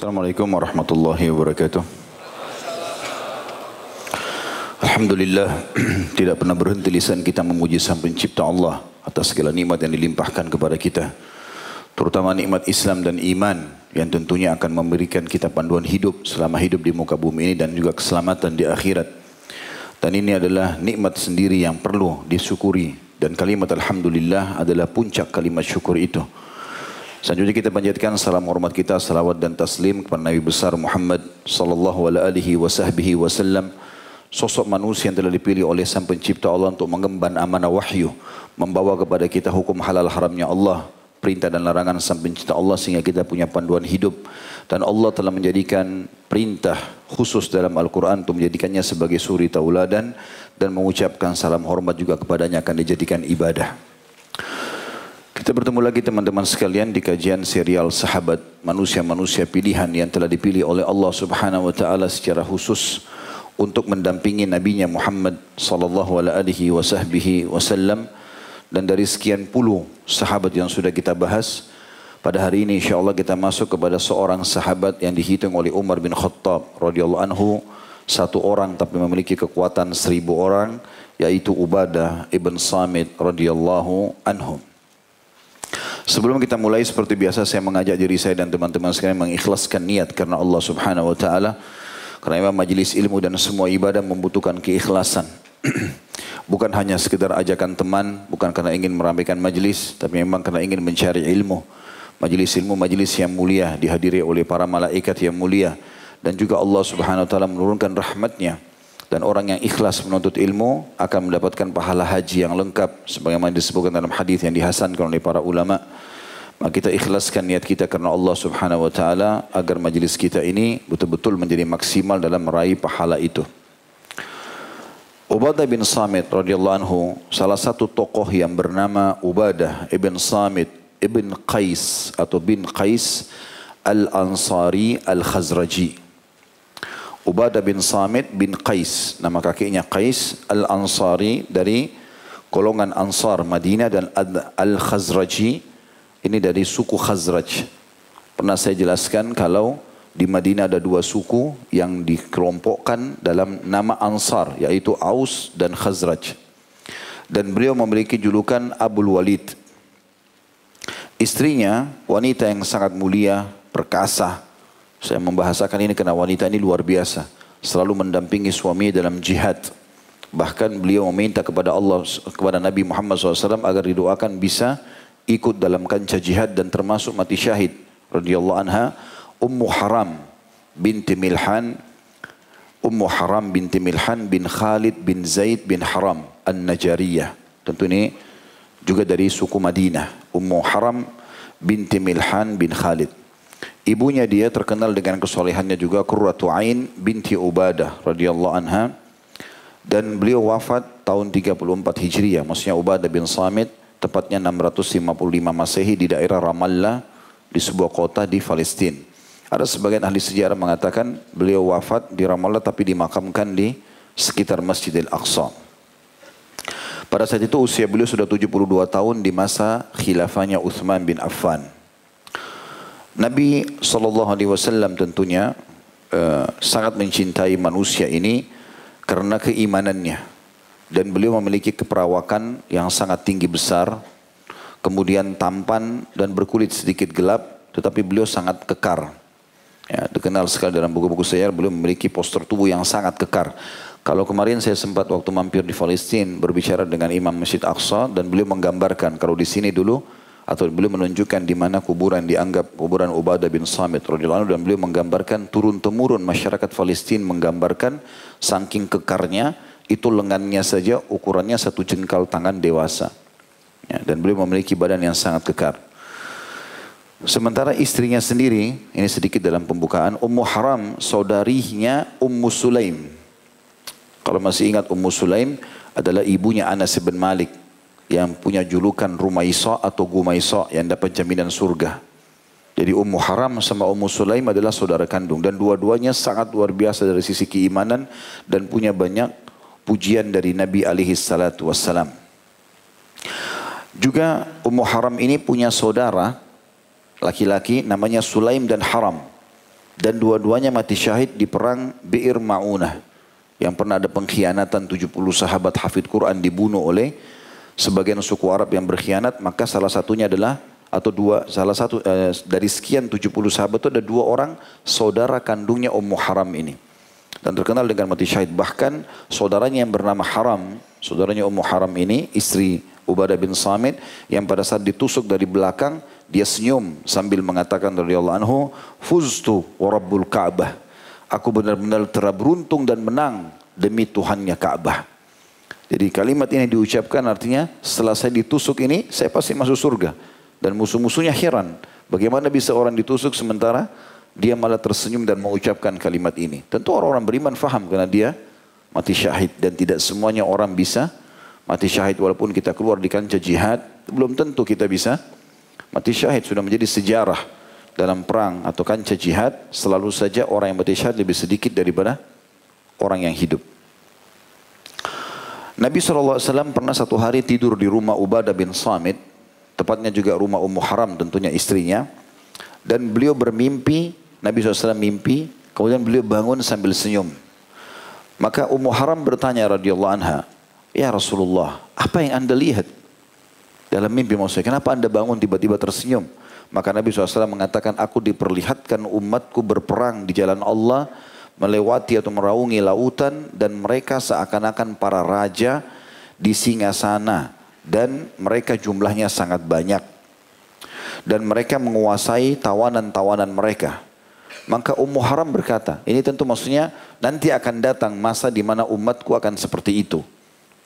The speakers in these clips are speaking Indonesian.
Assalamualaikum warahmatullahi wabarakatuh. Alhamdulillah tidak pernah berhenti lisan kita memuji sang pencipta Allah atas segala nikmat yang dilimpahkan kepada kita. Terutama nikmat Islam dan iman yang tentunya akan memberikan kita panduan hidup selama hidup di muka bumi ini dan juga keselamatan di akhirat. Dan ini adalah nikmat sendiri yang perlu disyukuri dan kalimat Alhamdulillah adalah puncak kalimat syukur itu. Selanjutnya kita panjatkan salam hormat kita, salawat dan taslim kepada Nabi besar Muhammad sallallahu alaihi wasallam, sosok manusia yang telah dipilih oleh Sang Pencipta Allah untuk mengemban amanah wahyu, membawa kepada kita hukum halal haramnya Allah, perintah dan larangan Sang Pencipta Allah sehingga kita punya panduan hidup. Dan Allah telah menjadikan perintah khusus dalam Al-Quran untuk menjadikannya sebagai suri tauladan dan mengucapkan salam hormat juga kepadanya akan dijadikan ibadah. Kita bertemu lagi teman-teman sekalian di kajian serial sahabat manusia-manusia pilihan yang telah dipilih oleh Allah Subhanahu wa taala secara khusus untuk mendampingi nabinya Muhammad sallallahu alaihi wasallam dan dari sekian puluh sahabat yang sudah kita bahas pada hari ini insyaallah kita masuk kepada seorang sahabat yang dihitung oleh Umar bin Khattab radhiyallahu anhu satu orang tapi memiliki kekuatan seribu orang yaitu Ubadah ibn Samit radhiyallahu anhu. Sebelum kita mulai seperti biasa saya mengajak diri saya dan teman-teman sekalian mengikhlaskan niat karena Allah Subhanahu wa taala. Karena memang majelis ilmu dan semua ibadah membutuhkan keikhlasan. bukan hanya sekedar ajakan teman, bukan karena ingin meramaikan majelis, tapi memang karena ingin mencari ilmu. Majelis ilmu majelis yang mulia dihadiri oleh para malaikat yang mulia dan juga Allah Subhanahu wa taala menurunkan rahmatnya dan orang yang ikhlas menuntut ilmu akan mendapatkan pahala haji yang lengkap sebagaimana disebutkan dalam hadis yang dihasankan oleh para ulama. Maka kita ikhlaskan niat kita karena Allah Subhanahu wa taala agar majlis kita ini betul-betul menjadi maksimal dalam meraih pahala itu. Ubadah bin Samit radhiyallahu anhu salah satu tokoh yang bernama Ubadah ibn Samit ibn Qais atau bin Qais al-Ansari al-Khazraji. Ubadah bin Samit bin Qais. Nama kakinya Qais Al-Ansari dari golongan Ansar Madinah dan Al-Khazraji. Ini dari suku Khazraj. Pernah saya jelaskan kalau di Madinah ada dua suku yang dikelompokkan dalam nama Ansar yaitu Aus dan Khazraj. Dan beliau memiliki julukan Abul Walid. Istrinya wanita yang sangat mulia, perkasa, saya membahasakan ini karena wanita ini luar biasa. Selalu mendampingi suami dalam jihad. Bahkan beliau meminta kepada Allah, kepada Nabi Muhammad SAW agar didoakan bisa ikut dalam kancah jihad dan termasuk mati syahid. Radiyallahu anha, Ummu Haram binti Milhan, Ummu Haram binti Milhan bin Khalid bin Zaid bin Haram An-Najariyah. Tentu ini juga dari suku Madinah. Ummu Haram binti Milhan bin Khalid. Ibunya dia terkenal dengan kesolehannya juga Qurratu Ain binti Ubadah radhiyallahu anha dan beliau wafat tahun 34 Hijriah maksudnya Ubadah bin Samit tepatnya 655 Masehi di daerah Ramallah di sebuah kota di Palestina. Ada sebagian ahli sejarah mengatakan beliau wafat di Ramallah tapi dimakamkan di sekitar Masjidil Aqsa. Pada saat itu usia beliau sudah 72 tahun di masa khilafahnya Uthman bin Affan. Nabi SAW tentunya uh, sangat mencintai manusia ini karena keimanannya. Dan beliau memiliki keperawakan yang sangat tinggi besar. Kemudian tampan dan berkulit sedikit gelap. Tetapi beliau sangat kekar. Ya, dikenal sekali dalam buku-buku sejarah beliau memiliki postur tubuh yang sangat kekar. Kalau kemarin saya sempat waktu mampir di Palestina berbicara dengan Imam Masjid Aqsa dan beliau menggambarkan kalau di sini dulu atau beliau menunjukkan di mana kuburan dianggap kuburan Ubadah bin Samit radhiyallahu dan beliau menggambarkan turun temurun masyarakat Palestina menggambarkan saking kekarnya itu lengannya saja ukurannya satu jengkal tangan dewasa ya, dan beliau memiliki badan yang sangat kekar. Sementara istrinya sendiri, ini sedikit dalam pembukaan, Ummu Haram, saudarinya Ummu Sulaim. Kalau masih ingat Ummu Sulaim adalah ibunya Anas bin Malik yang punya julukan Rumaisa atau Gumaisa yang dapat jaminan surga. Jadi Ummu Haram sama Ummu Sulaim adalah saudara kandung dan dua-duanya sangat luar biasa dari sisi keimanan dan punya banyak pujian dari Nabi alaihi salatu wassalam. Juga Ummu Haram ini punya saudara laki-laki namanya Sulaim dan Haram. dan dua-duanya mati syahid di perang Bi'ir Ma'unah yang pernah ada pengkhianatan 70 sahabat hafid Quran dibunuh oleh sebagian suku Arab yang berkhianat maka salah satunya adalah atau dua salah satu eh, dari sekian 70 sahabat itu ada dua orang saudara kandungnya Ummu Haram ini dan terkenal dengan mati syahid bahkan saudaranya yang bernama Haram saudaranya Ummu Haram ini istri Ubadah bin Samit yang pada saat ditusuk dari belakang dia senyum sambil mengatakan radhiyallahu anhu, "Fuztu wa rabbul Ka'bah." Aku benar-benar telah beruntung dan menang demi Tuhannya Ka'bah. Jadi kalimat ini diucapkan artinya setelah saya ditusuk ini saya pasti masuk surga. Dan musuh-musuhnya heran. Bagaimana bisa orang ditusuk sementara dia malah tersenyum dan mengucapkan kalimat ini. Tentu orang-orang beriman faham karena dia mati syahid. Dan tidak semuanya orang bisa mati syahid walaupun kita keluar di kancah jihad. Belum tentu kita bisa Mati syahid sudah menjadi sejarah dalam perang atau kancah jihad. Selalu saja orang yang mati syahid lebih sedikit daripada orang yang hidup. Nabi SAW pernah satu hari tidur di rumah Ubadah bin Samit. Tepatnya juga rumah Ummu Haram tentunya istrinya. Dan beliau bermimpi, Nabi SAW mimpi, kemudian beliau bangun sambil senyum. Maka Ummu Haram bertanya radhiyallahu anha, Ya Rasulullah, apa yang anda lihat? Dalam mimpi maksudnya, kenapa anda bangun tiba-tiba tersenyum? Maka Nabi SAW mengatakan, aku diperlihatkan umatku berperang di jalan Allah, melewati atau meraungi lautan, dan mereka seakan-akan para raja di singa sana. Dan mereka jumlahnya sangat banyak. Dan mereka menguasai tawanan-tawanan mereka. Maka Ummu Haram berkata, ini tentu maksudnya nanti akan datang masa di mana umatku akan seperti itu.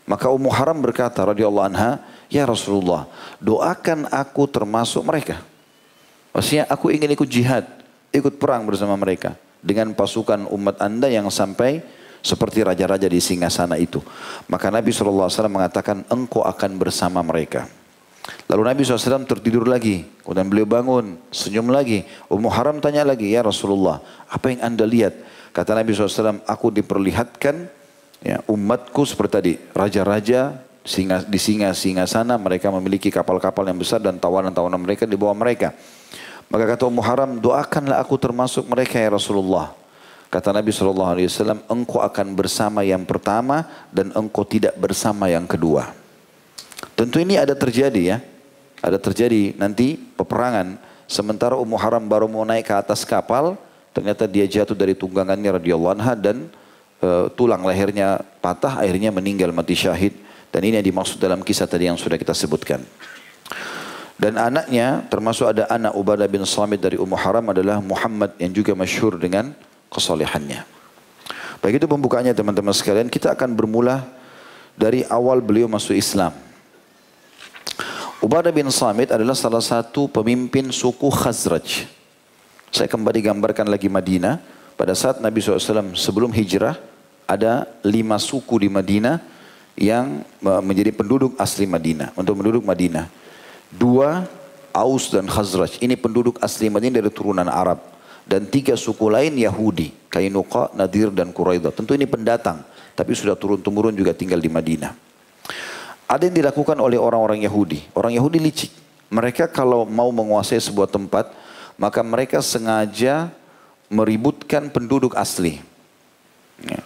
Maka Ummu Haram berkata radhiyallahu anha, Ya Rasulullah, doakan aku termasuk mereka. Maksudnya aku ingin ikut jihad, ikut perang bersama mereka. Dengan pasukan umat anda yang sampai seperti raja-raja di sana itu. Maka Nabi SAW mengatakan, engkau akan bersama mereka. Lalu Nabi SAW tertidur lagi. Kemudian beliau bangun, senyum lagi. Ummu Haram tanya lagi, ya Rasulullah, apa yang anda lihat? Kata Nabi SAW, aku diperlihatkan ya, umatku seperti tadi, raja-raja singa, di singa-singa sana mereka memiliki kapal-kapal yang besar dan tawanan-tawanan mereka di bawah mereka. Maka kata Ummu Haram, doakanlah aku termasuk mereka ya Rasulullah. Kata Nabi SAW, engkau akan bersama yang pertama dan engkau tidak bersama yang kedua. Tentu ini ada terjadi ya. Ada terjadi nanti peperangan. Sementara Ummu Haram baru mau naik ke atas kapal, ternyata dia jatuh dari tunggangannya radhiyallahu anha dan uh, tulang lehernya patah, akhirnya meninggal mati syahid dan ini yang dimaksud dalam kisah tadi yang sudah kita sebutkan. Dan anaknya termasuk ada anak Ubadah bin Samit dari Ummu Haram adalah Muhammad yang juga masyhur dengan kesolehannya. Baik itu pembukaannya teman-teman sekalian. Kita akan bermula dari awal beliau masuk Islam. Ubadah bin Samit adalah salah satu pemimpin suku Khazraj. Saya kembali gambarkan lagi Madinah. Pada saat Nabi SAW sebelum hijrah, ada lima suku di Madinah yang menjadi penduduk asli Madinah, untuk penduduk Madinah. Dua, Aus dan Khazraj. Ini penduduk asli Madinah dari turunan Arab. Dan tiga suku lain Yahudi, Kainuqa, Nadir, dan Quraidah. Tentu ini pendatang, tapi sudah turun-temurun juga tinggal di Madinah. Ada yang dilakukan oleh orang-orang Yahudi. Orang Yahudi licik. Mereka kalau mau menguasai sebuah tempat, maka mereka sengaja meributkan penduduk asli. Ya.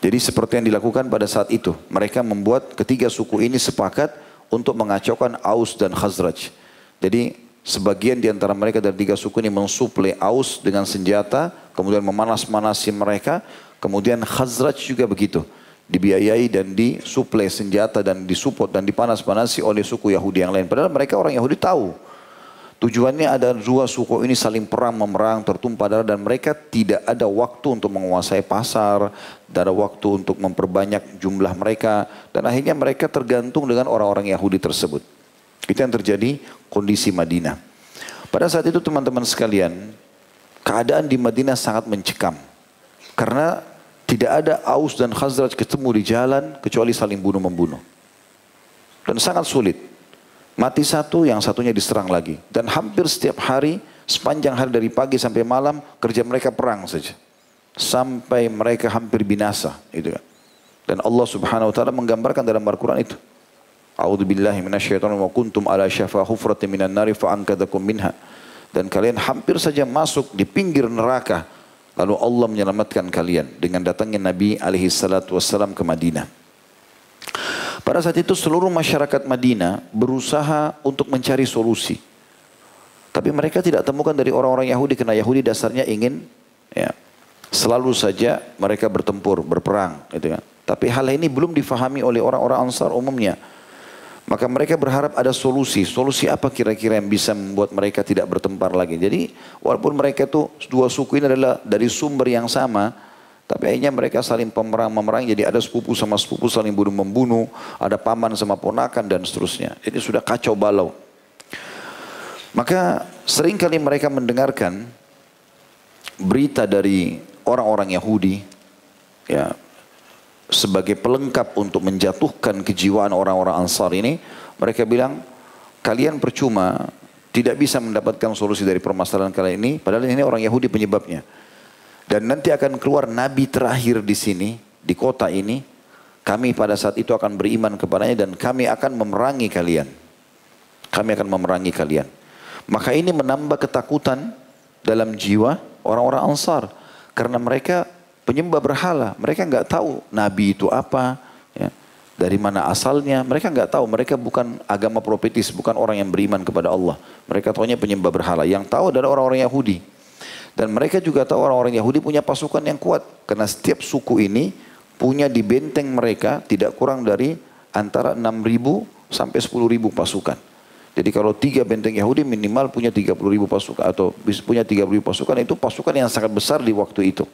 Jadi seperti yang dilakukan pada saat itu. Mereka membuat ketiga suku ini sepakat untuk mengacaukan Aus dan Khazraj. Jadi sebagian di antara mereka dari tiga suku ini mensuplai Aus dengan senjata, kemudian memanas-manasi mereka, kemudian Khazraj juga begitu. Dibiayai dan disuplai senjata dan disupport dan dipanas-panasi oleh suku Yahudi yang lain. Padahal mereka orang Yahudi tahu Tujuannya ada dua suku ini saling perang memerang tertumpah darah dan mereka tidak ada waktu untuk menguasai pasar, tidak ada waktu untuk memperbanyak jumlah mereka dan akhirnya mereka tergantung dengan orang-orang Yahudi tersebut. Itu yang terjadi kondisi Madinah. Pada saat itu teman-teman sekalian, keadaan di Madinah sangat mencekam. Karena tidak ada Aus dan Khazraj ketemu di jalan kecuali saling bunuh-membunuh. Dan sangat sulit. Mati satu, yang satunya diserang lagi. Dan hampir setiap hari, sepanjang hari dari pagi sampai malam, kerja mereka perang saja. Sampai mereka hampir binasa. Gitu kan. Dan Allah subhanahu wa ta'ala menggambarkan dalam Al-Quran itu. A'udhu billahi minasyaitan wa kuntum ala syafa hufrati minan nari fa'ankadakum minha. dan kalian hampir saja masuk di pinggir neraka. Lalu Allah menyelamatkan kalian dengan datangnya Nabi alaihi salatu wassalam ke Madinah. Pada saat itu seluruh masyarakat Madinah berusaha untuk mencari solusi. Tapi mereka tidak temukan dari orang-orang Yahudi karena Yahudi dasarnya ingin ya, selalu saja mereka bertempur, berperang. Gitu kan. Tapi hal ini belum difahami oleh orang-orang Ansar umumnya. Maka mereka berharap ada solusi. Solusi apa kira-kira yang bisa membuat mereka tidak bertempar lagi. Jadi walaupun mereka itu dua suku ini adalah dari sumber yang sama. Tapi akhirnya mereka saling pemerang memerang. Jadi ada sepupu sama sepupu saling bunuh membunuh. Ada paman sama ponakan dan seterusnya. Jadi sudah kacau balau. Maka sering kali mereka mendengarkan berita dari orang-orang Yahudi. Ya, sebagai pelengkap untuk menjatuhkan kejiwaan orang-orang Ansar ini, mereka bilang, kalian percuma tidak bisa mendapatkan solusi dari permasalahan kalian ini, padahal ini orang Yahudi penyebabnya. Dan nanti akan keluar nabi terakhir di sini, di kota ini, kami pada saat itu akan beriman kepadanya dan kami akan memerangi kalian. Kami akan memerangi kalian. Maka ini menambah ketakutan dalam jiwa orang-orang Ansar. Karena mereka penyembah berhala. Mereka nggak tahu nabi itu apa, ya. dari mana asalnya. Mereka nggak tahu. Mereka bukan agama profetis, bukan orang yang beriman kepada Allah. Mereka tahunya penyembah berhala. Yang tahu adalah orang-orang Yahudi. Dan mereka juga tahu orang-orang Yahudi punya pasukan yang kuat. Karena setiap suku ini punya di benteng mereka tidak kurang dari antara 6.000 sampai 10.000 pasukan. Jadi kalau tiga benteng Yahudi minimal punya 30 ribu pasukan atau punya 30 ribu pasukan itu pasukan yang sangat besar di waktu itu.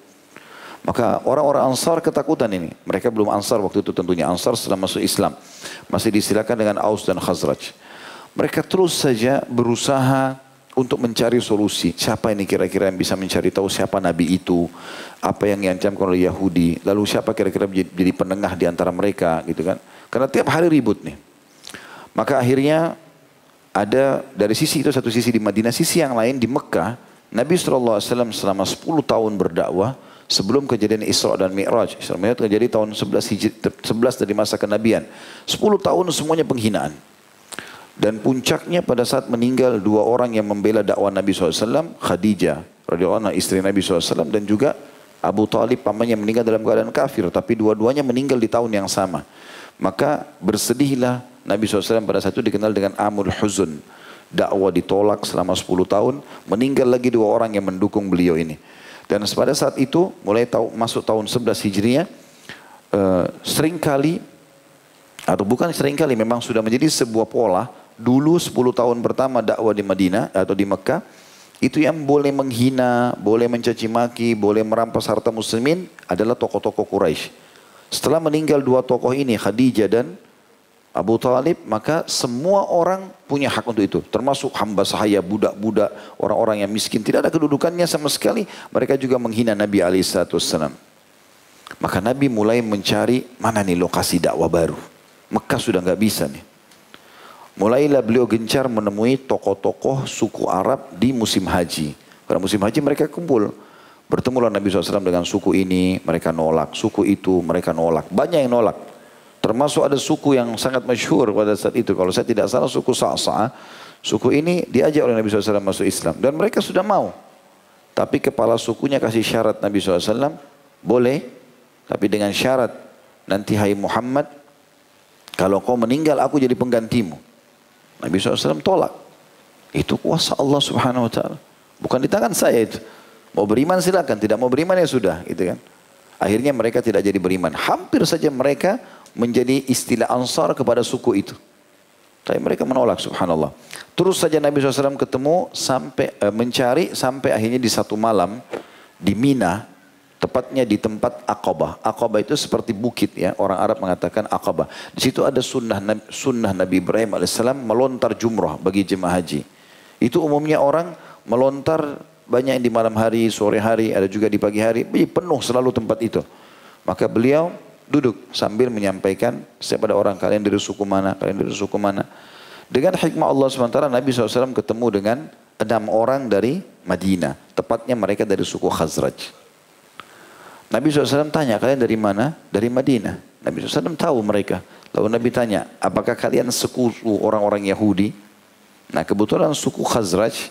Maka orang-orang Ansar ketakutan ini. Mereka belum Ansar waktu itu tentunya. Ansar setelah masuk Islam. Masih disilakan dengan Aus dan Khazraj. Mereka terus saja berusaha untuk mencari solusi. Siapa ini kira-kira yang bisa mencari tahu siapa Nabi itu. Apa yang diancamkan oleh Yahudi. Lalu siapa kira-kira jadi penengah di antara mereka gitu kan. Karena tiap hari ribut nih. Maka akhirnya ada dari sisi itu satu sisi di Madinah. Sisi yang lain di Mekah. Nabi SAW selama 10 tahun berdakwah sebelum kejadian Isra dan Mi'raj. Isra Mi'raj terjadi tahun 11 Hijri, 11 dari masa kenabian. 10 tahun semuanya penghinaan. Dan puncaknya pada saat meninggal dua orang yang membela dakwah Nabi SAW, Khadijah radhiyallahu anha istri Nabi SAW dan juga Abu Talib pamannya meninggal dalam keadaan kafir. Tapi dua-duanya meninggal di tahun yang sama. Maka bersedihlah Nabi SAW pada saat itu dikenal dengan Amul Huzun. Dakwah ditolak selama 10 tahun. Meninggal lagi dua orang yang mendukung beliau ini. Dan pada saat itu mulai tahu, masuk tahun 11 Hijriah uh, sering kali atau bukan sering kali memang sudah menjadi sebuah pola dulu 10 tahun pertama dakwah di Madinah atau di Mekah itu yang boleh menghina, boleh mencaci maki, boleh merampas harta muslimin adalah tokoh-tokoh Quraisy. Setelah meninggal dua tokoh ini Khadijah dan Abu Talib, maka semua orang punya hak untuk itu. Termasuk hamba sahaya, budak-budak, orang-orang yang miskin. Tidak ada kedudukannya sama sekali. Mereka juga menghina Nabi SAW. Maka Nabi mulai mencari mana nih lokasi dakwah baru. Mekah sudah nggak bisa nih. Mulailah beliau gencar menemui tokoh-tokoh suku Arab di musim haji. Pada musim haji mereka kumpul. Bertemulah Nabi SAW dengan suku ini, mereka nolak. Suku itu, mereka nolak. Banyak yang nolak. Termasuk ada suku yang sangat masyhur pada saat itu. Kalau saya tidak salah suku Sa'sa. Suku ini diajak oleh Nabi SAW masuk Islam. Dan mereka sudah mau. Tapi kepala sukunya kasih syarat Nabi SAW. Boleh. Tapi dengan syarat. Nanti hai Muhammad. Kalau kau meninggal aku jadi penggantimu. Nabi SAW tolak. Itu kuasa Allah Subhanahu Wa Taala. Bukan di tangan saya itu. Mau beriman silakan. Tidak mau beriman ya sudah. Gitu kan. Akhirnya mereka tidak jadi beriman. Hampir saja mereka menjadi istilah ansar kepada suku itu. Tapi mereka menolak subhanallah. Terus saja Nabi SAW ketemu sampai e, mencari sampai akhirnya di satu malam di Mina, tepatnya di tempat Aqabah. Aqabah itu seperti bukit ya, orang Arab mengatakan Aqabah. Di situ ada sunnah sunnah Nabi Ibrahim alaihissalam melontar jumrah bagi jemaah haji. Itu umumnya orang melontar banyak di malam hari, sore hari, ada juga di pagi hari, penuh selalu tempat itu. Maka beliau duduk sambil menyampaikan kepada orang kalian dari suku mana, kalian dari suku mana. Dengan hikmah Allah SWT Nabi SAW ketemu dengan enam orang dari Madinah. Tepatnya mereka dari suku Khazraj. Nabi SAW tanya, kalian dari mana? Dari Madinah. Nabi SAW tahu mereka. Lalu Nabi tanya, apakah kalian sekutu orang-orang Yahudi? Nah kebetulan suku Khazraj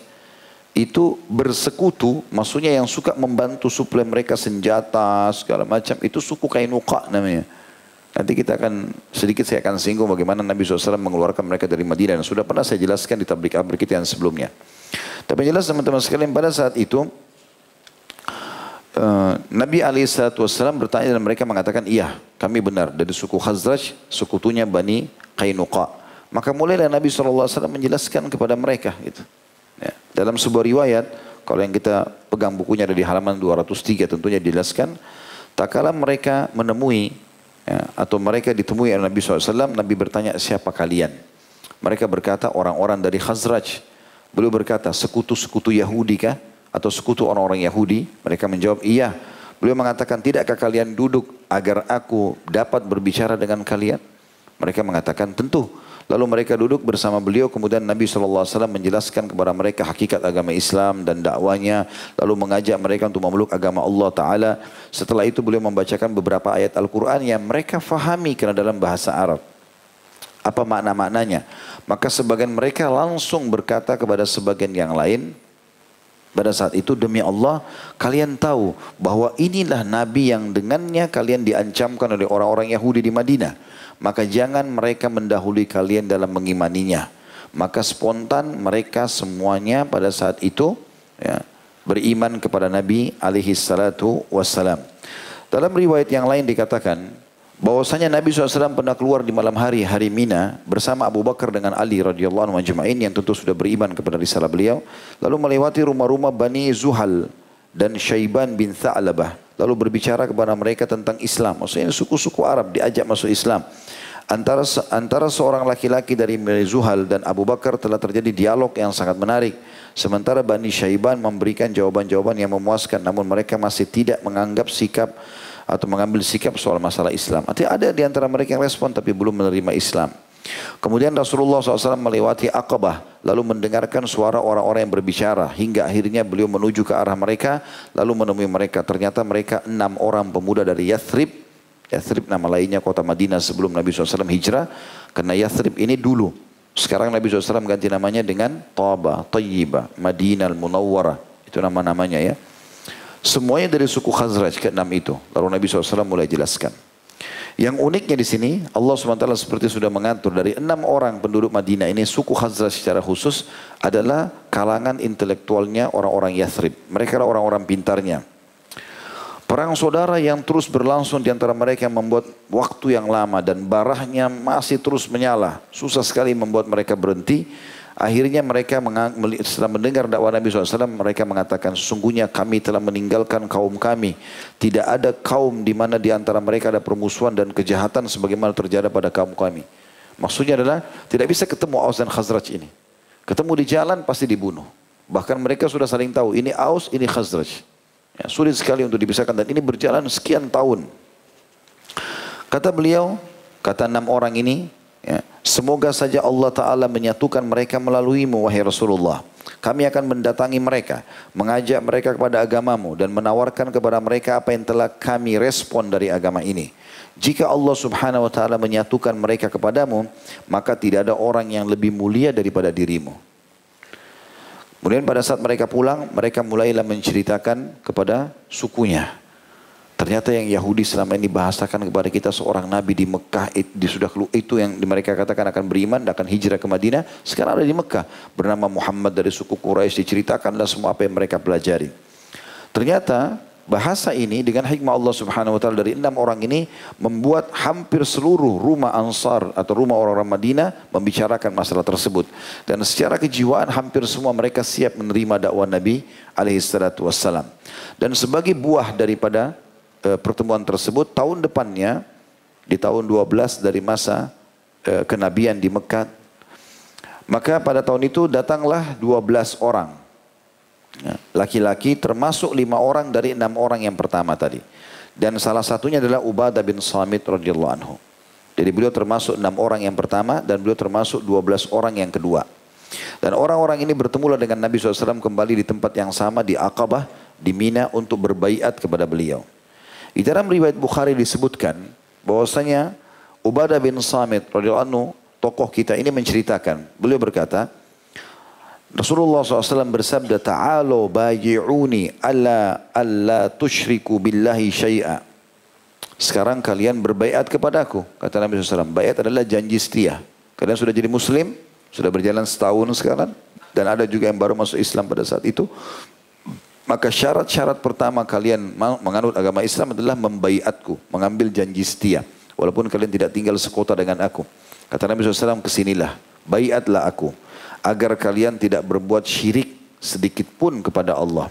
itu bersekutu, maksudnya yang suka membantu suplai mereka senjata segala macam, itu suku Kainuka namanya. Nanti kita akan sedikit saya akan singgung bagaimana Nabi SAW mengeluarkan mereka dari Madinah. Sudah pernah saya jelaskan di tablik abrik kita yang sebelumnya. Tapi jelas teman-teman sekalian pada saat itu Uh, Nabi SAW bertanya dan mereka mengatakan, iya kami benar dari suku Khazraj, sekutunya Bani Qainuqa. Maka mulailah Nabi SAW menjelaskan kepada mereka. Gitu. Ya. Dalam sebuah riwayat, kalau yang kita pegang bukunya ada di halaman 203 tentunya dijelaskan, tak kala mereka menemui ya, atau mereka ditemui oleh Nabi SAW, Nabi bertanya siapa kalian? Mereka berkata orang-orang dari Khazraj. Beliau berkata sekutu-sekutu Yahudi kah? Atau sekutu orang-orang Yahudi? Mereka menjawab iya. Beliau mengatakan tidakkah kalian duduk agar aku dapat berbicara dengan kalian? Mereka mengatakan tentu. Lalu mereka duduk bersama beliau kemudian Nabi SAW menjelaskan kepada mereka hakikat agama Islam dan dakwanya lalu mengajak mereka untuk memeluk agama Allah Ta'ala. Setelah itu beliau membacakan beberapa ayat Al-Quran yang mereka fahami karena dalam bahasa Arab. Apa makna-maknanya? Maka sebagian mereka langsung berkata kepada sebagian yang lain, pada saat itu demi Allah kalian tahu bahwa inilah Nabi yang dengannya kalian diancamkan oleh orang-orang Yahudi di Madinah maka jangan mereka mendahului kalian dalam mengimaninya. Maka spontan mereka semuanya pada saat itu ya, beriman kepada Nabi alaihi salatu wassalam. Dalam riwayat yang lain dikatakan bahwasanya Nabi SAW pernah keluar di malam hari hari Mina bersama Abu Bakar dengan Ali radhiyallahu anhu majma'in yang tentu sudah beriman kepada risalah beliau lalu melewati rumah-rumah Bani Zuhal dan Syaiban bin Tha'labah lalu berbicara kepada mereka tentang Islam. Maksudnya suku-suku Arab diajak masuk Islam. Antara antara seorang laki-laki dari Zuhal dan Abu Bakar telah terjadi dialog yang sangat menarik. Sementara Bani Syaiban memberikan jawaban-jawaban yang memuaskan namun mereka masih tidak menganggap sikap atau mengambil sikap soal masalah Islam. Artinya ada di antara mereka yang respon tapi belum menerima Islam. Kemudian Rasulullah SAW melewati Aqabah lalu mendengarkan suara orang-orang yang berbicara hingga akhirnya beliau menuju ke arah mereka lalu menemui mereka. Ternyata mereka enam orang pemuda dari Yathrib. Yathrib nama lainnya kota Madinah sebelum Nabi SAW hijrah. Karena Yathrib ini dulu. Sekarang Nabi SAW ganti namanya dengan Taba, Tayyibah, Madinah Al-Munawwarah. Itu nama-namanya ya. Semuanya dari suku Khazraj ke enam itu. Lalu Nabi SAW mulai jelaskan. Yang uniknya di sini Allah SWT seperti sudah mengatur dari enam orang penduduk Madinah ini suku Khazraj secara khusus adalah kalangan intelektualnya orang-orang Yathrib. Mereka adalah orang-orang pintarnya. Perang saudara yang terus berlangsung di antara mereka yang membuat waktu yang lama dan barahnya masih terus menyala. Susah sekali membuat mereka berhenti. Akhirnya mereka setelah mendengar dakwah Nabi SAW, mereka mengatakan, sesungguhnya kami telah meninggalkan kaum kami. Tidak ada kaum di mana di antara mereka ada permusuhan dan kejahatan sebagaimana terjadi pada kaum kami. Maksudnya adalah tidak bisa ketemu Aus dan Khazraj ini. Ketemu di jalan pasti dibunuh. Bahkan mereka sudah saling tahu, ini Aus, ini Khazraj. Ya, sulit sekali untuk dipisahkan dan ini berjalan sekian tahun. Kata beliau, kata enam orang ini, Ya. Semoga saja Allah Ta'ala menyatukan mereka melaluimu wahai Rasulullah. Kami akan mendatangi mereka, mengajak mereka kepada agamamu dan menawarkan kepada mereka apa yang telah kami respon dari agama ini. Jika Allah Subhanahu wa taala menyatukan mereka kepadamu, maka tidak ada orang yang lebih mulia daripada dirimu. Kemudian pada saat mereka pulang, mereka mulailah menceritakan kepada sukunya. Ternyata yang Yahudi selama ini bahasakan kepada kita seorang nabi di Mekah itu sudah itu yang mereka katakan akan beriman dan akan hijrah ke Madinah sekarang ada di Mekah bernama Muhammad dari suku Quraisy diceritakanlah semua apa yang mereka pelajari. Ternyata bahasa ini dengan hikmah Allah Subhanahu wa taala dari enam orang ini membuat hampir seluruh rumah Ansar atau rumah orang-orang Madinah membicarakan masalah tersebut dan secara kejiwaan hampir semua mereka siap menerima dakwah Nabi alaihi salatu wassalam. Dan sebagai buah daripada Eh, pertemuan tersebut tahun depannya di tahun 12 dari masa e, kenabian di Mekah. Maka pada tahun itu datanglah 12 orang. Ya, laki-laki termasuk lima orang dari enam orang yang pertama tadi. Dan salah satunya adalah Ubadah bin Samit radhiyallahu anhu. Jadi beliau termasuk enam orang yang pertama dan beliau termasuk 12 orang yang kedua. Dan orang-orang ini bertemulah dengan Nabi SAW kembali di tempat yang sama di Aqabah di Mina untuk berbaiat kepada beliau di dalam riwayat Bukhari disebutkan bahwasanya Ubadah bin Samit radhiyallahu anhu tokoh kita ini menceritakan. Beliau berkata, Rasulullah SAW bersabda, Ta'alu bayi'uni alla alla tushriku billahi syai'a. Sekarang kalian berbaiat kepadaku. Kata Nabi SAW, baiat adalah janji setia. Kalian sudah jadi muslim, sudah berjalan setahun sekarang. Dan ada juga yang baru masuk Islam pada saat itu. Maka syarat-syarat pertama kalian menganut agama Islam adalah membaiatku, mengambil janji setia. Walaupun kalian tidak tinggal sekota dengan aku. Kata Nabi SAW, ke sinilah, baiatlah aku agar kalian tidak berbuat syirik sedikit pun kepada Allah.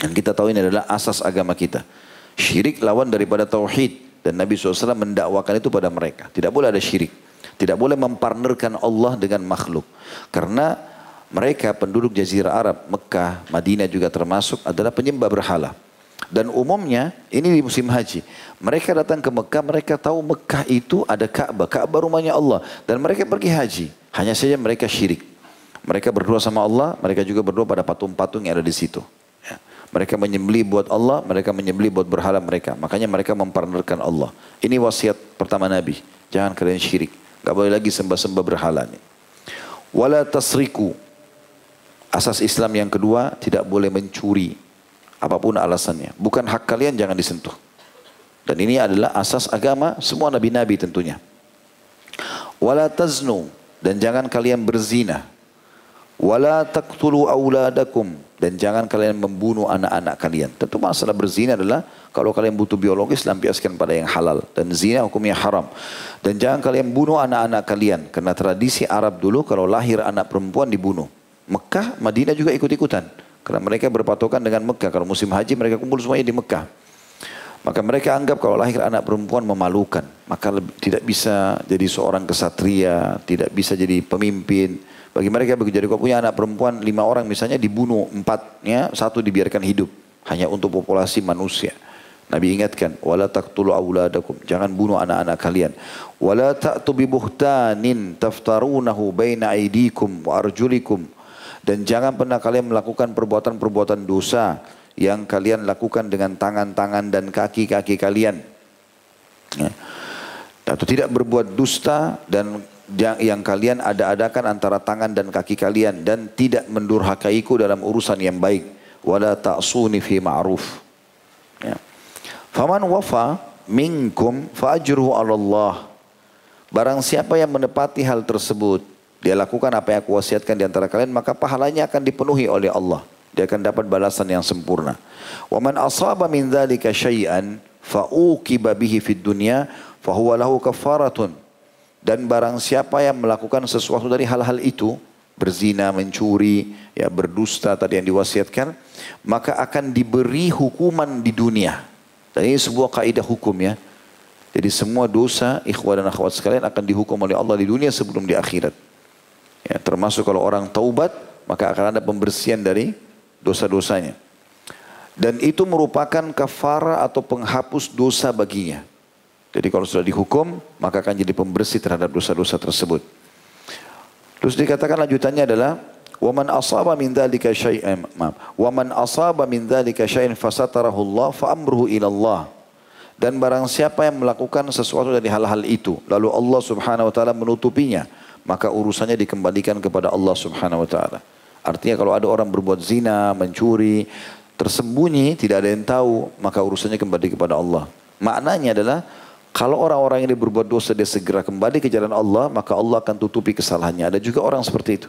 Dan kita tahu ini adalah asas agama kita. Syirik lawan daripada tauhid dan Nabi SAW mendakwakan itu pada mereka. Tidak boleh ada syirik. Tidak boleh mempartnerkan Allah dengan makhluk. Karena mereka penduduk jazirah Arab, Mekah, Madinah juga termasuk adalah penyembah berhala. Dan umumnya ini di musim haji. Mereka datang ke Mekah, mereka tahu Mekah itu ada Ka'bah. Ka'bah rumahnya Allah. Dan mereka pergi haji. Hanya saja mereka syirik. Mereka berdoa sama Allah, mereka juga berdoa pada patung-patung yang ada di situ. Ya. Mereka menyembeli buat Allah, mereka menyembeli buat berhala mereka. Makanya mereka mempartnerkan Allah. Ini wasiat pertama Nabi. Jangan kalian syirik. Gak boleh lagi sembah-sembah berhala. Wala tasriku. Asas Islam yang kedua, tidak boleh mencuri. Apa pun alasannya. Bukan hak kalian, jangan disentuh. Dan ini adalah asas agama semua nabi-nabi tentunya. Wala taznu. Dan jangan kalian berzina. Wala taqtulu auladakum dan jangan kalian membunuh anak-anak kalian. Tentu masalah berzina adalah kalau kalian butuh biologis lampiaskan pada yang halal dan zina hukumnya haram. Dan jangan kalian bunuh anak-anak kalian karena tradisi Arab dulu kalau lahir anak perempuan dibunuh. Mekah, Madinah juga ikut-ikutan karena mereka berpatokan dengan Mekah. Kalau musim haji mereka kumpul semuanya di Mekah. Maka mereka anggap kalau lahir anak perempuan memalukan. Maka tidak bisa jadi seorang kesatria, tidak bisa jadi pemimpin, bagi mereka begitu. Jadi kalau punya anak perempuan lima orang misalnya dibunuh empatnya, satu dibiarkan hidup. Hanya untuk populasi manusia. Nabi ingatkan, wala taqtulu auladakum, jangan bunuh anak-anak kalian. Wala ta'tu bi buhtanin taftarunahu baina aydikum wa arjulikum. Dan jangan pernah kalian melakukan perbuatan-perbuatan dosa yang kalian lakukan dengan tangan-tangan dan kaki-kaki kalian. Ya. Atau tidak berbuat dusta dan yang, kalian ada-adakan antara tangan dan kaki kalian dan tidak mendurhakaiku dalam urusan yang baik wala ta'suni fi ma'ruf ya. faman wafa minkum fa'ajruhu Allah barang siapa yang menepati hal tersebut dia lakukan apa yang aku wasiatkan di antara kalian maka pahalanya akan dipenuhi oleh Allah dia akan dapat balasan yang sempurna wa man asaba min dzalika syai'an fa'uqiba bihi fid dunya fahuwa lahu kafaratun dan barang siapa yang melakukan sesuatu dari hal-hal itu, berzina, mencuri, ya berdusta tadi yang diwasiatkan, maka akan diberi hukuman di dunia. Dan ini sebuah kaidah hukum ya. Jadi semua dosa ikhwan dan akhwat sekalian akan dihukum oleh Allah di dunia sebelum di akhirat. Ya, termasuk kalau orang taubat, maka akan ada pembersihan dari dosa-dosanya. Dan itu merupakan kafara atau penghapus dosa baginya. Jadi kalau sudah dihukum, maka akan jadi pembersih terhadap dosa-dosa tersebut. Terus dikatakan lanjutannya adalah Waman asaba min ذَلِكَ شَيْءٍ وَمَنْ Waman asaba min شَيْءٍ فَسَتَرَهُ fasatarahu Allah إِلَى amruhu. Dan barang siapa yang melakukan sesuatu dari hal-hal itu, lalu Allah Subhanahu wa taala menutupinya, maka urusannya dikembalikan kepada Allah subhanahu wa ta'ala. Artinya kalau ada orang berbuat zina, mencuri, tersembunyi, tidak ada yang tahu, maka urusannya kembali kepada Allah. Maknanya adalah kalau orang-orang ini berbuat dosa dia segera kembali ke jalan Allah, maka Allah akan tutupi kesalahannya. Ada juga orang seperti itu.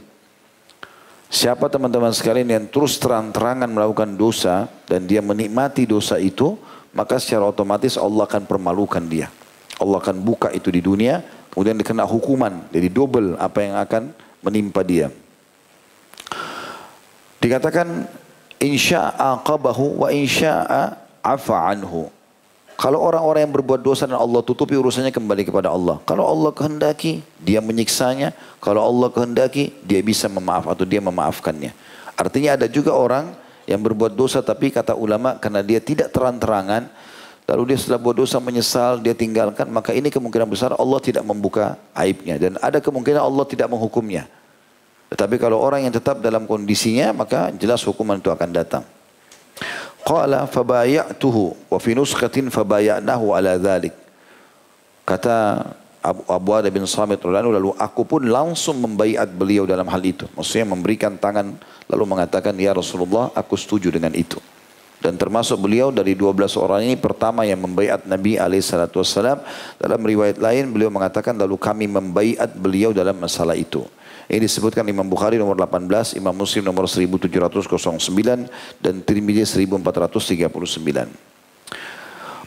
Siapa teman-teman sekalian yang terus terang-terangan melakukan dosa dan dia menikmati dosa itu, maka secara otomatis Allah akan permalukan dia. Allah akan buka itu di dunia, kemudian dikena hukuman. Jadi double apa yang akan menimpa dia. Dikatakan insya'a aqabahu wa insya'a afa anhu. Kalau orang-orang yang berbuat dosa dan Allah tutupi urusannya kembali kepada Allah. Kalau Allah kehendaki, dia menyiksanya. Kalau Allah kehendaki, dia bisa memaaf atau dia memaafkannya. Artinya ada juga orang yang berbuat dosa tapi kata ulama karena dia tidak terang-terangan. Lalu dia setelah buat dosa menyesal, dia tinggalkan. Maka ini kemungkinan besar Allah tidak membuka aibnya. Dan ada kemungkinan Allah tidak menghukumnya. Tetapi kalau orang yang tetap dalam kondisinya, maka jelas hukuman itu akan datang. Qala fabaya'tuhu wa fi nuskhatin fabaya'nahu ala dhalik. Kata Abu, Abu Ada bin Samit lalu aku pun langsung membaiat beliau dalam hal itu. Maksudnya memberikan tangan lalu mengatakan ya Rasulullah aku setuju dengan itu. Dan termasuk beliau dari 12 orang ini pertama yang membaiat Nabi SAW. Dalam riwayat lain beliau mengatakan lalu kami membaiat beliau dalam masalah itu. Ini disebutkan Imam Bukhari nomor 18, Imam Muslim nomor 1709 dan Tirmidzi 1439.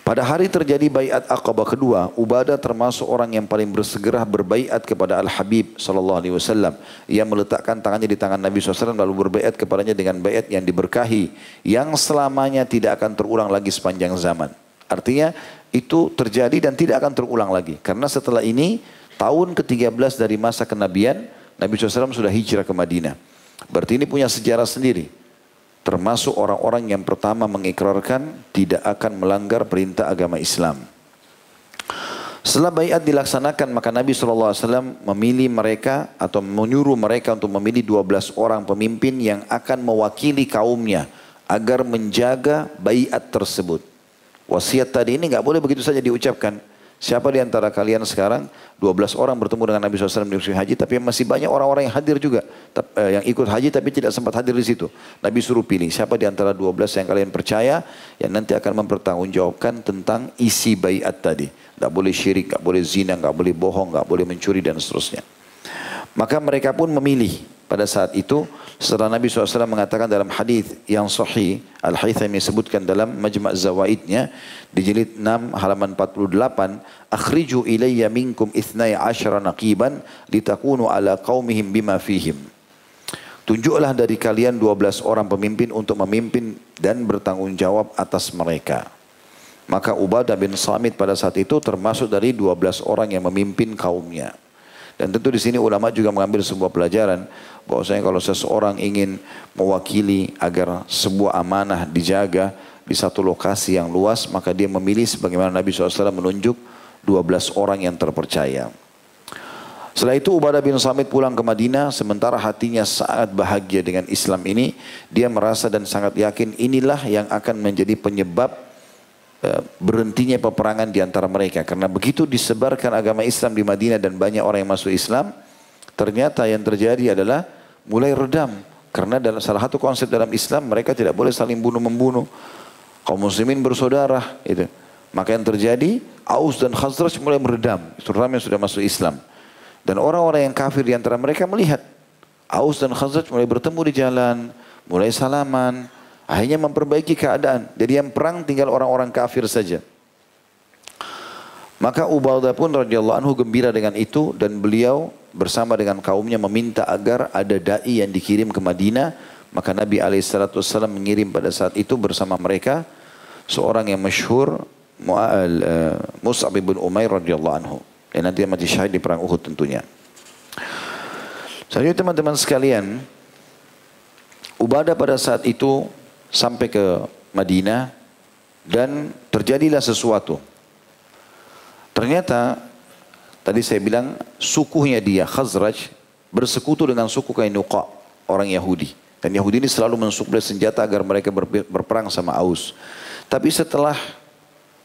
Pada hari terjadi bayat Aqabah kedua, Ubadah termasuk orang yang paling bersegera berbaiat kepada Al-Habib sallallahu alaihi wasallam. Ia meletakkan tangannya di tangan Nabi SAW lalu berbaiat kepadanya dengan baiat yang diberkahi yang selamanya tidak akan terulang lagi sepanjang zaman. Artinya itu terjadi dan tidak akan terulang lagi. Karena setelah ini tahun ke-13 dari masa kenabian, Nabi SAW sudah hijrah ke Madinah. Berarti ini punya sejarah sendiri termasuk orang-orang yang pertama mengikrarkan tidak akan melanggar perintah agama Islam. Setelah bayat dilaksanakan maka Nabi SAW memilih mereka atau menyuruh mereka untuk memilih 12 orang pemimpin yang akan mewakili kaumnya agar menjaga bayat tersebut. Wasiat tadi ini nggak boleh begitu saja diucapkan. Siapa di antara kalian sekarang 12 orang bertemu dengan Nabi SAW di musim haji tapi masih banyak orang-orang yang hadir juga eh, yang ikut haji tapi tidak sempat hadir di situ. Nabi suruh pilih siapa di antara 12 yang kalian percaya yang nanti akan mempertanggungjawabkan tentang isi bayat tadi. Tidak boleh syirik, tidak boleh zina, tidak boleh bohong, tidak boleh mencuri dan seterusnya. Maka mereka pun memilih pada saat itu setelah Nabi SAW mengatakan dalam hadis yang sahih Al-Haythami sebutkan dalam Majma' Zawaidnya di jilid 6 halaman 48 akhriju ilayya minkum ithnai asyara naqiban litakunu ala qaumihim bima fihim Tunjuklah dari kalian 12 orang pemimpin untuk memimpin dan bertanggung jawab atas mereka. Maka Ubadah bin Samit pada saat itu termasuk dari 12 orang yang memimpin kaumnya. Dan tentu di sini ulama juga mengambil sebuah pelajaran bahwasanya kalau seseorang ingin mewakili agar sebuah amanah dijaga di satu lokasi yang luas maka dia memilih sebagaimana Nabi SAW menunjuk 12 orang yang terpercaya. Setelah itu Ubadah bin Samit pulang ke Madinah sementara hatinya sangat bahagia dengan Islam ini. Dia merasa dan sangat yakin inilah yang akan menjadi penyebab berhentinya peperangan di antara mereka. Karena begitu disebarkan agama Islam di Madinah dan banyak orang yang masuk Islam, ternyata yang terjadi adalah mulai redam. Karena dalam salah satu konsep dalam Islam mereka tidak boleh saling bunuh membunuh. Kaum muslimin bersaudara itu. Maka yang terjadi Aus dan Khazraj mulai meredam, terutama yang sudah masuk Islam. Dan orang-orang yang kafir di antara mereka melihat Aus dan Khazraj mulai bertemu di jalan, mulai salaman, Akhirnya memperbaiki keadaan. Jadi yang perang tinggal orang-orang kafir saja. Maka Ubadah pun radhiyallahu anhu gembira dengan itu dan beliau bersama dengan kaumnya meminta agar ada dai yang dikirim ke Madinah. Maka Nabi SAW mengirim pada saat itu bersama mereka seorang yang masyhur eh, Mus'ab bin Umair radhiyallahu anhu. Dan nanti mati syahid di perang Uhud tentunya. Selanjutnya teman-teman sekalian, Ubadah pada saat itu sampai ke Madinah dan terjadilah sesuatu. Ternyata tadi saya bilang sukunya dia Khazraj bersekutu dengan suku Kainuqa orang Yahudi. Dan Yahudi ini selalu mensuplai senjata agar mereka berperang sama Aus. Tapi setelah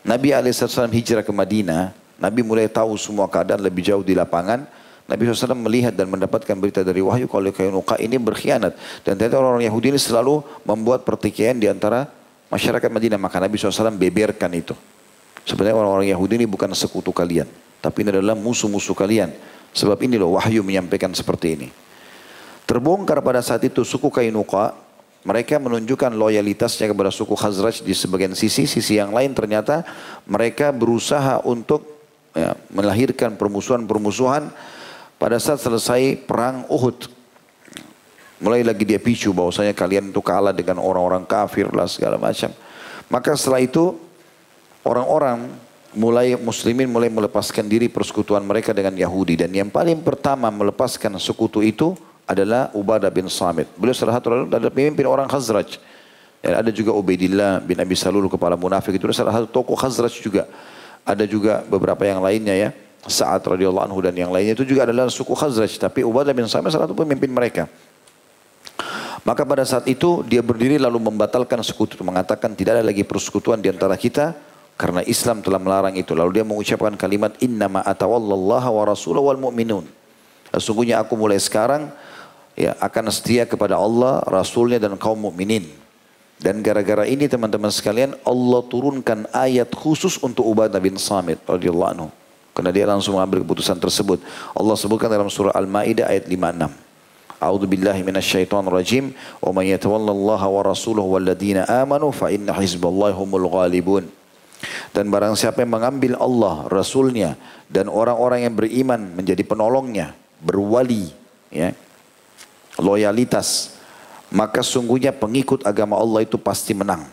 Nabi SAW hijrah ke Madinah, Nabi mulai tahu semua keadaan lebih jauh di lapangan. Nabi SAW melihat dan mendapatkan berita dari wahyu kalau Kainuqa ini berkhianat. Dan ternyata orang-orang Yahudi ini selalu membuat pertikaian di antara masyarakat Madinah. Maka Nabi SAW beberkan itu. Sebenarnya orang-orang Yahudi ini bukan sekutu kalian. Tapi ini adalah musuh-musuh kalian. Sebab ini loh wahyu menyampaikan seperti ini. Terbongkar pada saat itu suku Kainuqa. Mereka menunjukkan loyalitasnya kepada suku Khazraj di sebagian sisi. Sisi yang lain ternyata mereka berusaha untuk ya, melahirkan permusuhan-permusuhan pada saat selesai perang Uhud, mulai lagi dia picu bahwasanya kalian itu kalah dengan orang-orang kafir lah segala macam. Maka setelah itu orang-orang mulai muslimin mulai melepaskan diri persekutuan mereka dengan Yahudi dan yang paling pertama melepaskan sekutu itu adalah Ubadah bin Samit. Beliau salah satu adalah pemimpin orang Khazraj. Dan ada juga Ubaidillah bin Abi Salul kepala munafik itu salah satu tokoh Khazraj juga. Ada juga beberapa yang lainnya ya. Sa'ad radhiyallahu anhu dan yang lainnya itu juga adalah suku Khazraj. Tapi Ubadah bin Samit salah satu pemimpin mereka. Maka pada saat itu dia berdiri lalu membatalkan sekutu. Mengatakan tidak ada lagi persekutuan di antara kita. karena Islam telah melarang itu. Lalu dia mengucapkan kalimat innama atawallallaha wa rasulahu wal mu'minun. Sesungguhnya aku mulai sekarang ya akan setia kepada Allah, Rasulnya dan kaum mukminin. Dan gara-gara ini teman-teman sekalian Allah turunkan ayat khusus untuk Ubadah bin Samit radhiyallahu anhu. Karena dia langsung mengambil keputusan tersebut. Allah sebutkan dalam surah Al-Maidah ayat 56. A'udzu billahi minasyaitonir rajim. Wa may yatawallallaha wa rasuluhu walladzina amanu fa inna hizballahi humul ghalibun. Dan barang siapa yang mengambil Allah, Rasulnya, dan orang-orang yang beriman menjadi penolongnya, berwali, ya, loyalitas, maka sungguhnya pengikut agama Allah itu pasti menang.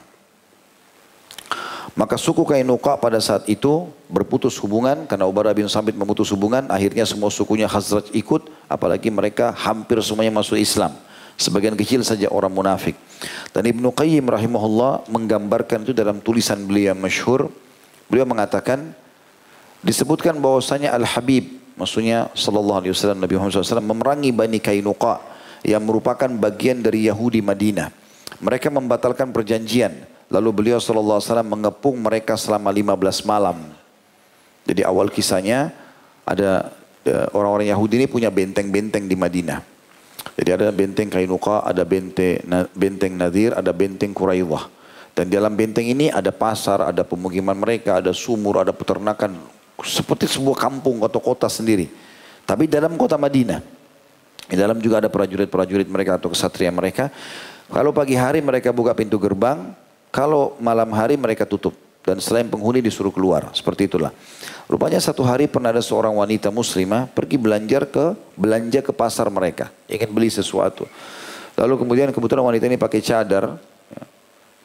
Maka suku Kainuka pada saat itu berputus hubungan karena Ubadah bin Samit memutus hubungan. Akhirnya semua sukunya Khazraj ikut. Apalagi mereka hampir semuanya masuk Islam. Sebagian kecil saja orang munafik. Dan Ibnu Qayyim rahimahullah menggambarkan itu dalam tulisan beliau yang masyhur. Beliau mengatakan disebutkan bahwasanya Al-Habib maksudnya sallallahu alaihi wasallam Nabi Muhammad SAW memerangi Bani Kainuqa yang merupakan bagian dari Yahudi Madinah. Mereka membatalkan perjanjian. Lalu beliau wasallam mengepung mereka selama 15 malam. Jadi awal kisahnya ada eh, orang-orang Yahudi ini punya benteng-benteng di Madinah. Jadi ada benteng Kainuka, ada benteng, benteng Nadir, ada benteng Quraidah. Dan dalam benteng ini ada pasar, ada pemukiman mereka, ada sumur, ada peternakan. Seperti sebuah kampung atau kota sendiri. Tapi dalam kota Madinah. Di dalam juga ada prajurit-prajurit mereka atau kesatria mereka. Kalau pagi hari mereka buka pintu gerbang, kalau malam hari mereka tutup. Dan selain penghuni disuruh keluar. Seperti itulah. Rupanya satu hari pernah ada seorang wanita muslimah pergi belanja ke belanja ke pasar mereka, ingin beli sesuatu. Lalu kemudian kebetulan wanita ini pakai cadar. Ya.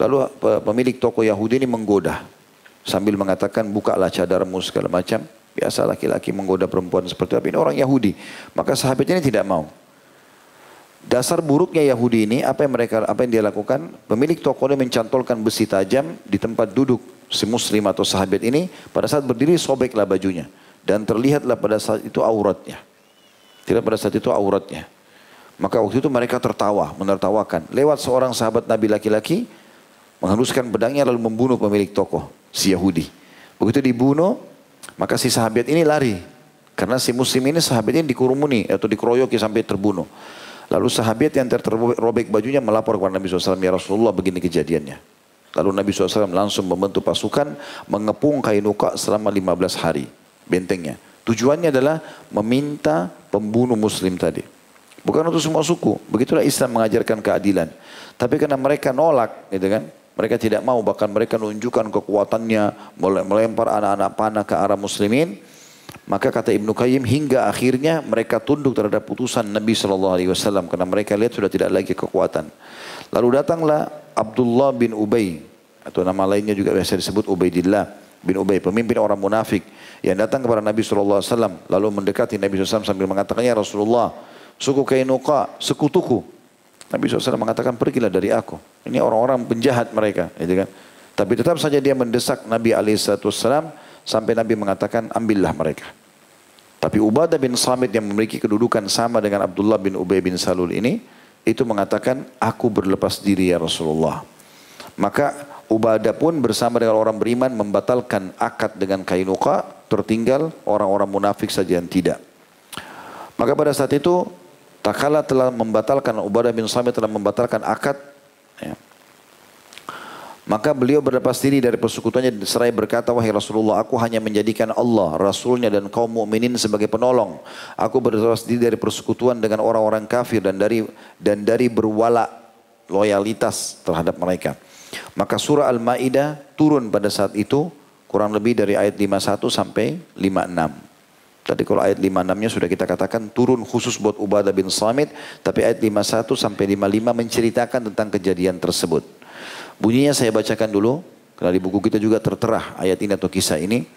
Lalu pemilik toko Yahudi ini menggoda sambil mengatakan bukalah cadarmu segala macam. Biasa laki-laki menggoda perempuan seperti itu. Ini orang Yahudi. Maka sahabat ini tidak mau. Dasar buruknya Yahudi ini apa yang mereka apa yang dia lakukan? Pemilik toko ini mencantolkan besi tajam di tempat duduk si muslim atau sahabat ini pada saat berdiri sobeklah bajunya dan terlihatlah pada saat itu auratnya. Tidak pada saat itu auratnya. Maka waktu itu mereka tertawa, menertawakan. Lewat seorang sahabat Nabi laki-laki menghaluskan pedangnya lalu membunuh pemilik toko si Yahudi. Begitu dibunuh, maka si sahabat ini lari karena si muslim ini sahabatnya dikurumuni atau dikeroyoki sampai terbunuh. Lalu sahabat yang terrobek bajunya melapor kepada Nabi SAW, ya Rasulullah begini kejadiannya. Lalu Nabi SAW langsung membentuk pasukan mengepung Kainuka selama 15 hari bentengnya. Tujuannya adalah meminta pembunuh muslim tadi. Bukan untuk semua suku. Begitulah Islam mengajarkan keadilan. Tapi karena mereka nolak gitu kan. Mereka tidak mau bahkan mereka menunjukkan kekuatannya melempar anak-anak panah ke arah muslimin. Maka kata Ibnu Qayyim hingga akhirnya mereka tunduk terhadap putusan Nabi Shallallahu Alaihi Wasallam karena mereka lihat sudah tidak lagi kekuatan. Lalu datanglah Abdullah bin Ubay atau nama lainnya juga biasa disebut Ubaidillah bin Ubay pemimpin orang munafik yang datang kepada Nabi Shallallahu Alaihi Wasallam lalu mendekati Nabi SAW sambil mengatakan ya Rasulullah suku Kainuka sekutuku. Nabi SAW mengatakan pergilah dari aku. Ini orang-orang penjahat mereka gitu kan. Tapi tetap saja dia mendesak Nabi Alaihissalam Sampai Nabi mengatakan ambillah mereka. Tapi Ubadah bin Samit yang memiliki kedudukan sama dengan Abdullah bin Ubay bin Salul ini, itu mengatakan, aku berlepas diri ya Rasulullah. Maka Ubadah pun bersama dengan orang beriman membatalkan akad dengan Kainuka, tertinggal orang-orang munafik saja yang tidak. Maka pada saat itu, tak kala telah membatalkan, Ubadah bin Samit telah membatalkan akad, ya, maka beliau berlepas diri dari persekutuannya dan seraya berkata, Wahai Rasulullah, aku hanya menjadikan Allah, Rasulnya dan kaum mukminin sebagai penolong. Aku berlepas diri dari persekutuan dengan orang-orang kafir dan dari dan dari berwala loyalitas terhadap mereka. Maka surah Al-Ma'idah turun pada saat itu kurang lebih dari ayat 51 sampai 56. Tadi kalau ayat 56-nya sudah kita katakan turun khusus buat Ubadah bin Samit, tapi ayat 51 sampai 55 menceritakan tentang kejadian tersebut. Bunyinya saya bacakan dulu. Karena di buku kita juga tertera ayat ini atau kisah ini.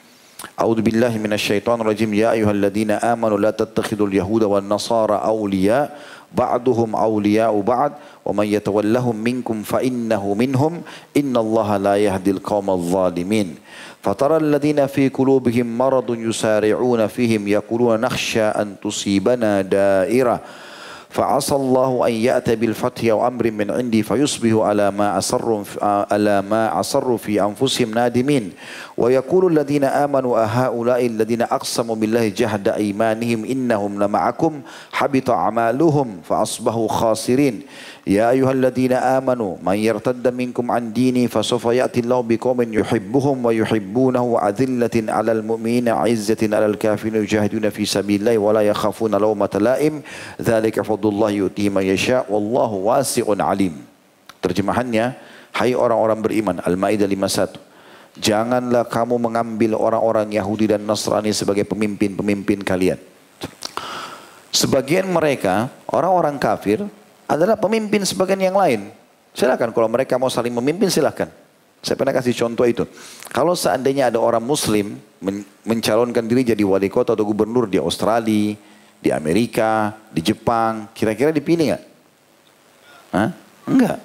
A'udzu billahi minasyaitonir rajim. Ya ayyuhalladzina amanu la tattakhidul yahuda wan nasara awliya ba'duhum awliya'u ba'd wa man yatawallahum minkum fa innahu minhum innallaha la yahdil qaumal zalimin fatara alladhina fi qulubihim maradun yusari'una fihim yaquluna nakhsha an tusibana da'irah فعسى الله أن يأتي بالفتح أو أمر من عندي فيصبحوا على ما أسروا على ما أسروا في أنفسهم نادمين. ويقول الذين آمنوا أهؤلاء الذين أقسموا بالله جهد أيمانهم إنهم لمعكم حبط أعمالهم فأصبحوا خاسرين. يا أيها الذين آمنوا من يرتد منكم عن ديني فسوف يأتي الله بقوم يحبهم ويحبونه أذلة على المؤمنين عزة على الكافرين يجاهدون في سبيل الله ولا يخافون لومة لائم. ذلك فضل Abdullah yu'ti ma yasha' wallahu wasi'un alim. Terjemahannya, hai orang-orang beriman, Al-Maidah 51. Janganlah kamu mengambil orang-orang Yahudi dan Nasrani sebagai pemimpin-pemimpin kalian. Sebagian mereka, orang-orang kafir, adalah pemimpin sebagian yang lain. Silakan kalau mereka mau saling memimpin silakan. Saya pernah kasih contoh itu. Kalau seandainya ada orang muslim mencalonkan diri jadi wali kota atau gubernur di Australia, di Amerika, di Jepang, kira-kira dipilih nggak? Hah? Enggak.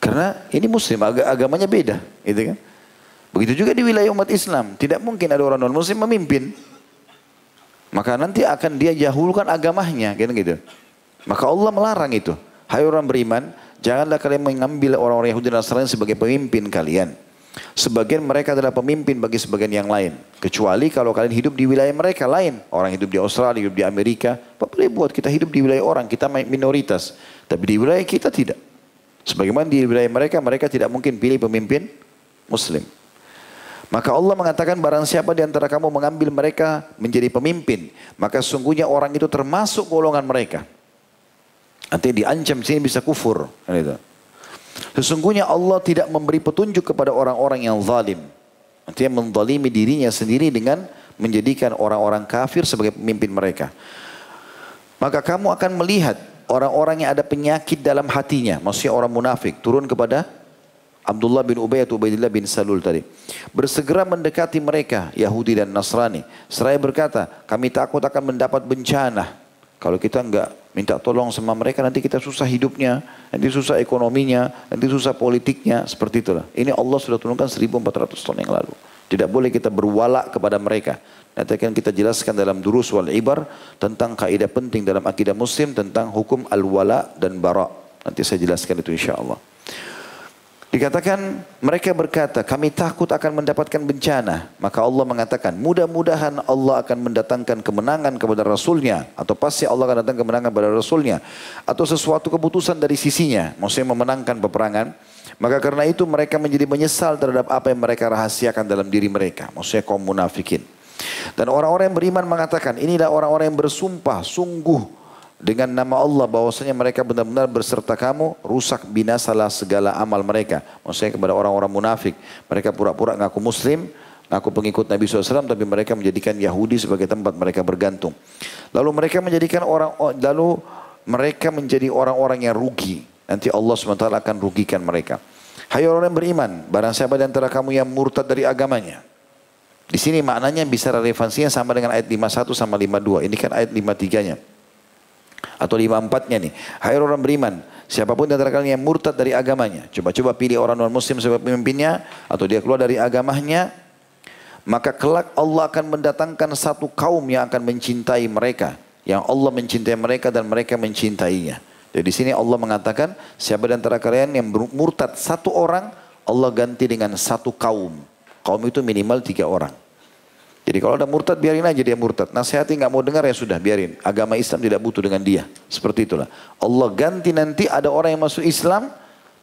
Karena ini muslim, ag agamanya beda, gitu kan? Begitu juga di wilayah umat Islam, tidak mungkin ada orang non muslim memimpin. Maka nanti akan dia jahulkan agamanya, gitu gitu. Maka Allah melarang itu. Hai orang beriman, janganlah kalian mengambil orang-orang Yahudi dan Nasrani sebagai pemimpin kalian. Sebagian mereka adalah pemimpin bagi sebagian yang lain. Kecuali kalau kalian hidup di wilayah mereka lain. Orang hidup di Australia, hidup di Amerika. Apa boleh buat kita hidup di wilayah orang, kita minoritas. Tapi di wilayah kita tidak. Sebagaimana di wilayah mereka, mereka tidak mungkin pilih pemimpin muslim. Maka Allah mengatakan barang siapa di antara kamu mengambil mereka menjadi pemimpin. Maka sungguhnya orang itu termasuk golongan mereka. Nanti diancam sini bisa kufur. Gitu. Sesungguhnya Allah tidak memberi petunjuk kepada orang-orang yang zalim. Artinya menzalimi dirinya sendiri dengan menjadikan orang-orang kafir sebagai pemimpin mereka. Maka kamu akan melihat orang-orang yang ada penyakit dalam hatinya. Maksudnya orang munafik. Turun kepada Abdullah bin Ubay atau Ubaidillah bin Salul tadi. Bersegera mendekati mereka, Yahudi dan Nasrani. Seraya berkata, kami takut akan mendapat bencana. Kalau kita enggak minta tolong sama mereka nanti kita susah hidupnya, nanti susah ekonominya, nanti susah politiknya, seperti itulah. Ini Allah sudah turunkan 1400 tahun yang lalu. Tidak boleh kita berwala kepada mereka. Nanti akan kita jelaskan dalam durus wal ibar tentang kaidah penting dalam akidah muslim tentang hukum al-wala dan bara. Nanti saya jelaskan itu insya Allah. Dikatakan mereka berkata kami takut akan mendapatkan bencana. Maka Allah mengatakan mudah-mudahan Allah akan mendatangkan kemenangan kepada Rasulnya. Atau pasti Allah akan datang kemenangan kepada Rasulnya. Atau sesuatu keputusan dari sisinya. Maksudnya memenangkan peperangan. Maka karena itu mereka menjadi menyesal terhadap apa yang mereka rahasiakan dalam diri mereka. Maksudnya kaum munafikin. Dan orang-orang yang beriman mengatakan inilah orang-orang yang bersumpah sungguh dengan nama Allah bahwasanya mereka benar-benar berserta kamu rusak binasalah segala amal mereka. Maksudnya kepada orang-orang munafik. Mereka pura-pura ngaku muslim ngaku pengikut Nabi SAW tapi mereka menjadikan Yahudi sebagai tempat mereka bergantung. Lalu mereka menjadikan orang lalu mereka menjadi orang-orang yang rugi. Nanti Allah SWT akan rugikan mereka. Hai orang yang beriman barang siapa di antara kamu yang murtad dari agamanya. Di sini maknanya bisa relevansinya sama dengan ayat 51 sama 52 ini kan ayat 53 nya atau lima empatnya nih. Hai orang beriman, siapa pun antara kalian yang murtad dari agamanya, coba-coba pilih orang non muslim sebagai pemimpinnya atau dia keluar dari agamanya, maka kelak Allah akan mendatangkan satu kaum yang akan mencintai mereka, yang Allah mencintai mereka dan mereka mencintainya. Jadi di sini Allah mengatakan siapa di antara kalian yang murtad satu orang, Allah ganti dengan satu kaum. Kaum itu minimal tiga orang. Jadi kalau ada murtad biarin aja dia murtad. Nasihati nggak mau dengar ya sudah biarin. Agama Islam tidak butuh dengan dia. Seperti itulah. Allah ganti nanti ada orang yang masuk Islam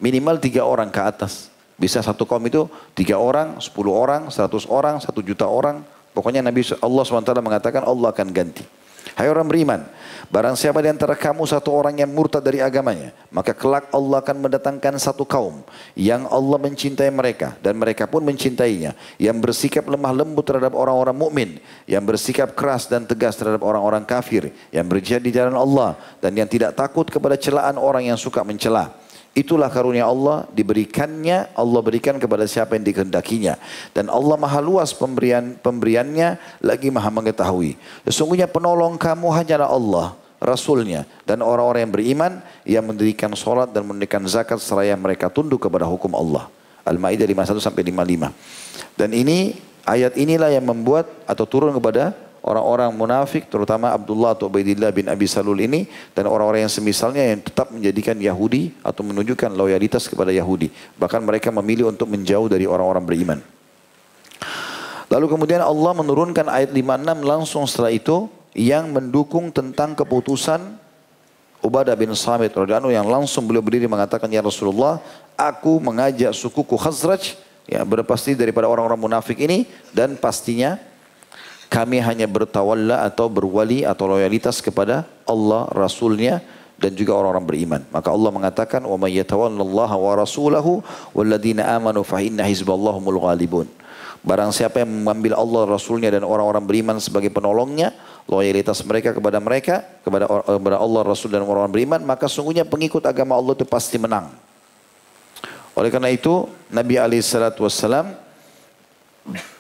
minimal tiga orang ke atas. Bisa satu kaum itu tiga orang, sepuluh orang, seratus orang, satu juta orang. Pokoknya Nabi Allah SWT mengatakan Allah akan ganti. Hai orang beriman, barang siapa di antara kamu satu orang yang murtad dari agamanya, maka kelak Allah akan mendatangkan satu kaum yang Allah mencintai mereka dan mereka pun mencintainya, yang bersikap lemah lembut terhadap orang-orang mukmin, yang bersikap keras dan tegas terhadap orang-orang kafir, yang berjihad di jalan Allah dan yang tidak takut kepada celaan orang yang suka mencela. Itulah karunia Allah diberikannya, Allah berikan kepada siapa yang dikehendakinya. Dan Allah maha luas pemberian pemberiannya, lagi maha mengetahui. Sesungguhnya penolong kamu hanyalah Allah, Rasulnya. Dan orang-orang yang beriman, yang mendirikan solat dan mendirikan zakat seraya mereka tunduk kepada hukum Allah. Al-Ma'idah 51 sampai 55. Dan ini, ayat inilah yang membuat atau turun kepada orang-orang munafik terutama Abdullah atau Ubaidillah bin Abi Salul ini dan orang-orang yang semisalnya yang tetap menjadikan Yahudi atau menunjukkan loyalitas kepada Yahudi. Bahkan mereka memilih untuk menjauh dari orang-orang beriman. Lalu kemudian Allah menurunkan ayat 56 langsung setelah itu yang mendukung tentang keputusan Ubadah bin Samit radhiyallahu yang langsung beliau berdiri mengatakan ya Rasulullah aku mengajak sukuku Khazraj ya berpasti daripada orang-orang munafik ini dan pastinya kami hanya bertawalla atau berwali atau loyalitas kepada Allah Rasulnya dan juga orang-orang beriman. Maka Allah mengatakan, "Wa may yatawallallaha wa rasulahu walladzina amanu fa inna hizballahumul ghalibun." Barang siapa yang mengambil Allah Rasulnya dan orang-orang beriman sebagai penolongnya, loyalitas mereka kepada mereka, kepada, kepada Allah Rasul dan orang-orang beriman, maka sungguhnya pengikut agama Allah itu pasti menang. Oleh karena itu, Nabi alaihissalatu wassalam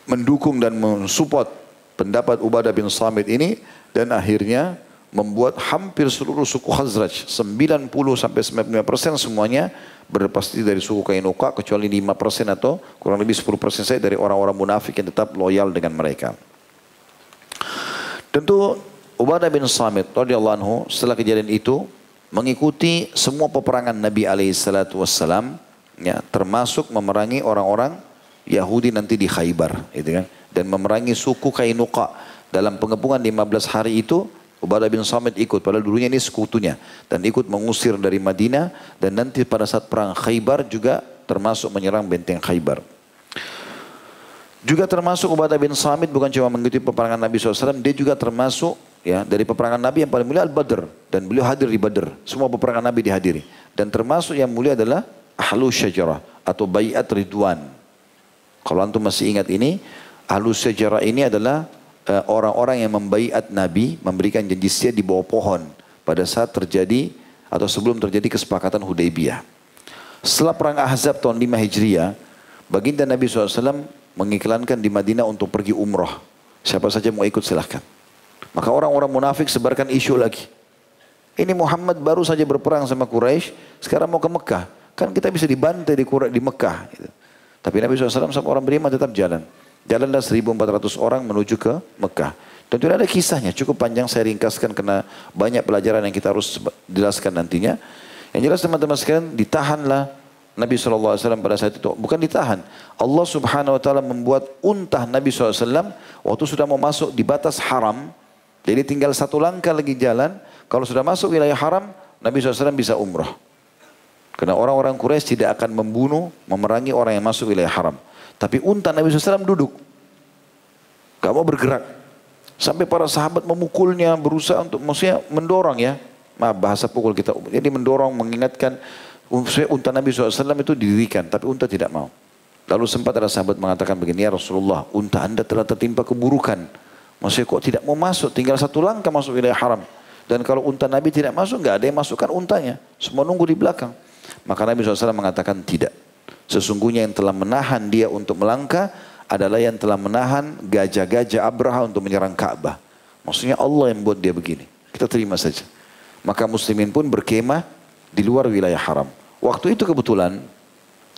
mendukung dan mensupport pendapat Ubadah bin Samit ini dan akhirnya membuat hampir seluruh suku Khazraj 90 sampai 95 persen semuanya berpasti dari suku Kainuka kecuali 5 persen atau kurang lebih 10 persen saya dari orang-orang munafik yang tetap loyal dengan mereka. Tentu Ubadah bin Samit radhiyallahu anhu setelah kejadian itu mengikuti semua peperangan Nabi alaihi salatu wassalam ya termasuk memerangi orang-orang Yahudi nanti di Khaybar gitu kan dan memerangi suku Kainuka. Dalam pengepungan 15 hari itu Ubadah bin Samit ikut, padahal dulunya ini sekutunya. Dan ikut mengusir dari Madinah dan nanti pada saat perang Khaybar juga termasuk menyerang benteng Khaybar. Juga termasuk Ubadah bin Samit bukan cuma mengikuti peperangan Nabi SAW, dia juga termasuk ya dari peperangan Nabi yang paling mulia Al-Badr. Dan beliau hadir di Badr. Semua peperangan Nabi dihadiri. Dan termasuk yang mulia adalah Ahlu Syajarah atau Bayat Ridwan. Kalau antum masih ingat ini, Ahlu sejarah ini adalah eh, orang-orang yang membaiat Nabi, memberikan janji setia di bawah pohon pada saat terjadi atau sebelum terjadi kesepakatan Hudaybiyah. Setelah perang Ahzab tahun 5 Hijriah, baginda Nabi SAW mengiklankan di Madinah untuk pergi umroh. Siapa saja mau ikut silahkan. Maka orang-orang munafik sebarkan isu lagi. Ini Muhammad baru saja berperang sama Quraisy, sekarang mau ke Mekah. Kan kita bisa dibantai di, di Mekah. Gitu. Tapi Nabi SAW sama orang beriman tetap jalan. Jalanlah 1400 orang menuju ke Mekah. Dan itu ada kisahnya, cukup panjang saya ringkaskan karena banyak pelajaran yang kita harus jelaskan nantinya. Yang jelas teman-teman sekalian, ditahanlah Nabi SAW pada saat itu. Bukan ditahan. Allah subhanahu wa ta'ala membuat untah Nabi SAW waktu sudah mau masuk di batas haram. Jadi tinggal satu langkah lagi jalan. Kalau sudah masuk wilayah haram, Nabi SAW bisa umrah. Karena orang-orang Quraisy tidak akan membunuh, memerangi orang yang masuk wilayah haram. Tapi unta Nabi SAW duduk. Gak mau bergerak. Sampai para sahabat memukulnya, berusaha untuk maksudnya mendorong ya. Maaf bahasa pukul kita. Jadi mendorong, mengingatkan. Unta Nabi SAW itu didirikan, tapi unta tidak mau. Lalu sempat ada sahabat mengatakan begini, ya Rasulullah, unta anda telah tertimpa keburukan. Maksudnya kok tidak mau masuk, tinggal satu langkah masuk wilayah haram. Dan kalau unta Nabi tidak masuk, nggak ada yang masukkan untanya. Semua nunggu di belakang. Maka Nabi SAW mengatakan tidak. Sesungguhnya yang telah menahan dia untuk melangkah adalah yang telah menahan gajah-gajah Abraha untuk menyerang Ka'bah. Maksudnya Allah yang buat dia begini. Kita terima saja. Maka muslimin pun berkemah di luar wilayah haram. Waktu itu kebetulan,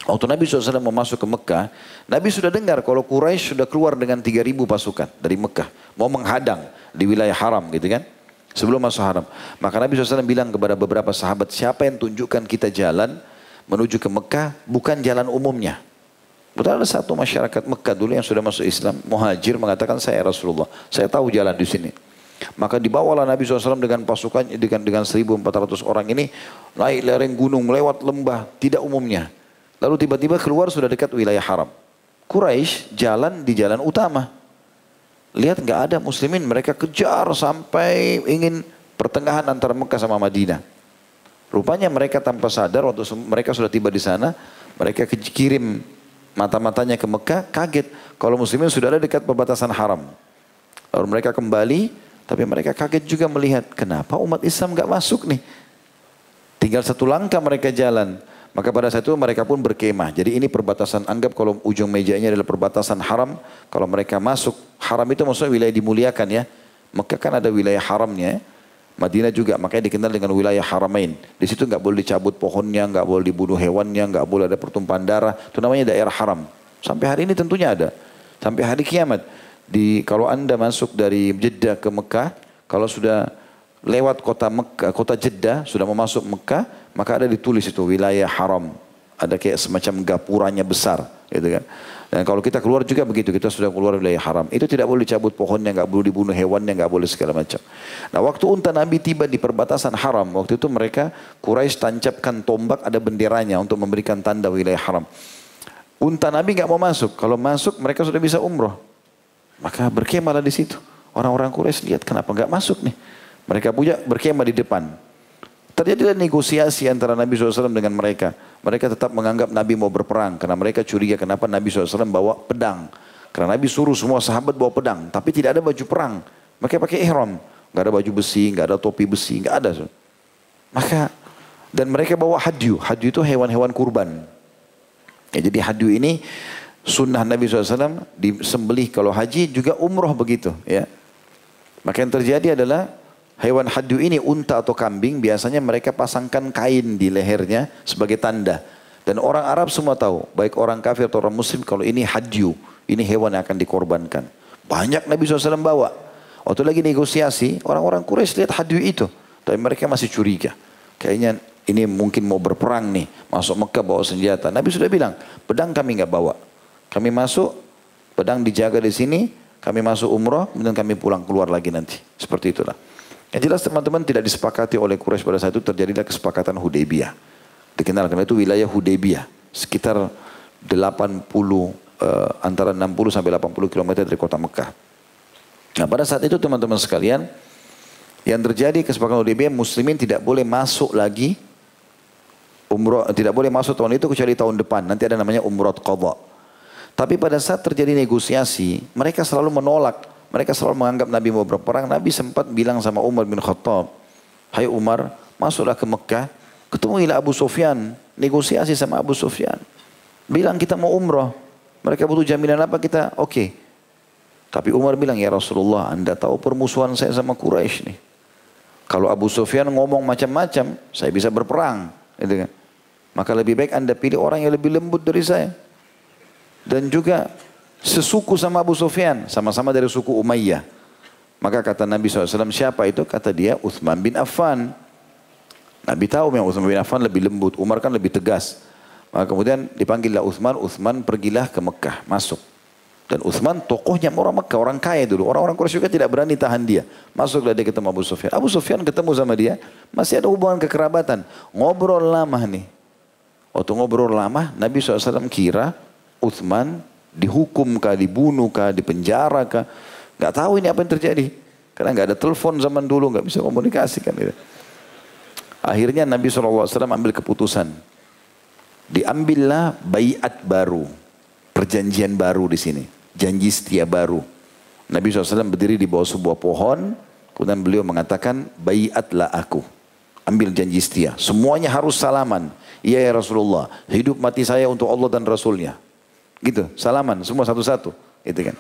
waktu Nabi SAW mau masuk ke Mekah, Nabi sudah dengar kalau Quraisy sudah keluar dengan 3.000 pasukan dari Mekah. Mau menghadang di wilayah haram gitu kan. Sebelum masuk haram. Maka Nabi SAW bilang kepada beberapa sahabat, siapa yang tunjukkan kita jalan, menuju ke Mekah bukan jalan umumnya. Betul ada satu masyarakat Mekah dulu yang sudah masuk Islam, muhajir mengatakan saya Rasulullah, saya tahu jalan di sini. Maka dibawalah Nabi SAW dengan pasukan dengan dengan 1.400 orang ini naik lereng gunung, melewat lembah, tidak umumnya. Lalu tiba-tiba keluar sudah dekat wilayah haram. Quraisy jalan di jalan utama. Lihat nggak ada muslimin, mereka kejar sampai ingin pertengahan antara Mekah sama Madinah. Rupanya mereka tanpa sadar waktu mereka sudah tiba di sana, mereka kirim mata-matanya ke Mekah, kaget kalau muslimin sudah ada dekat perbatasan haram. Lalu mereka kembali, tapi mereka kaget juga melihat kenapa umat Islam nggak masuk nih. Tinggal satu langkah mereka jalan. Maka pada saat itu mereka pun berkemah. Jadi ini perbatasan, anggap kalau ujung mejanya adalah perbatasan haram. Kalau mereka masuk, haram itu maksudnya wilayah dimuliakan ya. Mekah kan ada wilayah haramnya ya. Madinah juga makanya dikenal dengan wilayah Haramain. Di situ nggak boleh dicabut pohonnya, nggak boleh dibunuh hewannya, nggak boleh ada pertumpahan darah. Itu namanya daerah haram. Sampai hari ini tentunya ada. Sampai hari kiamat. di kalau anda masuk dari Jeddah ke Mekah, kalau sudah lewat kota Mekah, kota Jeddah, sudah mau masuk Mekah, maka ada ditulis itu wilayah haram. Ada kayak semacam gapuranya besar, gitu kan. Dan kalau kita keluar juga begitu, kita sudah keluar wilayah haram. Itu tidak boleh dicabut pohonnya, nggak boleh dibunuh hewannya, nggak boleh segala macam. Nah waktu unta Nabi tiba di perbatasan haram, waktu itu mereka Quraisy tancapkan tombak ada benderanya untuk memberikan tanda wilayah haram. Unta Nabi nggak mau masuk, kalau masuk mereka sudah bisa umroh. Maka berkemahlah di situ. Orang-orang Quraisy lihat kenapa nggak masuk nih. Mereka punya berkemah di depan. Terjadilah negosiasi antara Nabi SAW dengan mereka. Mereka tetap menganggap Nabi mau berperang. Karena mereka curiga kenapa Nabi SAW bawa pedang. Karena Nabi suruh semua sahabat bawa pedang. Tapi tidak ada baju perang. Mereka pakai ihram. Gak ada baju besi, gak ada topi besi, gak ada. Maka dan mereka bawa hadyu. Hadyu itu hewan-hewan kurban. Ya, jadi hadyu ini sunnah Nabi SAW disembelih kalau haji juga umroh begitu. Ya. Maka yang terjadi adalah Hewan hadyu ini unta atau kambing biasanya mereka pasangkan kain di lehernya sebagai tanda. Dan orang Arab semua tahu, baik orang kafir atau orang muslim kalau ini hadyu, ini hewan yang akan dikorbankan. Banyak Nabi SAW bawa. Waktu lagi negosiasi, orang-orang Quraisy lihat hadyu itu. Tapi mereka masih curiga. Kayaknya ini mungkin mau berperang nih, masuk Mekah bawa senjata. Nabi sudah bilang, pedang kami nggak bawa. Kami masuk, pedang dijaga di sini, kami masuk umroh, kemudian kami pulang keluar lagi nanti. Seperti itulah. Yang jelas teman-teman tidak disepakati oleh Quraisy pada saat itu terjadilah kesepakatan Hudaybiyah. Dikenal karena itu wilayah Hudaybiyah. Sekitar 80 uh, eh, antara 60 sampai 80 km dari kota Mekah. Nah pada saat itu teman-teman sekalian yang terjadi kesepakatan Hudaybiyah muslimin tidak boleh masuk lagi umroh tidak boleh masuk tahun itu kecuali tahun depan. Nanti ada namanya umroh qadha. Tapi pada saat terjadi negosiasi, mereka selalu menolak mereka selalu menganggap Nabi mau berperang. Nabi sempat bilang sama Umar bin Khattab, Hai Umar, masuklah ke Mekah, ketemuilah Abu Sufyan, negosiasi sama Abu Sufyan. Bilang kita mau umroh. Mereka butuh jaminan apa kita? Oke. Okay. Tapi Umar bilang, ya Rasulullah, anda tahu permusuhan saya sama Quraisy nih. Kalau Abu Sufyan ngomong macam-macam, saya bisa berperang. Gitu kan. Maka lebih baik anda pilih orang yang lebih lembut dari saya. Dan juga sesuku sama Abu Sufyan, sama-sama dari suku Umayyah. Maka kata Nabi SAW, siapa itu? Kata dia Uthman bin Affan. Nabi tahu memang Uthman bin Affan lebih lembut, Umar kan lebih tegas. Maka kemudian dipanggillah Uthman, Uthman pergilah ke Mekah, masuk. Dan Uthman tokohnya orang Mekah, orang kaya dulu. Orang-orang Quraisy juga tidak berani tahan dia. Masuklah dia ketemu Abu Sufyan. Abu Sufyan ketemu sama dia, masih ada hubungan kekerabatan. Ngobrol lama nih. Waktu ngobrol lama, Nabi SAW kira Uthman dihukum kah, dibunuh kah, dipenjara kah. Gak tahu ini apa yang terjadi. Karena gak ada telepon zaman dulu, gak bisa komunikasi kan. Gitu. Akhirnya Nabi SAW ambil keputusan. Diambillah bayat baru. Perjanjian baru di sini. Janji setia baru. Nabi SAW berdiri di bawah sebuah pohon. Kemudian beliau mengatakan, bayatlah aku. Ambil janji setia. Semuanya harus salaman. Iya ya Rasulullah. Hidup mati saya untuk Allah dan Rasulnya. Gitu, salaman semua satu-satu. Gitu kan.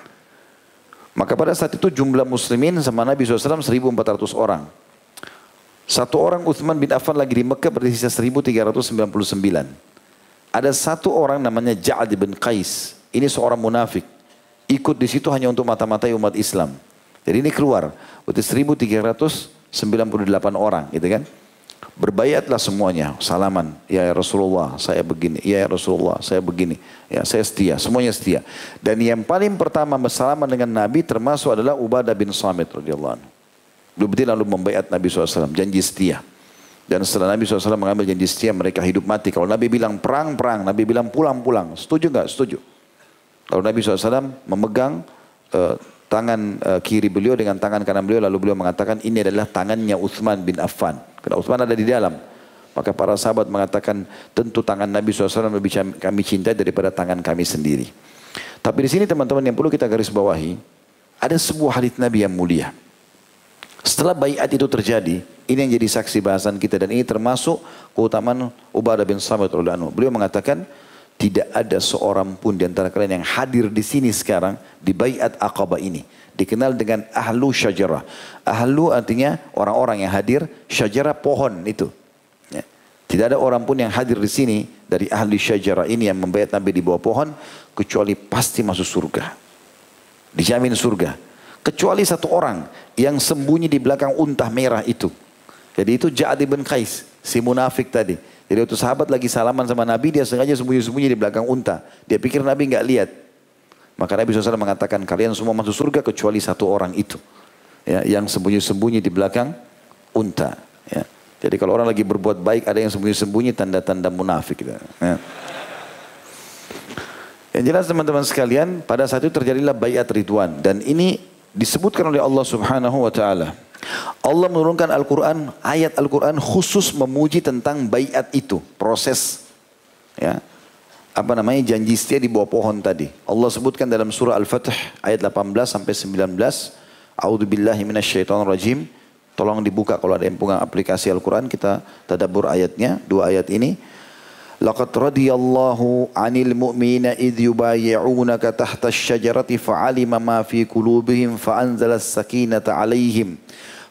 Maka pada saat itu jumlah muslimin sama Nabi SAW 1400 orang. Satu orang Uthman bin Affan lagi di Mekah bersisa 1399. Ada satu orang namanya Ja'ad bin Qais. Ini seorang munafik. Ikut di situ hanya untuk mata-matai umat Islam. Jadi ini keluar. Berarti 1398 orang gitu kan. Berbayatlah semuanya, salaman. Ya, Rasulullah, saya begini. Ya, Rasulullah, saya begini. Ya, saya setia, semuanya setia. Dan yang paling pertama bersalaman dengan Nabi termasuk adalah Ubadah bin Samit radhiyallahu anhu. Beliau lalu membayat Nabi SAW, janji setia. Dan setelah Nabi SAW mengambil janji setia, mereka hidup mati. Kalau Nabi bilang perang, perang. Nabi bilang pulang, pulang. Setuju nggak? Setuju. Kalau Nabi SAW memegang uh, tangan uh, kiri beliau dengan tangan kanan beliau, lalu beliau mengatakan ini adalah tangannya Uthman bin Affan. Karena Uthman ada di dalam. Maka para sahabat mengatakan tentu tangan Nabi SAW lebih kami cintai daripada tangan kami sendiri. Tapi di sini teman-teman yang perlu kita garis bawahi, ada sebuah hadis Nabi yang mulia. Setelah bayat itu terjadi, ini yang jadi saksi bahasan kita dan ini termasuk keutamaan Ubadah bin Samit Beliau mengatakan tidak ada seorang pun di antara kalian yang hadir di sini sekarang di bayat Aqabah ini dikenal dengan ahlu syajarah. Ahlu artinya orang-orang yang hadir, syajarah pohon itu. Ya. Tidak ada orang pun yang hadir di sini dari ahli syajarah ini yang membayat Nabi di bawah pohon kecuali pasti masuk surga. Dijamin surga. Kecuali satu orang yang sembunyi di belakang unta merah itu. Jadi itu Ja'ad ibn Qais, si munafik tadi. Jadi waktu sahabat lagi salaman sama Nabi, dia sengaja sembunyi-sembunyi di belakang unta. Dia pikir Nabi nggak lihat. Maka Nabi SAW mengatakan, kalian semua masuk surga kecuali satu orang itu. Ya, yang sembunyi-sembunyi di belakang unta. Ya. Jadi kalau orang lagi berbuat baik, ada yang sembunyi-sembunyi tanda-tanda munafik. Gitu. Ya. Yang jelas teman-teman sekalian, pada saat itu terjadilah bayat Ridwan. Dan ini disebutkan oleh Allah subhanahu wa ta'ala. Allah menurunkan Al-Quran, ayat Al-Quran khusus memuji tentang bayat itu, proses ya, apa namanya janji setia di bawah pohon tadi. Allah sebutkan dalam surah Al-Fatih ayat 18 sampai 19. A'udzu billahi minasyaitonir rajim. Tolong dibuka kalau ada yang punya aplikasi Al-Quran kita tadabbur ayatnya, dua ayat ini. لقد radiyallahu 'anil mu'minina idh yubayyi'unaka tahta asy-syajarati fa'alima ma fi qulubihim fa'anzala as-sakinata 'alaihim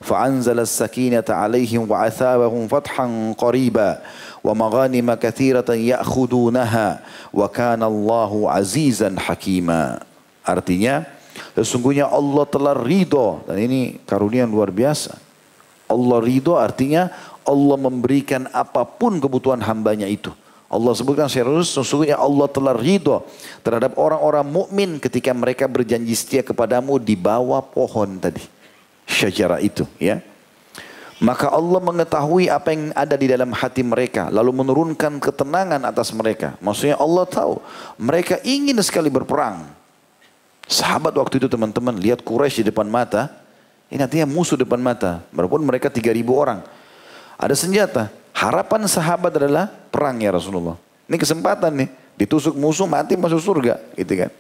fa'anzala as-sakinata 'alaihim wa athabahum fathan qariba wa maghanima katsiratan ya'khudunaha wa kana Allahu 'azizan hakima. Artinya sesungguhnya Allah telah ridho dan ini karunia luar biasa. Allah ridho artinya Allah memberikan apa pun kebutuhan hambanya itu. Allah sebutkan serius sesungguhnya Allah telah ridho terhadap orang-orang mukmin ketika mereka berjanji setia kepadamu di bawah pohon tadi syajarah itu ya. Maka Allah mengetahui apa yang ada di dalam hati mereka lalu menurunkan ketenangan atas mereka. Maksudnya Allah tahu mereka ingin sekali berperang. Sahabat waktu itu teman-teman lihat Quraisy di depan mata. Ini artinya musuh depan mata. Walaupun mereka 3000 orang. Ada senjata. Harapan sahabat adalah perang ya Rasulullah. Ini kesempatan nih. Ditusuk musuh mati masuk surga. Gitu kan.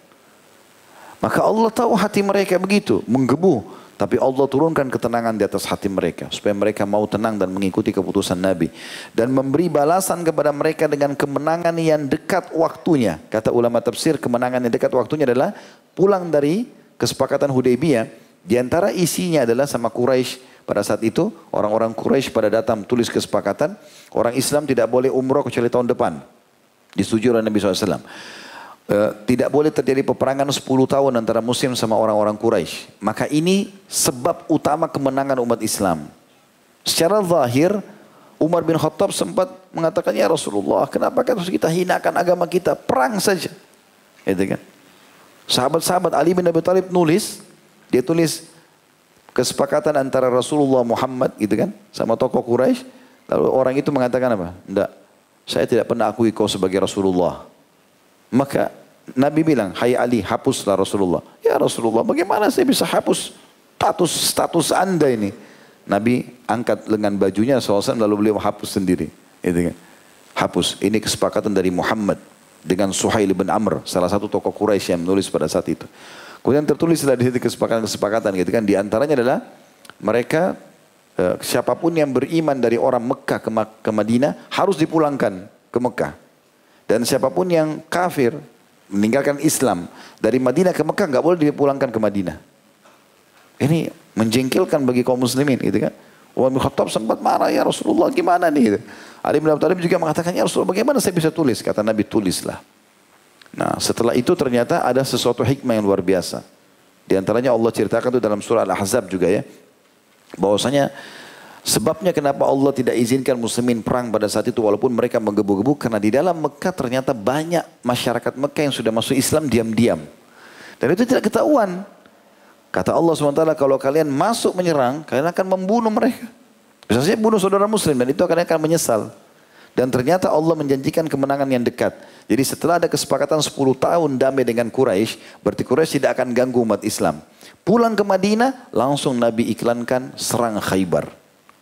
Maka Allah tahu hati mereka begitu. Menggebu. Tapi Allah turunkan ketenangan di atas hati mereka. Supaya mereka mau tenang dan mengikuti keputusan Nabi. Dan memberi balasan kepada mereka dengan kemenangan yang dekat waktunya. Kata ulama tafsir kemenangan yang dekat waktunya adalah pulang dari kesepakatan Hudaybiyah. Di antara isinya adalah sama Quraisy pada saat itu orang-orang Quraisy pada datang tulis kesepakatan orang Islam tidak boleh umroh kecuali tahun depan. Disetujui oleh Nabi SAW. Uh, tidak boleh terjadi peperangan 10 tahun antara muslim sama orang-orang Quraisy. Maka ini sebab utama kemenangan umat Islam. Secara zahir Umar bin Khattab sempat mengatakan ya Rasulullah, kenapa harus kita hinakan agama kita? Perang saja. Gitu kan? Sahabat-sahabat Ali bin Abi Thalib nulis, dia tulis kesepakatan antara Rasulullah Muhammad gitu kan sama tokoh Quraisy. Lalu orang itu mengatakan apa? Tidak, saya tidak pernah akui kau sebagai Rasulullah. Maka Nabi bilang, Hai Ali, hapuslah Rasulullah. Ya Rasulullah, bagaimana saya bisa hapus status status anda ini? Nabi angkat lengan bajunya SAW lalu beliau hapus sendiri. Itu kan. Hapus. Ini kesepakatan dari Muhammad dengan Suhail bin Amr, salah satu tokoh Quraisy yang menulis pada saat itu. Kemudian tertulislah di situ kesepakatan-kesepakatan gitu kan. Di antaranya adalah mereka eh, siapa pun yang beriman dari orang Mekah ke, ke Madinah harus dipulangkan ke Mekah. Dan siapa pun yang kafir meninggalkan Islam dari Madinah ke Mekah nggak boleh dipulangkan ke Madinah. Ini menjengkelkan bagi kaum muslimin gitu kan. Umar bin Khattab sempat marah ya Rasulullah gimana nih gitu. Ali bin Abi Thalib juga mengatakan ya Rasulullah bagaimana saya bisa tulis? Kata Nabi tulislah. Nah setelah itu ternyata ada sesuatu hikmah yang luar biasa. Di antaranya Allah ceritakan itu dalam surah Al-Ahzab juga ya. Bahwasanya Sebabnya kenapa Allah tidak izinkan muslimin perang pada saat itu walaupun mereka menggebu-gebu karena di dalam Mekah ternyata banyak masyarakat Mekah yang sudah masuk Islam diam-diam. Dan itu tidak ketahuan. Kata Allah SWT kalau kalian masuk menyerang kalian akan membunuh mereka. Bisa saja bunuh saudara muslim dan itu akan menyesal. Dan ternyata Allah menjanjikan kemenangan yang dekat. Jadi setelah ada kesepakatan 10 tahun damai dengan Quraisy, berarti Quraisy tidak akan ganggu umat Islam. Pulang ke Madinah, langsung Nabi iklankan serang Khaybar.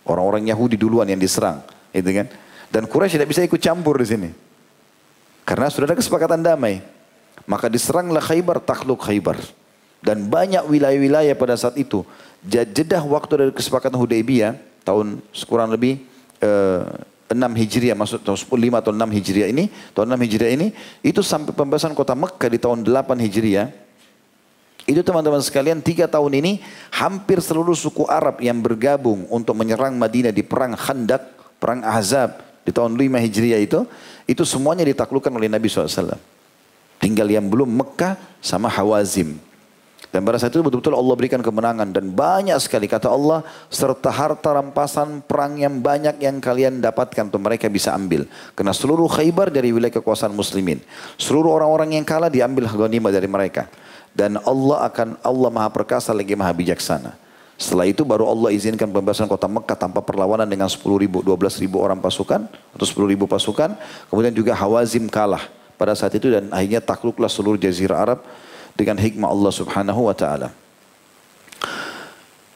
Orang-orang Yahudi duluan yang diserang, itu kan? Dan Quraisy tidak bisa ikut campur di sini. Karena sudah ada kesepakatan damai. Maka diseranglah Khaybar, takluk Khaybar. Dan banyak wilayah-wilayah pada saat itu. Jedah waktu dari kesepakatan Hudaybiyah, tahun kurang lebih eh, 6 Hijriah, maksud tahun 5 atau 6 Hijriah ini, tahun 6 Hijriah ini, itu sampai pembebasan kota Mekah di tahun 8 Hijriah, itu teman-teman sekalian tiga tahun ini hampir seluruh suku Arab yang bergabung untuk menyerang Madinah di perang Khandak, perang Ahzab di tahun 5 Hijriah itu, itu semuanya ditaklukkan oleh Nabi SAW. Tinggal yang belum Mekah sama Hawazim. Dan pada saat itu betul-betul Allah berikan kemenangan dan banyak sekali kata Allah serta harta rampasan perang yang banyak yang kalian dapatkan untuk mereka bisa ambil. Karena seluruh Khaybar dari wilayah kekuasaan muslimin. Seluruh orang-orang yang kalah diambil ghanimah dari mereka. Dan Allah akan Allah Maha Perkasa lagi Maha Bijaksana. Setelah itu baru Allah izinkan pembebasan kota Mekah tanpa perlawanan dengan 10 ribu, 12 ribu orang pasukan atau 10 ribu pasukan. Kemudian juga Hawazim kalah pada saat itu dan akhirnya takluklah seluruh jazirah Arab dengan hikmah Allah Subhanahu wa taala.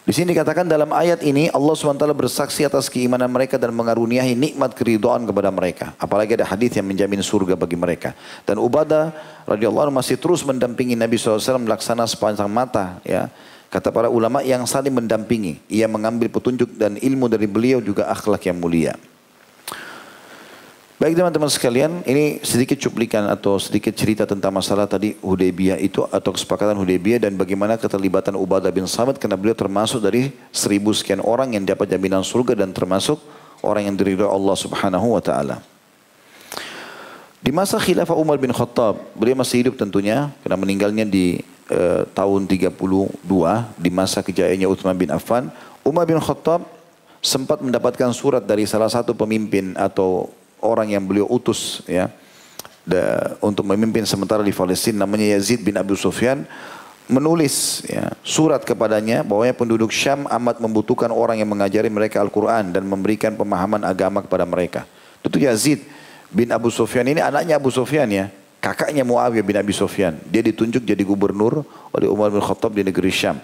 Di sini dikatakan dalam ayat ini Allah SWT bersaksi atas keimanan mereka dan mengaruniahi nikmat keridhaan kepada mereka. Apalagi ada hadis yang menjamin surga bagi mereka. Dan Ubadah radhiyallahu masih terus mendampingi Nabi SAW melaksana sepanjang mata. Ya. Kata para ulama yang saling mendampingi. Ia mengambil petunjuk dan ilmu dari beliau juga akhlak yang mulia. Baik teman-teman sekalian, ini sedikit cuplikan atau sedikit cerita tentang masalah tadi Hudaybiyah itu atau kesepakatan Hudaybiyah dan bagaimana keterlibatan Ubadah bin Samit karena beliau termasuk dari seribu sekian orang yang dapat jaminan surga dan termasuk orang yang diridhoi Allah Subhanahu wa taala. Di masa khilafah Umar bin Khattab, beliau masih hidup tentunya karena meninggalnya di uh, tahun 32 di masa kejayaannya Utsman bin Affan. Umar bin Khattab sempat mendapatkan surat dari salah satu pemimpin atau orang yang beliau utus ya da, untuk memimpin sementara di Palestina namanya Yazid bin Abu Sufyan menulis ya, surat kepadanya bahwa penduduk Syam amat membutuhkan orang yang mengajari mereka Al-Quran dan memberikan pemahaman agama kepada mereka. Tentu Yazid bin Abu Sufyan ini anaknya Abu Sufyan ya, kakaknya Muawiyah bin Abi Sufyan. Dia ditunjuk jadi gubernur oleh Umar bin Khattab di negeri Syam.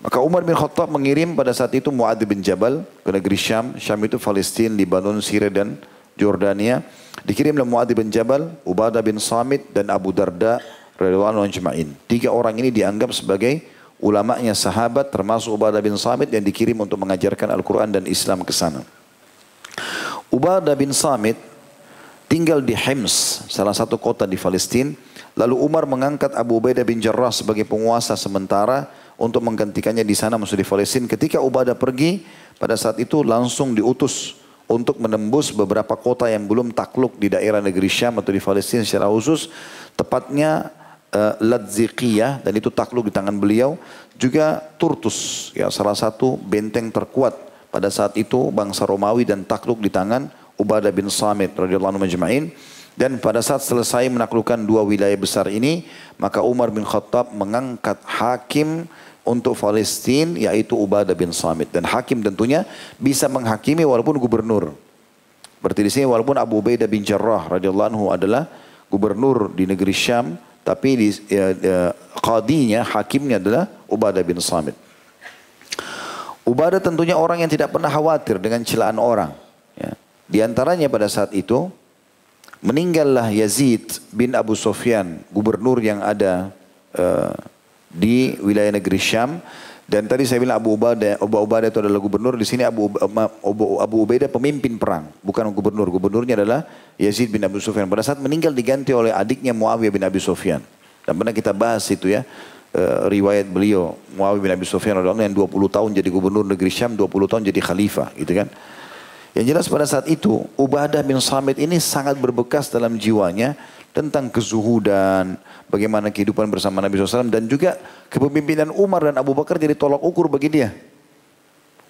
Maka Umar bin Khattab mengirim pada saat itu Muadz bin Jabal ke negeri Syam. Syam itu Palestina, Libanon, Syria dan Jordania. Dikirimlah Muadz bin Jabal, Ubadah bin Samit dan Abu Darda radhiyallahu anhu Tiga orang ini dianggap sebagai ulamanya sahabat termasuk Ubadah bin Samit yang dikirim untuk mengajarkan Al-Quran dan Islam ke sana. Ubadah bin Samit tinggal di Hims, salah satu kota di Palestina. Lalu Umar mengangkat Abu Ubaidah bin Jarrah sebagai penguasa sementara untuk menggantikannya di sana masuk di Palestina. Ketika Ubadah pergi, pada saat itu langsung diutus untuk menembus beberapa kota yang belum takluk di daerah negeri Syam atau di Palestina secara khusus. Tepatnya uh, Ladzikiyah dan itu takluk di tangan beliau. Juga Turtus, ya salah satu benteng terkuat pada saat itu bangsa Romawi dan takluk di tangan Ubadah bin Samit radhiyallahu anhu majma'in. Dan pada saat selesai menaklukkan dua wilayah besar ini, maka Umar bin Khattab mengangkat hakim untuk Palestina yaitu Ubadah bin Samit dan hakim tentunya bisa menghakimi walaupun gubernur. Berarti di sini walaupun Abu Ubaidah bin Jarrah radhiyallahu anhu adalah gubernur di negeri Syam tapi di ya, ya, qadinya hakimnya adalah Ubadah bin Samit. Ubadah tentunya orang yang tidak pernah khawatir dengan celaan orang. Ya. Di antaranya pada saat itu meninggallah Yazid bin Abu Sufyan, gubernur yang ada uh, di wilayah negeri Syam dan tadi saya bilang Abu Ubaidah, Abu Ubaidah itu adalah gubernur. Di sini Abu, Abu, Abu Ubaidah pemimpin perang, bukan gubernur. Gubernurnya adalah Yazid bin Abu Sufyan. Pada saat meninggal diganti oleh adiknya Muawiyah bin Abi Sufyan. Dan pernah kita bahas itu ya, uh, riwayat beliau Muawiyah bin Abi Sufyan yang 20 tahun jadi gubernur negeri Syam, 20 tahun jadi khalifah, gitu kan. Yang jelas pada saat itu Ubadah bin Samit ini sangat berbekas dalam jiwanya tentang kezuhudan, bagaimana kehidupan bersama Nabi SAW dan juga kepemimpinan Umar dan Abu Bakar jadi tolak ukur bagi dia.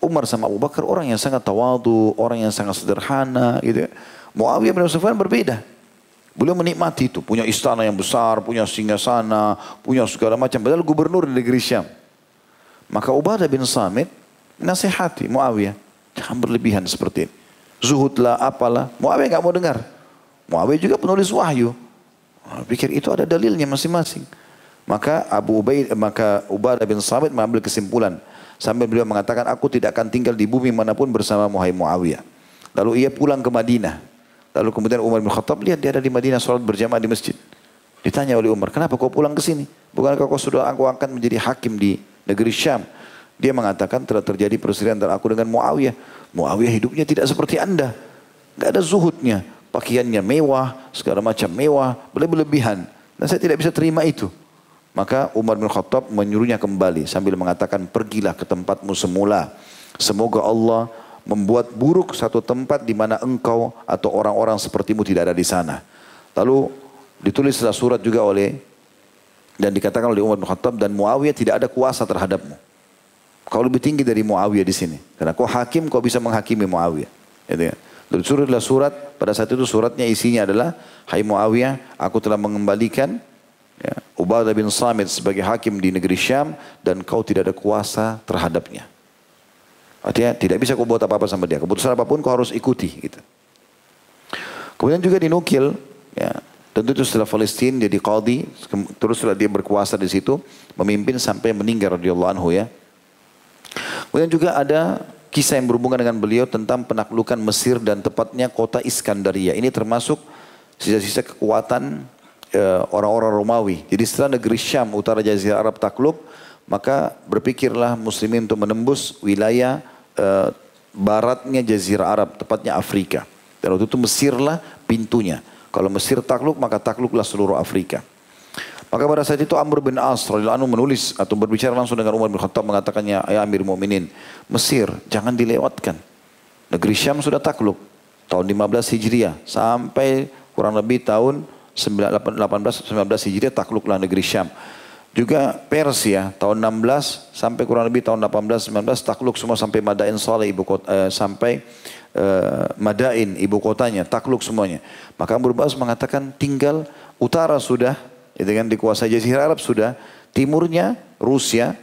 Umar sama Abu Bakar orang yang sangat tawadu, orang yang sangat sederhana gitu ya. Muawiyah bin Sufyan berbeda. Beliau menikmati itu, punya istana yang besar, punya singgasana, punya segala macam. Padahal gubernur di negeri Syam. Maka Ubadah bin Samit nasihati Muawiyah. Jangan berlebihan seperti ini. Zuhudlah, apalah. Muawiyah nggak mau dengar. Muawiyah juga penulis wahyu. Pikir itu ada dalilnya masing-masing. Maka Abu Ubaid, maka Ubadah bin Samit mengambil kesimpulan. Sambil beliau mengatakan, aku tidak akan tinggal di bumi mana pun bersama Muhammad Muawiyah. Lalu ia pulang ke Madinah. Lalu kemudian Umar bin Khattab lihat dia ada di Madinah sholat berjamaah di masjid. Ditanya oleh Umar, kenapa kau pulang ke sini? Bukankah kau sudah aku akan menjadi hakim di negeri Syam? Dia mengatakan telah terjadi perselisihan antara aku dengan Muawiyah. Muawiyah hidupnya tidak seperti anda. Gak ada zuhudnya pakaiannya mewah, segala macam mewah, berlebihan. Dan saya tidak bisa terima itu. Maka Umar bin Khattab menyuruhnya kembali sambil mengatakan pergilah ke tempatmu semula. Semoga Allah membuat buruk satu tempat di mana engkau atau orang-orang sepertimu tidak ada di sana. Lalu ditulislah surat juga oleh Dan dikatakan oleh Umar bin Khattab dan Muawiyah tidak ada kuasa terhadapmu. Kau lebih tinggi dari Muawiyah di sini. Karena kau hakim, kau bisa menghakimi Muawiyah. Gitu ya. Lalu suratlah surat, pada saat itu suratnya isinya adalah, Hai Muawiyah, aku telah mengembalikan ya, Ubadah bin Samit sebagai hakim di negeri Syam dan kau tidak ada kuasa terhadapnya. Artinya tidak bisa kau buat apa-apa sama dia. Keputusan apa pun kau harus ikuti. Gitu. Kemudian juga dinukil, ya, tentu itu setelah Palestina jadi qadi, terus setelah dia berkuasa di situ, memimpin sampai meninggal radhiyallahu anhu ya. Kemudian juga ada kisah yang berhubungan dengan beliau tentang penaklukan Mesir dan tepatnya kota Iskandaria. Ini termasuk sisa-sisa kekuatan eh, orang-orang Romawi. Jadi setelah negeri Syam, utara Jazirah Arab takluk, maka berpikirlah muslimin untuk menembus wilayah uh, baratnya Jazirah Arab, tepatnya Afrika. Dan waktu itu Mesirlah pintunya. Kalau Mesir takluk, maka takluklah seluruh Afrika. Maka pada saat itu Amr bin As radhiyallahu menulis atau berbicara langsung dengan Umar bin Khattab mengatakannya, "Ya Amir Mu'minin, Mesir jangan dilewatkan. Negeri Syam sudah takluk tahun 15 Hijriah sampai kurang lebih tahun 18 19 Hijriah takluklah negeri Syam. Juga Persia tahun 16 sampai kurang lebih tahun 18 19 takluk semua sampai Madain Saleh ibu kota eh, sampai eh, Madain ibu kotanya takluk semuanya. Maka Amr bin As mengatakan tinggal utara sudah kan dikuasai Jazirah Arab sudah, timurnya Rusia,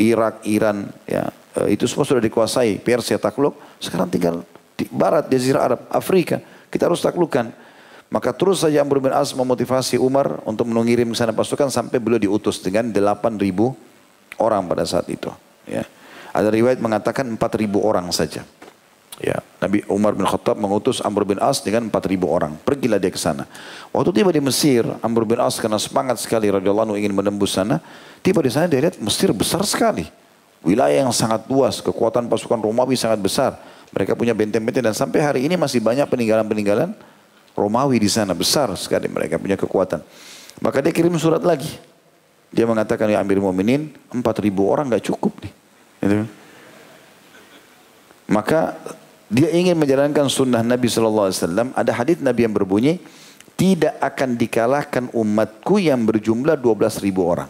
Irak, Iran, ya eh, itu semua sudah dikuasai. Persia takluk, sekarang tinggal di barat Jazirah Arab, Afrika. Kita harus taklukkan. Maka terus saja Amr bin As memotivasi Umar untuk mengirim ke sana pasukan sampai beliau diutus dengan 8 ribu orang pada saat itu. Ya. Ada riwayat mengatakan 4 ribu orang saja. Ya, Nabi Umar bin Khattab mengutus Amr bin As dengan 4000 orang. Pergilah dia ke sana. Waktu tiba di Mesir, Amr bin As karena semangat sekali radhiyallahu anhu ingin menembus sana, tiba di sana dia lihat Mesir besar sekali. Wilayah yang sangat luas, kekuatan pasukan Romawi sangat besar. Mereka punya benteng-benteng dan sampai hari ini masih banyak peninggalan-peninggalan Romawi di sana besar sekali mereka punya kekuatan. Maka dia kirim surat lagi. Dia mengatakan ya Amir Mu'minin 4000 orang nggak cukup nih. Gitu. Maka dia ingin menjalankan sunnah Nabi Sallallahu Alaihi Wasallam. Ada hadis Nabi yang berbunyi, tidak akan dikalahkan umatku yang berjumlah 12 ribu orang.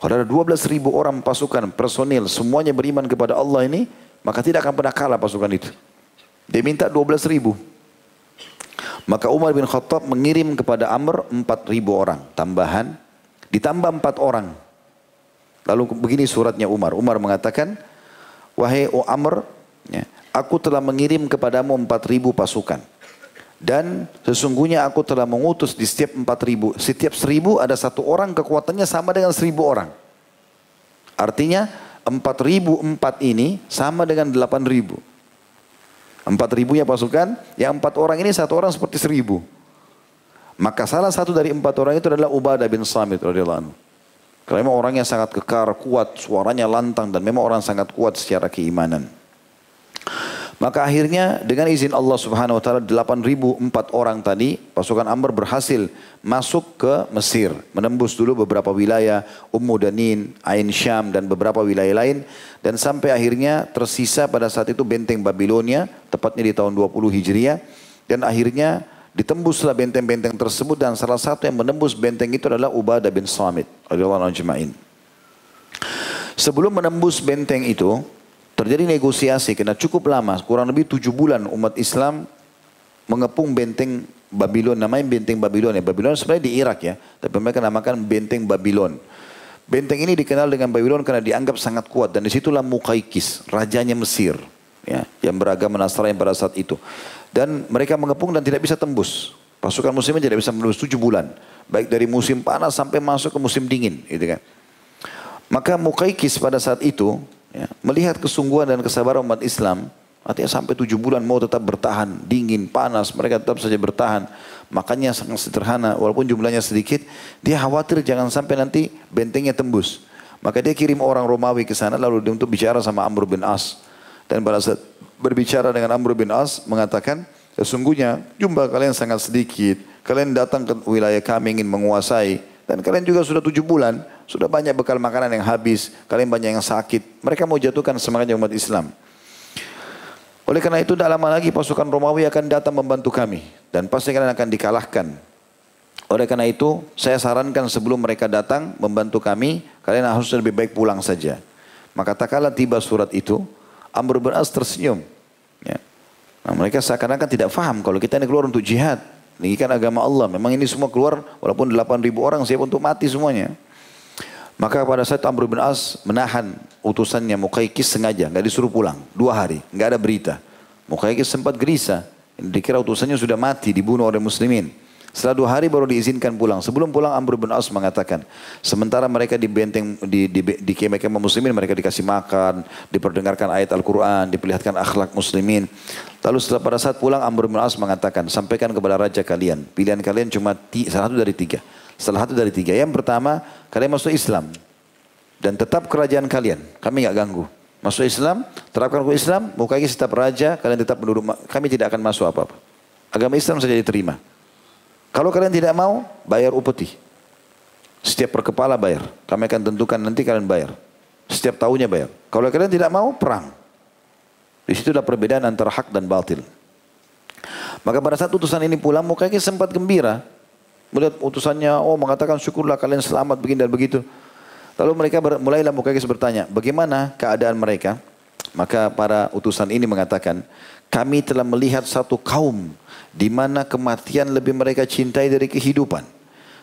Kalau ada 12 ribu orang pasukan, personil, semuanya beriman kepada Allah ini, maka tidak akan pernah kalah pasukan itu. Dia minta 12 ribu. Maka Umar bin Khattab mengirim kepada Amr 4 ribu orang tambahan, ditambah 4 orang. Lalu begini suratnya Umar. Umar mengatakan, wahai O Amr, ya, aku telah mengirim kepadamu empat ribu pasukan. Dan sesungguhnya aku telah mengutus di setiap empat ribu. Setiap seribu ada satu orang kekuatannya sama dengan seribu orang. Artinya empat ribu empat ini sama dengan delapan ribu. Empat ribunya pasukan, yang empat orang ini satu orang seperti seribu. Maka salah satu dari empat orang itu adalah Ubadah bin Samit radhiyallahu anhu. Karena memang orangnya sangat kekar, kuat, suaranya lantang dan memang orang sangat kuat secara keimanan. Maka akhirnya dengan izin Allah subhanahu wa ta'ala 8.004 orang tadi pasukan Amr berhasil masuk ke Mesir. Menembus dulu beberapa wilayah Ummu Danin, Ain Syam dan beberapa wilayah lain. Dan sampai akhirnya tersisa pada saat itu benteng Babilonia tepatnya di tahun 20 Hijriah. Dan akhirnya ditembuslah benteng-benteng tersebut dan salah satu yang menembus benteng itu adalah Ubadah bin Samit. Sebelum menembus benteng itu, Terjadi negosiasi karena cukup lama, kurang lebih tujuh bulan umat Islam mengepung benteng Babylon, namanya benteng Babylon ya. Babylon sebenarnya di Irak ya, tapi mereka namakan benteng Babylon. Benteng ini dikenal dengan Babylon karena dianggap sangat kuat dan di situlah Mukaikis, rajanya Mesir, ya, yang beragama Nasrani pada saat itu. Dan mereka mengepung dan tidak bisa tembus. Pasukan muslim tidak bisa menembus tujuh bulan. Baik dari musim panas sampai masuk ke musim dingin. Gitu kan. Maka Mukaikis pada saat itu Ya, melihat kesungguhan dan kesabaran umat Islam, artinya sampai tujuh bulan mau tetap bertahan, dingin, panas, mereka tetap saja bertahan. Makanya sangat sederhana, walaupun jumlahnya sedikit, dia khawatir jangan sampai nanti bentengnya tembus. Maka dia kirim orang Romawi ke sana lalu dia untuk bicara sama Amr bin As. Dan pada saat berbicara dengan Amr bin As mengatakan, sesungguhnya jumlah kalian sangat sedikit. Kalian datang ke wilayah kami ingin menguasai. Dan kalian juga sudah tujuh bulan. Sudah banyak bekal makanan yang habis, kalian banyak yang sakit. Mereka mau jatuhkan semangatnya umat Islam. Oleh karena itu tidak lama lagi pasukan Romawi akan datang membantu kami. Dan pasti kalian akan dikalahkan Oleh karena itu, saya sarankan sebelum mereka datang membantu kami, kalian harus lebih baik pulang saja. Maka tak kala tiba surat itu, Amr bin As tersenyum. Ya. Nah, mereka seakan-akan tidak faham kalau kita ini keluar untuk jihad. Ini kan agama Allah. Memang ini semua keluar walaupun 8 ribu orang siap untuk mati semuanya. Maka pada saat Amr bin As menahan utusannya Mukaikis sengaja, nggak disuruh pulang. Dua hari, nggak ada berita. Mukaikis sempat gelisah. Dikira utusannya sudah mati, dibunuh oleh muslimin. Setelah dua hari baru diizinkan pulang. Sebelum pulang Amr bin As mengatakan, sementara mereka di benteng di di, di kemah muslimin mereka dikasih makan, diperdengarkan ayat Al-Qur'an, diperlihatkan akhlak muslimin. Lalu setelah pada saat pulang Amr bin As mengatakan, sampaikan kepada raja kalian, pilihan kalian cuma salah satu dari tiga. Salah satu dari tiga. Yang pertama, kalian masuk Islam dan tetap kerajaan kalian. Kami nggak ganggu. Masuk Islam, terapkan hukum Islam, mukanya tetap raja, kalian tetap menurut kami tidak akan masuk apa-apa. Agama Islam saja diterima. Kalau kalian tidak mau, bayar upeti. Setiap per kepala bayar. Kami akan tentukan nanti kalian bayar. Setiap tahunnya bayar. Kalau kalian tidak mau, perang. Di situ ada perbedaan antara hak dan batil. Maka pada saat utusan ini pulang, mukanya sempat gembira. Melihat utusannya, oh mengatakan syukurlah kalian selamat begini dan begitu. Lalu mereka ber, mulailah Mukakis bertanya, bagaimana keadaan mereka? Maka para utusan ini mengatakan, kami telah melihat satu kaum di mana kematian lebih mereka cintai dari kehidupan.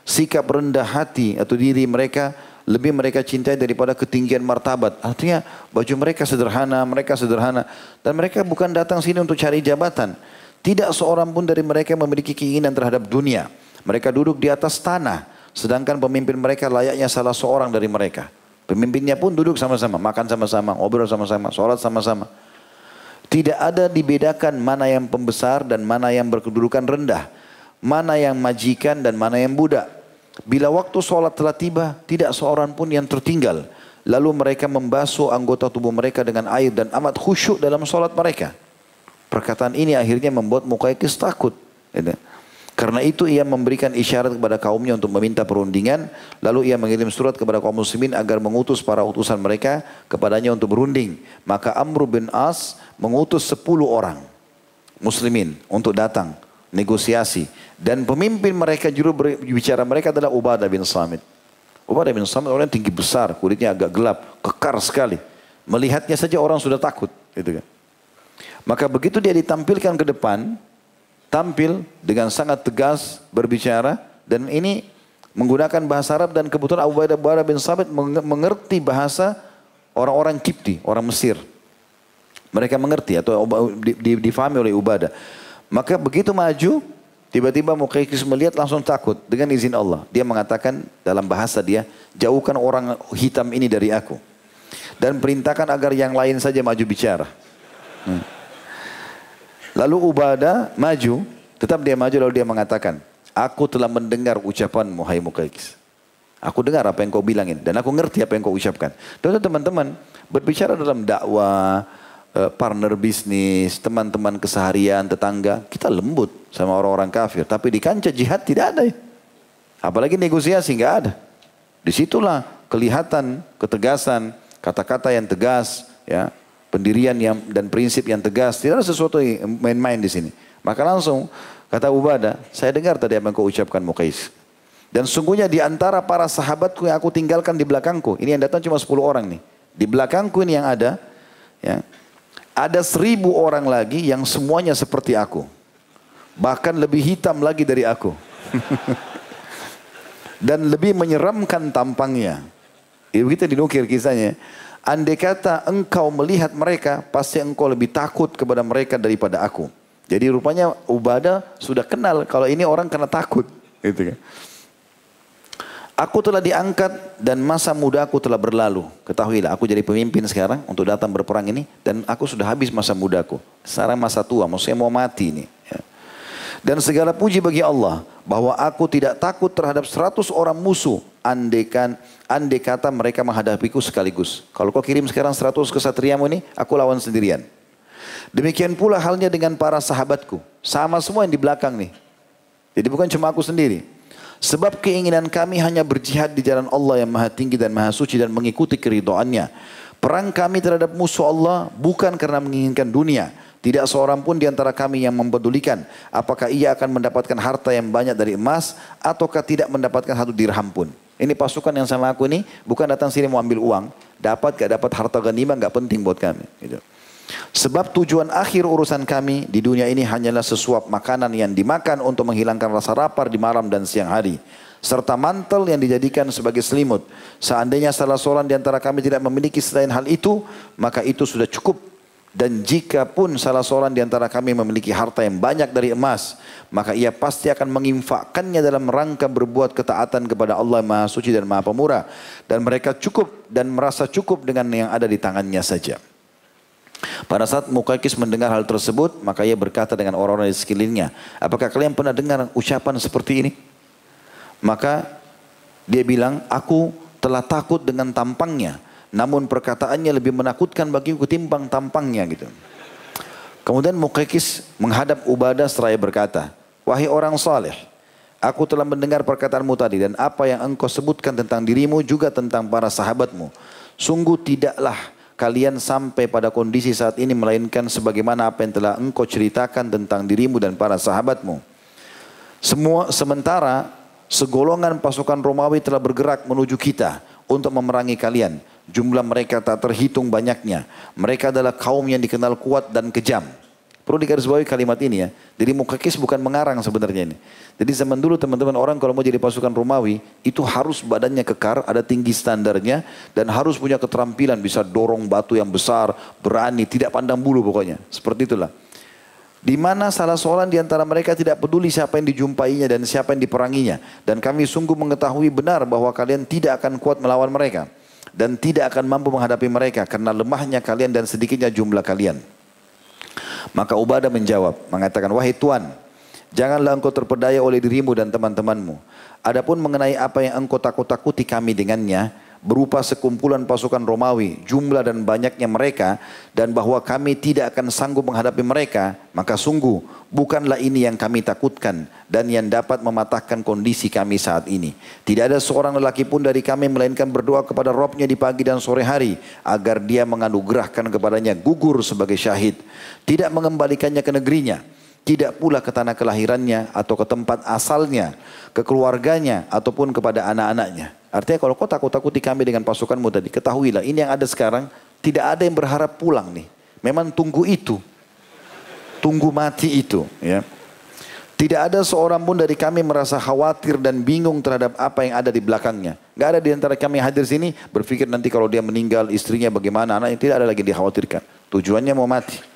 Sikap rendah hati atau diri mereka lebih mereka cintai daripada ketinggian martabat. Artinya baju mereka sederhana, mereka sederhana. Dan mereka bukan datang sini untuk cari jabatan. Tidak seorang pun dari mereka memiliki keinginan terhadap dunia. Mereka duduk di atas tanah. Sedangkan pemimpin mereka layaknya salah seorang dari mereka. Pemimpinnya pun duduk sama-sama, makan sama-sama, ngobrol sama-sama, sholat sama-sama. Tidak ada dibedakan mana yang pembesar dan mana yang berkedudukan rendah. Mana yang majikan dan mana yang budak. Bila waktu sholat telah tiba, tidak seorang pun yang tertinggal. Lalu mereka membasuh anggota tubuh mereka dengan air dan amat khusyuk dalam sholat mereka. Perkataan ini akhirnya membuat Mukaikis takut. Gitu. Karena itu ia memberikan isyarat kepada kaumnya untuk meminta perundingan. Lalu ia mengirim surat kepada kaum muslimin agar mengutus para utusan mereka kepadanya untuk berunding. Maka Amr bin As mengutus sepuluh orang muslimin untuk datang negosiasi. Dan pemimpin mereka juru berbicara mereka adalah Ubadah bin Samit. Ubadah bin Samit orang tinggi besar, kulitnya agak gelap, kekar sekali. Melihatnya saja orang sudah takut. Gitu kan. Maka begitu dia ditampilkan ke depan, tampil dengan sangat tegas berbicara dan ini menggunakan bahasa Arab dan kebetulan Abu Bakar bin Sabit mengerti bahasa orang-orang Kipti, orang Mesir. Mereka mengerti atau difahami oleh Ubadah. Maka begitu maju, tiba-tiba Muqaykis melihat langsung takut dengan izin Allah. Dia mengatakan dalam bahasa dia, jauhkan orang hitam ini dari aku. Dan perintahkan agar yang lain saja maju bicara. Hmm. Lalu Ubadah maju, tetap dia maju lalu dia mengatakan, aku telah mendengar ucapanmu hai Mukaikis. Aku dengar apa yang kau bilangin dan aku ngerti apa yang kau ucapkan. Dan teman-teman berbicara dalam dakwah, eh, partner bisnis, teman-teman keseharian, tetangga, kita lembut sama orang-orang kafir. Tapi di kancah jihad tidak ada. Apalagi negosiasi nggak ada. Di situlah kelihatan ketegasan, kata-kata yang tegas, ya pendirian yang dan prinsip yang tegas. Tidak ada sesuatu yang main-main di sini. Maka langsung kata Ubada, saya dengar tadi apa yang kau ucapkan Mukais. Dan sungguhnya di antara para sahabatku yang aku tinggalkan di belakangku, ini yang datang cuma 10 orang nih. Di belakangku ini yang ada, ya, ada seribu orang lagi yang semuanya seperti aku. Bahkan lebih hitam lagi dari aku. Dan lebih menyeramkan tampangnya. Itu kita dinukir kisahnya. Andai kata engkau melihat mereka, pasti engkau lebih takut kepada mereka daripada aku. Jadi rupanya Ubadah sudah kenal kalau ini orang kena takut. Gitu kan. Aku telah diangkat dan masa muda aku telah berlalu. Ketahuilah, aku jadi pemimpin sekarang untuk datang berperang ini. Dan aku sudah habis masa mudaku. Sekarang masa tua, maksudnya mau mati ini. Ya. Dan segala puji bagi Allah bahwa aku tidak takut terhadap seratus orang musuh andekan andai kata mereka menghadapiku sekaligus. Kalau kau kirim sekarang 100 kesatriamu ini, aku lawan sendirian. Demikian pula halnya dengan para sahabatku. Sama semua yang di belakang nih. Jadi bukan cuma aku sendiri. Sebab keinginan kami hanya berjihad di jalan Allah yang maha tinggi dan maha suci dan mengikuti keridoannya. Perang kami terhadap musuh Allah bukan karena menginginkan dunia. Tidak seorang pun di antara kami yang mempedulikan apakah ia akan mendapatkan harta yang banyak dari emas ataukah tidak mendapatkan satu dirham pun. Ini pasukan yang sama aku ini bukan datang sini mau ambil uang, dapat gak dapat harta ghanimah gak penting buat kami. Gitu. Sebab tujuan akhir urusan kami di dunia ini hanyalah sesuap makanan yang dimakan untuk menghilangkan rasa lapar di malam dan siang hari serta mantel yang dijadikan sebagai selimut. Seandainya salah seorang di antara kami tidak memiliki selain hal itu, maka itu sudah cukup. Dan jika pun salah seorang di antara kami memiliki harta yang banyak dari emas, maka ia pasti akan menginfakkannya dalam rangka berbuat ketaatan kepada Allah Maha Suci dan Maha Pemurah. Dan mereka cukup dan merasa cukup dengan yang ada di tangannya saja. Pada saat Mukaikis mendengar hal tersebut, maka ia berkata dengan orang-orang di sekelilingnya, apakah kalian pernah dengar ucapan seperti ini? Maka dia bilang, aku telah takut dengan tampangnya. Namun perkataannya lebih menakutkan bagiku ketimbang tampangnya gitu. Kemudian Muqaykis menghadap Ubadah seraya berkata, Wahai orang saleh, aku telah mendengar perkataanmu tadi dan apa yang engkau sebutkan tentang dirimu juga tentang para sahabatmu. Sungguh tidaklah kalian sampai pada kondisi saat ini melainkan sebagaimana apa yang telah engkau ceritakan tentang dirimu dan para sahabatmu. Semua sementara segolongan pasukan Romawi telah bergerak menuju kita untuk memerangi kalian. Jumlah mereka tak terhitung banyaknya. Mereka adalah kaum yang dikenal kuat dan kejam. Perlu digarisbawahi kalimat ini ya. Jadi Mukakis bukan mengarang sebenarnya ini. Jadi zaman dulu teman-teman orang kalau mau jadi pasukan Romawi itu harus badannya kekar, ada tinggi standarnya dan harus punya keterampilan bisa dorong batu yang besar, berani, tidak pandang bulu pokoknya. Seperti itulah. Di mana salah seorang di antara mereka tidak peduli siapa yang dijumpainya dan siapa yang diperanginya. Dan kami sungguh mengetahui benar bahwa kalian tidak akan kuat melawan mereka. Dan tidak akan mampu menghadapi mereka karena lemahnya kalian dan sedikitnya jumlah kalian. Maka Ubadah menjawab, mengatakan, Wahai Tuan, janganlah engkau terpedaya oleh dirimu dan teman-temanmu. Adapun mengenai apa yang engkau takut-takuti kami dengannya, berupa sekumpulan pasukan Romawi, jumlah dan banyaknya mereka, dan bahwa kami tidak akan sanggup menghadapi mereka, maka sungguh bukanlah ini yang kami takutkan dan yang dapat mematahkan kondisi kami saat ini. Tidak ada seorang lelaki pun dari kami melainkan berdoa kepada Robnya di pagi dan sore hari, agar dia menganugerahkan kepadanya gugur sebagai syahid, tidak mengembalikannya ke negerinya tidak pula ke tanah kelahirannya atau ke tempat asalnya, ke keluarganya ataupun kepada anak-anaknya. Artinya kalau kau takut-takuti kami dengan pasukanmu tadi, ketahuilah ini yang ada sekarang tidak ada yang berharap pulang nih. Memang tunggu itu. Tunggu mati itu, ya. Tidak ada seorang pun dari kami merasa khawatir dan bingung terhadap apa yang ada di belakangnya. Gak ada di antara kami hadir sini berpikir nanti kalau dia meninggal istrinya bagaimana anaknya tidak ada lagi dikhawatirkan. Tujuannya mau mati.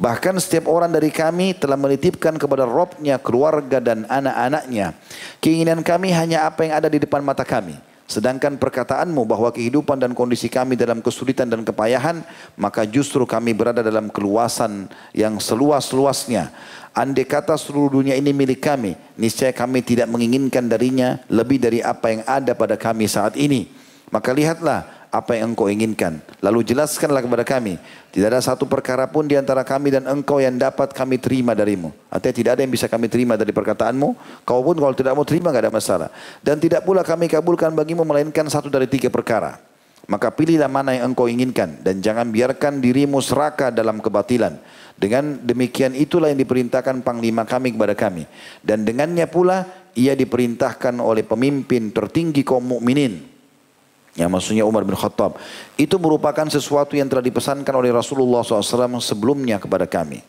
Bahkan setiap orang dari kami telah menitipkan kepada Robnya, keluarga dan anak-anaknya. Keinginan kami hanya apa yang ada di depan mata kami. Sedangkan perkataanmu bahwa kehidupan dan kondisi kami dalam kesulitan dan kepayahan, maka justru kami berada dalam keluasan yang seluas-luasnya. Andai kata seluruh dunia ini milik kami, niscaya kami tidak menginginkan darinya lebih dari apa yang ada pada kami saat ini. Maka lihatlah apa yang engkau inginkan. Lalu jelaskanlah kepada kami. Tidak ada satu perkara pun di antara kami dan engkau yang dapat kami terima darimu. Artinya tidak ada yang bisa kami terima dari perkataanmu. Kau pun kalau tidak mau terima tidak ada masalah. Dan tidak pula kami kabulkan bagimu melainkan satu dari tiga perkara. Maka pilihlah mana yang engkau inginkan. Dan jangan biarkan dirimu serakah dalam kebatilan. Dengan demikian itulah yang diperintahkan panglima kami kepada kami. Dan dengannya pula ia diperintahkan oleh pemimpin tertinggi kaum mukminin yang maksudnya Umar bin Khattab. Itu merupakan sesuatu yang telah dipesankan oleh Rasulullah SAW sebelumnya kepada kami.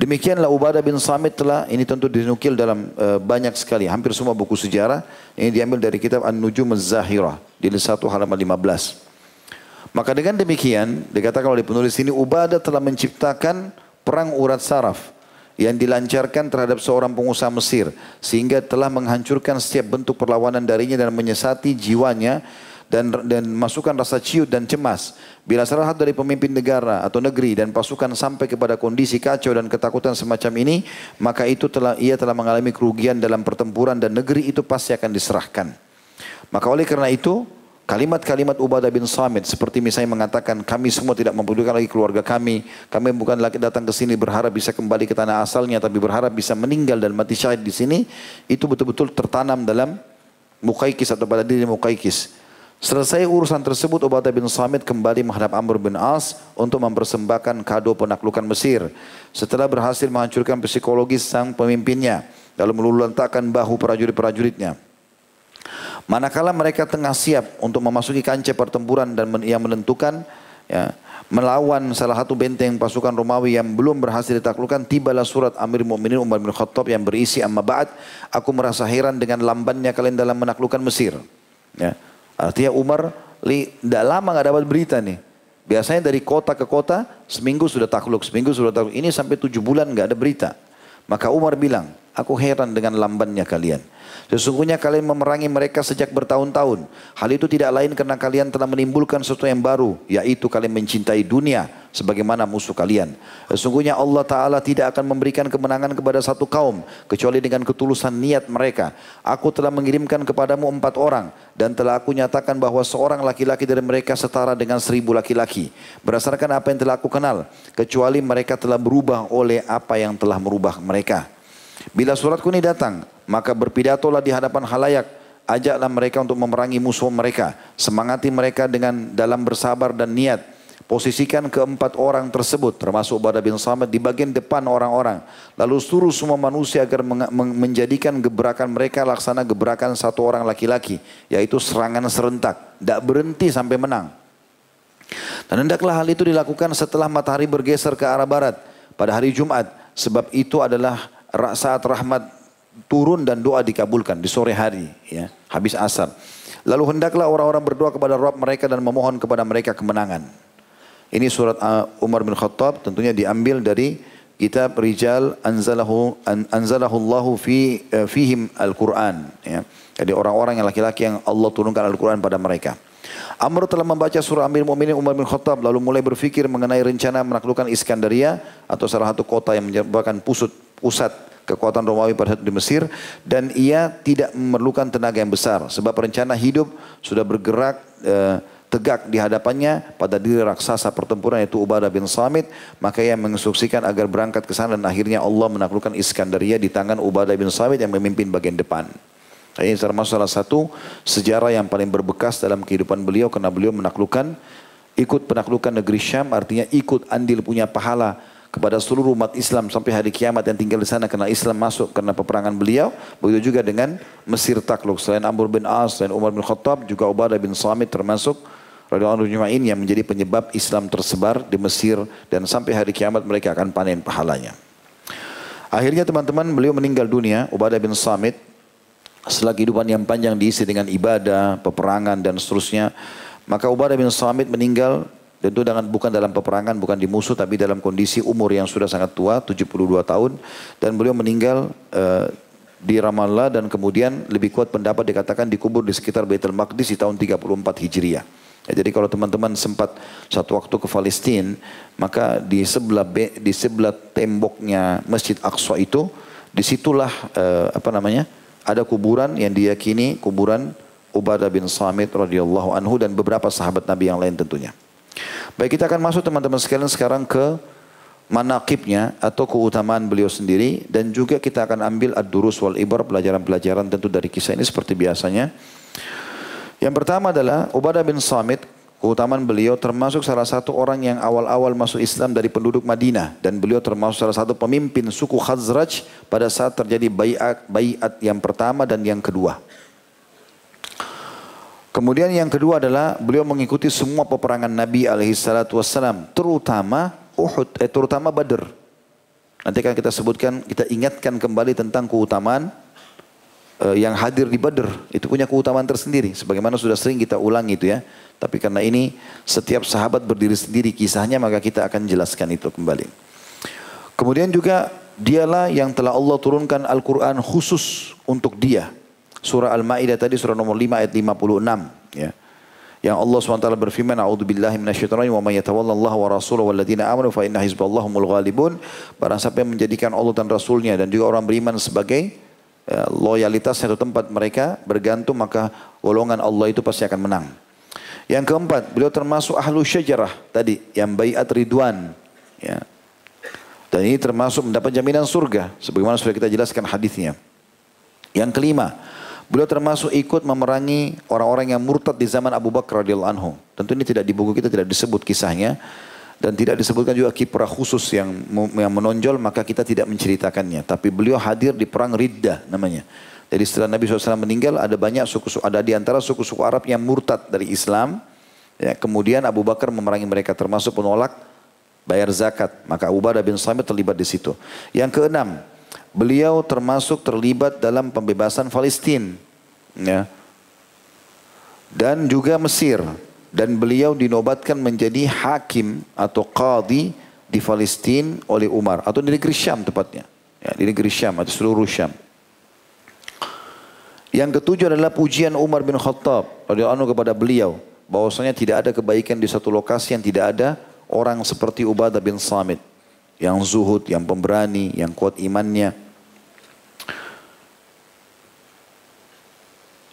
Demikianlah Ubadah bin Samit telah, ini tentu dinukil dalam uh, banyak sekali, hampir semua buku sejarah. Ini diambil dari kitab An-Nujum Az-Zahirah, di satu halaman 15. Maka dengan demikian, dikatakan oleh penulis ini, Ubadah telah menciptakan perang urat saraf yang dilancarkan terhadap seorang pengusaha Mesir sehingga telah menghancurkan setiap bentuk perlawanan darinya dan menyesati jiwanya dan dan masukkan rasa ciut dan cemas. Bila salah satu dari pemimpin negara atau negeri dan pasukan sampai kepada kondisi kacau dan ketakutan semacam ini, maka itu telah ia telah mengalami kerugian dalam pertempuran dan negeri itu pasti akan diserahkan. Maka oleh karena itu, kalimat-kalimat Ubadah bin Samit seperti misalnya mengatakan kami semua tidak mempedulikan lagi keluarga kami, kami bukan lagi datang ke sini berharap bisa kembali ke tanah asalnya tapi berharap bisa meninggal dan mati syahid di sini, itu betul-betul tertanam dalam Mukaikis atau pada diri Mukaikis. Selesai urusan tersebut, Ubadah bin Samit kembali menghadap Amr bin As untuk mempersembahkan kado penaklukan Mesir. Setelah berhasil menghancurkan psikologis sang pemimpinnya, lalu meluluhlantakkan bahu prajurit-prajuritnya. Manakala mereka tengah siap untuk memasuki kancah pertempuran dan yang menentukan, ya, melawan salah satu benteng pasukan Romawi yang belum berhasil ditaklukkan, tibalah surat Amir Mu'minin Umar bin Khattab yang berisi amma ba'd, aku merasa heran dengan lambannya kalian dalam menaklukkan Mesir. Ya. Artinya Umar tidak lama nggak dapat berita nih. Biasanya dari kota ke kota seminggu sudah takluk, seminggu sudah takluk. Ini sampai tujuh bulan nggak ada berita. Maka Umar bilang, aku heran dengan lambannya kalian. Sesungguhnya kalian memerangi mereka sejak bertahun-tahun. Hal itu tidak lain karena kalian telah menimbulkan sesuatu yang baru, yaitu kalian mencintai dunia sebagaimana musuh kalian. Sesungguhnya Allah Ta'ala tidak akan memberikan kemenangan kepada satu kaum, kecuali dengan ketulusan niat mereka. Aku telah mengirimkan kepadamu empat orang, dan telah aku nyatakan bahwa seorang laki-laki dari mereka setara dengan seribu laki-laki. Berdasarkan apa yang telah aku kenal, kecuali mereka telah berubah oleh apa yang telah merubah mereka. Bila suratku ini datang, maka berpidatolah di hadapan halayak. Ajaklah mereka untuk memerangi musuh mereka. Semangati mereka dengan dalam bersabar dan niat. Posisikan keempat orang tersebut, termasuk Ubadah bin Samit, di bagian depan orang-orang. Lalu suruh semua manusia agar menjadikan gebrakan mereka laksana gebrakan satu orang laki-laki. Yaitu serangan serentak. Tidak berhenti sampai menang. Dan hendaklah hal itu dilakukan setelah matahari bergeser ke arah barat pada hari Jumat. Sebab itu adalah saat rahmat turun dan doa dikabulkan di sore hari ya habis asar lalu hendaklah orang-orang berdoa kepada Rabb mereka dan memohon kepada mereka kemenangan ini surat uh, Umar bin Khattab tentunya diambil dari kitab Rijal anzalahu an, anzalahu Allahu fi uh, fihim Al-Qur'an ya. Jadi orang-orang yang laki-laki yang Allah turunkan Al-Qur'an pada mereka. Amr telah membaca surah Amir Mu'minin Umar bin Khattab lalu mulai berfikir mengenai rencana menaklukkan Iskandaria atau salah satu kota yang merupakan pusat pusat kekuatan Romawi pada saat di Mesir dan ia tidak memerlukan tenaga yang besar sebab rencana hidup sudah bergerak eh, tegak di hadapannya pada diri raksasa pertempuran yaitu Ubadah bin Samit maka ia menginstruksikan agar berangkat ke sana dan akhirnya Allah menaklukkan Iskandaria di tangan Ubadah bin Samit yang memimpin bagian depan. Ini termasuk salah satu sejarah yang paling berbekas dalam kehidupan beliau karena beliau menaklukkan ikut penaklukan negeri Syam artinya ikut andil punya pahala kepada seluruh umat Islam sampai hari kiamat yang tinggal di sana karena Islam masuk karena peperangan beliau. Begitu juga dengan Mesir takluk. Selain Amr bin As, selain Umar bin Khattab, juga Ubadah bin Samit termasuk radhiyallahu anhu yang menjadi penyebab Islam tersebar di Mesir dan sampai hari kiamat mereka akan panen pahalanya. Akhirnya teman-teman beliau meninggal dunia, Ubadah bin Samit setelah kehidupan yang panjang diisi dengan ibadah, peperangan dan seterusnya. Maka Ubadah bin Samit meninggal Tentu dengan bukan dalam peperangan, bukan di musuh, tapi dalam kondisi umur yang sudah sangat tua, 72 tahun. Dan beliau meninggal uh, di Ramallah dan kemudian lebih kuat pendapat dikatakan dikubur di sekitar Baitul Maqdis di tahun 34 Hijriah. Ya, jadi kalau teman-teman sempat satu waktu ke Palestina, maka di sebelah di sebelah temboknya Masjid Aqsa itu, di situlah uh, apa namanya ada kuburan yang diyakini kuburan Ubadah bin Samit radhiyallahu anhu dan beberapa sahabat Nabi yang lain tentunya. Baik kita akan masuk teman-teman sekalian sekarang ke manakibnya atau keutamaan beliau sendiri dan juga kita akan ambil ad-durus wal ibar pelajaran-pelajaran tentu dari kisah ini seperti biasanya. Yang pertama adalah Ubadah bin Samit keutamaan beliau termasuk salah satu orang yang awal-awal masuk Islam dari penduduk Madinah dan beliau termasuk salah satu pemimpin suku Khazraj pada saat terjadi bayat bayat yang pertama dan yang kedua. Kemudian yang kedua adalah beliau mengikuti semua peperangan Nabi alaihi salatu wassalam, terutama Uhud, eh, terutama Badr. Nanti akan kita sebutkan, kita ingatkan kembali tentang keutamaan yang hadir di Badr. Itu punya keutamaan tersendiri. Sebagaimana sudah sering kita ulang itu ya. Tapi karena ini setiap sahabat berdiri sendiri kisahnya, maka kita akan jelaskan itu kembali. Kemudian juga dialah yang telah Allah turunkan Al-Quran khusus untuk dia. Surah Al-Maidah tadi surah nomor 5 ayat 56 ya. Yang Allah SWT berfirman, "A'udzu billahi minasyaitonir wa may yatawalla wa rasulahu walladzina amanu fa inna hizballahumul ghalibun." Barang siapa yang menjadikan Allah dan Rasulnya dan juga orang beriman sebagai loyalitas atau tempat mereka bergantung maka golongan Allah itu pasti akan menang. Yang keempat, beliau termasuk ahlu syajarah tadi yang bayat ridwan ya. Dan ini termasuk mendapat jaminan surga sebagaimana sudah kita jelaskan hadisnya. Yang kelima, Beliau termasuk ikut memerangi orang-orang yang murtad di zaman Abu Bakar radhiyallahu anhu. Tentu ini tidak di buku kita tidak disebut kisahnya dan tidak disebutkan juga kiprah khusus yang yang menonjol maka kita tidak menceritakannya. Tapi beliau hadir di perang Riddah namanya. Jadi setelah Nabi SAW meninggal ada banyak suku ada di antara suku-suku Arab yang murtad dari Islam. Ya, kemudian Abu Bakar memerangi mereka termasuk penolak bayar zakat. Maka Abu Bakar bin Samit terlibat di situ. Yang keenam, beliau termasuk terlibat dalam pembebasan Palestina ya. dan juga Mesir dan beliau dinobatkan menjadi hakim atau qadi di Palestina oleh Umar. Atau di negeri Syam tepatnya. Ya, di negeri Syam atau seluruh Syam. Yang ketujuh adalah pujian Umar bin Khattab radhiyallahu kepada beliau. Bahwasanya tidak ada kebaikan di satu lokasi yang tidak ada orang seperti Ubadah bin Samit. Yang zuhud, yang pemberani, yang kuat imannya.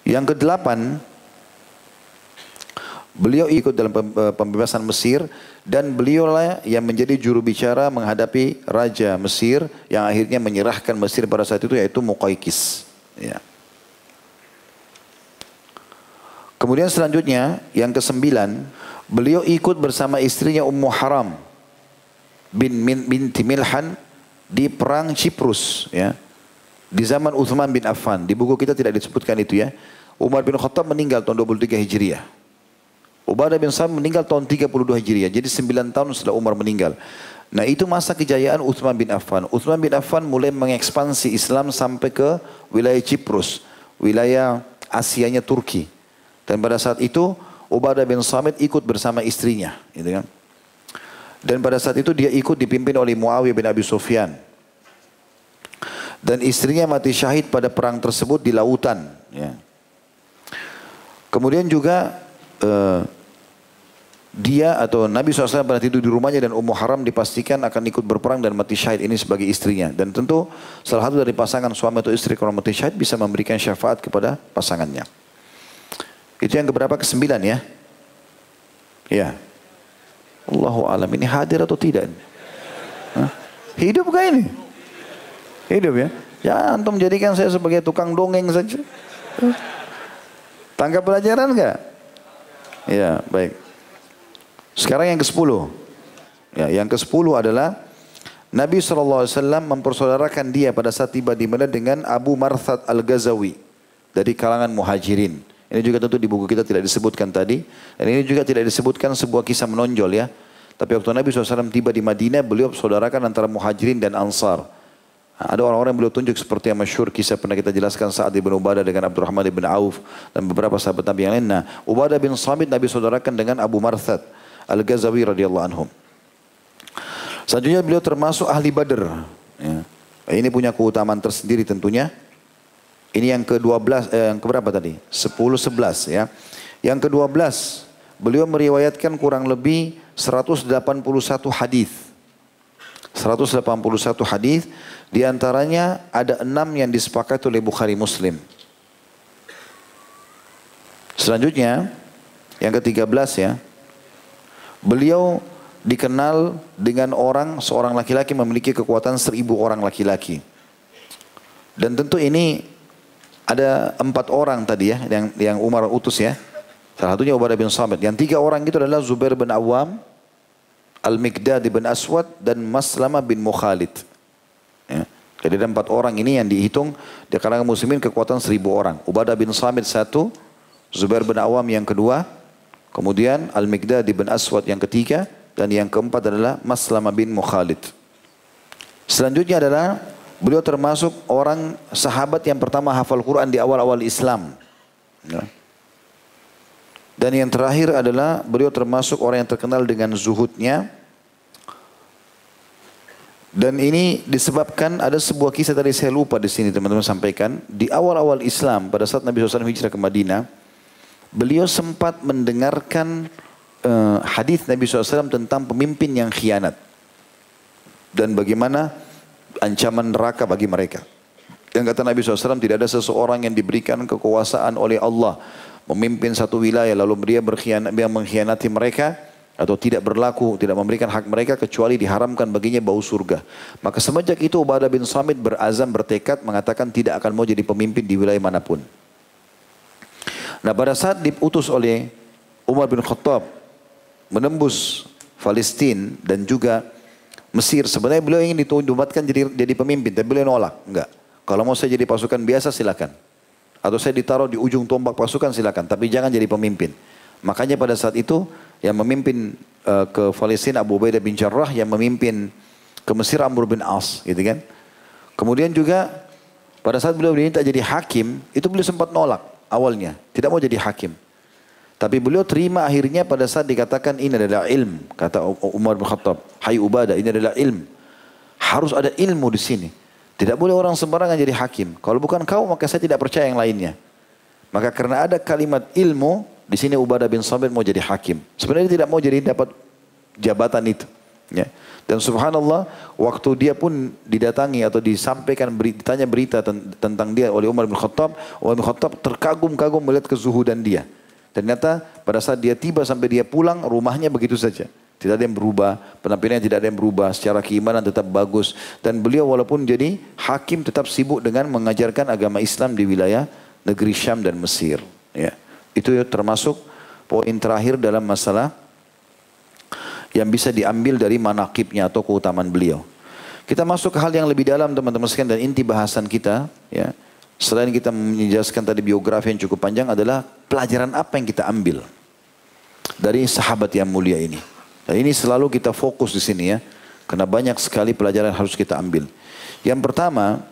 Yang kedelapan, beliau ikut dalam eh, pembebasan Mesir dan beliaulah yang menjadi juru bicara menghadapi raja Mesir yang akhirnya menyerahkan Mesir pada saat itu yaitu Muqaykis. Ya. Kemudian selanjutnya yang kesembilan, beliau ikut bersama istrinya Ummu Haram bin binti Milhan di perang Ciprus ya. Di zaman Uthman bin Affan. Di buku kita tidak disebutkan itu ya. Umar bin Khattab meninggal tahun 23 Hijriah. Ubadah bin Sam meninggal tahun 32 Hijriah. Jadi 9 tahun setelah Umar meninggal. Nah itu masa kejayaan Uthman bin Affan. Uthman bin Affan mulai mengekspansi Islam sampai ke wilayah Ciprus. Wilayah Asianya Turki. Dan pada saat itu Ubadah bin Samit ikut bersama istrinya. Gitu kan. Dan pada saat itu dia ikut dipimpin oleh Muawiyah bin Abi Sufyan. Dan istrinya mati syahid pada perang tersebut di lautan. Ya. Kemudian juga uh, dia atau Nabi SAW pernah tidur di rumahnya dan Ummu Haram dipastikan akan ikut berperang dan mati syahid ini sebagai istrinya. Dan tentu salah satu dari pasangan suami atau istri kalau mati syahid bisa memberikan syafaat kepada pasangannya. Itu yang keberapa? Kesembilan ya. Ya. Allahu alam ini hadir atau tidak? Hah? Hidup kah ini? Hidup ya. Jangan antum jadikan saya sebagai tukang dongeng saja. Tangkap pelajaran enggak? Ya, baik. Sekarang yang ke-10. Ya, yang ke-10 adalah Nabi SAW mempersaudarakan dia pada saat tiba di Madinah dengan Abu Marthad Al-Ghazawi dari kalangan muhajirin. Ini juga tentu di buku kita tidak disebutkan tadi. Dan ini juga tidak disebutkan sebuah kisah menonjol ya. Tapi waktu Nabi SAW tiba di Madinah, beliau saudarakan antara muhajirin dan ansar. Nah, ada orang-orang yang beliau tunjuk seperti yang masyur kisah pernah kita jelaskan saat ibn Ubadah dengan Abdurrahman ibn Auf dan beberapa sahabat Nabi yang lain. Nah, Ubadah bin Samit Nabi saudarakan dengan Abu Marthad Al-Ghazawi radhiyallahu anhum. Selanjutnya beliau termasuk ahli Badr. Ya. Ini punya keutamaan tersendiri tentunya. Ini yang ke-12 eh, yang keberapa tadi? 10 11 ya. Yang ke-12 beliau meriwayatkan kurang lebih 181 hadis. 181 hadis di antaranya ada enam yang disepakati oleh Bukhari Muslim. Selanjutnya yang ke-13 ya. Beliau dikenal dengan orang seorang laki-laki memiliki kekuatan seribu orang laki-laki. Dan tentu ini ada empat orang tadi ya yang yang Umar utus ya. Salah satunya Ubadah bin Samit. Yang tiga orang itu adalah Zubair bin Awam, Al-Mikdad bin Aswad dan Maslama bin Mukhalid. Ya. Jadi ada empat orang ini yang dihitung di kalangan muslimin kekuatan seribu orang. Ubadah bin Samit satu, Zubair bin Awam yang kedua, kemudian Al-Mikdad bin Aswad yang ketiga, dan yang keempat adalah Maslama bin Mukhalid. Selanjutnya adalah Beliau termasuk orang sahabat yang pertama hafal Quran di awal-awal Islam. Ya. Dan yang terakhir adalah beliau termasuk orang yang terkenal dengan zuhudnya. Dan ini disebabkan ada sebuah kisah tadi saya lupa di sini teman-teman sampaikan. Di awal-awal Islam pada saat Nabi SAW hijrah ke Madinah. Beliau sempat mendengarkan uh, hadis Nabi SAW tentang pemimpin yang khianat. Dan bagaimana ancaman neraka bagi mereka. Dan kata Nabi SAW tidak ada seseorang yang diberikan kekuasaan oleh Allah memimpin satu wilayah lalu dia berkhianat, dia mengkhianati mereka atau tidak berlaku, tidak memberikan hak mereka kecuali diharamkan baginya bau surga. Maka semenjak itu Ubadah bin Samit berazam bertekad mengatakan tidak akan mau jadi pemimpin di wilayah mana pun. Nah pada saat diutus oleh Umar bin Khattab menembus Palestina dan juga Mesir. Sebenarnya beliau ingin ditudubatkan jadi jadi pemimpin, tapi beliau nolak. Enggak. Kalau mau saya jadi pasukan biasa silakan. Atau saya ditaruh di ujung tombak pasukan silakan, tapi jangan jadi pemimpin. Makanya pada saat itu yang memimpin uh, ke Palestina Abu Ubaidah bin Jarrah yang memimpin ke Mesir Amr bin As, gitu kan. Kemudian juga pada saat beliau diminta jadi hakim, itu beliau sempat nolak awalnya, tidak mau jadi hakim. Tapi beliau terima akhirnya pada saat dikatakan ini adalah ilm. Kata Umar bin Khattab, hai Ubadah ini adalah ilm. Harus ada ilmu di sini. Tidak boleh orang sembarangan jadi hakim. Kalau bukan kau maka saya tidak percaya yang lainnya. Maka karena ada kalimat ilmu, di sini Ubadah bin Sabit mau jadi hakim. Sebenarnya tidak mau jadi dapat jabatan itu. Ya. Dan subhanallah, waktu dia pun didatangi atau disampaikan ditanya berita tentang dia oleh Umar bin Khattab, Umar bin Khattab terkagum-kagum melihat kezuhudan dia. Ternyata pada saat dia tiba sampai dia pulang, rumahnya begitu saja. Tidak ada yang berubah, penampilannya tidak ada yang berubah, secara keimanan tetap bagus. Dan beliau walaupun jadi hakim tetap sibuk dengan mengajarkan agama Islam di wilayah negeri Syam dan Mesir. Ya. Itu termasuk poin terakhir dalam masalah yang bisa diambil dari manakibnya atau keutamaan beliau. Kita masuk ke hal yang lebih dalam teman-teman sekalian dan inti bahasan kita. Ya. Selain kita menjelaskan tadi biografi yang cukup panjang adalah pelajaran apa yang kita ambil dari sahabat yang mulia ini. Dan ini selalu kita fokus di sini ya. Karena banyak sekali pelajaran harus kita ambil. Yang pertama,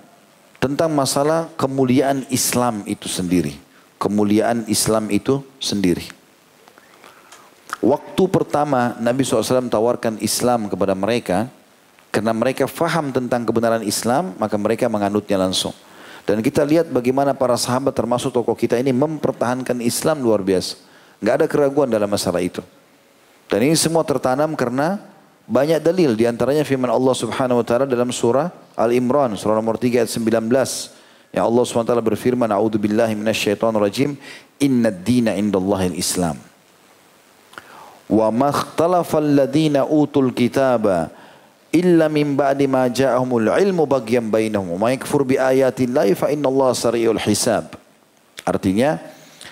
tentang masalah kemuliaan Islam itu sendiri. Kemuliaan Islam itu sendiri. Waktu pertama Nabi SAW tawarkan Islam kepada mereka, karena mereka faham tentang kebenaran Islam, maka mereka menganutnya langsung. Dan kita lihat bagaimana para sahabat termasuk tokoh kita ini mempertahankan Islam luar biasa. Nggak ada keraguan dalam masalah itu. Dan ini semua tertanam karena banyak dalil di antaranya firman Allah Subhanahu wa taala dalam surah Al-Imran surah nomor 3 ayat 19 yang Allah Subhanahu wa taala berfirman a'udzu billahi minasyaitonir rajim innad dina indallahil islam wa makhtalafa alladziina utul kitaba illa min ba'di ma ja'ahumul ilmu bagian bainahum wa yakfur bi ayatillahi fa innallaha sari'ul hisab. Artinya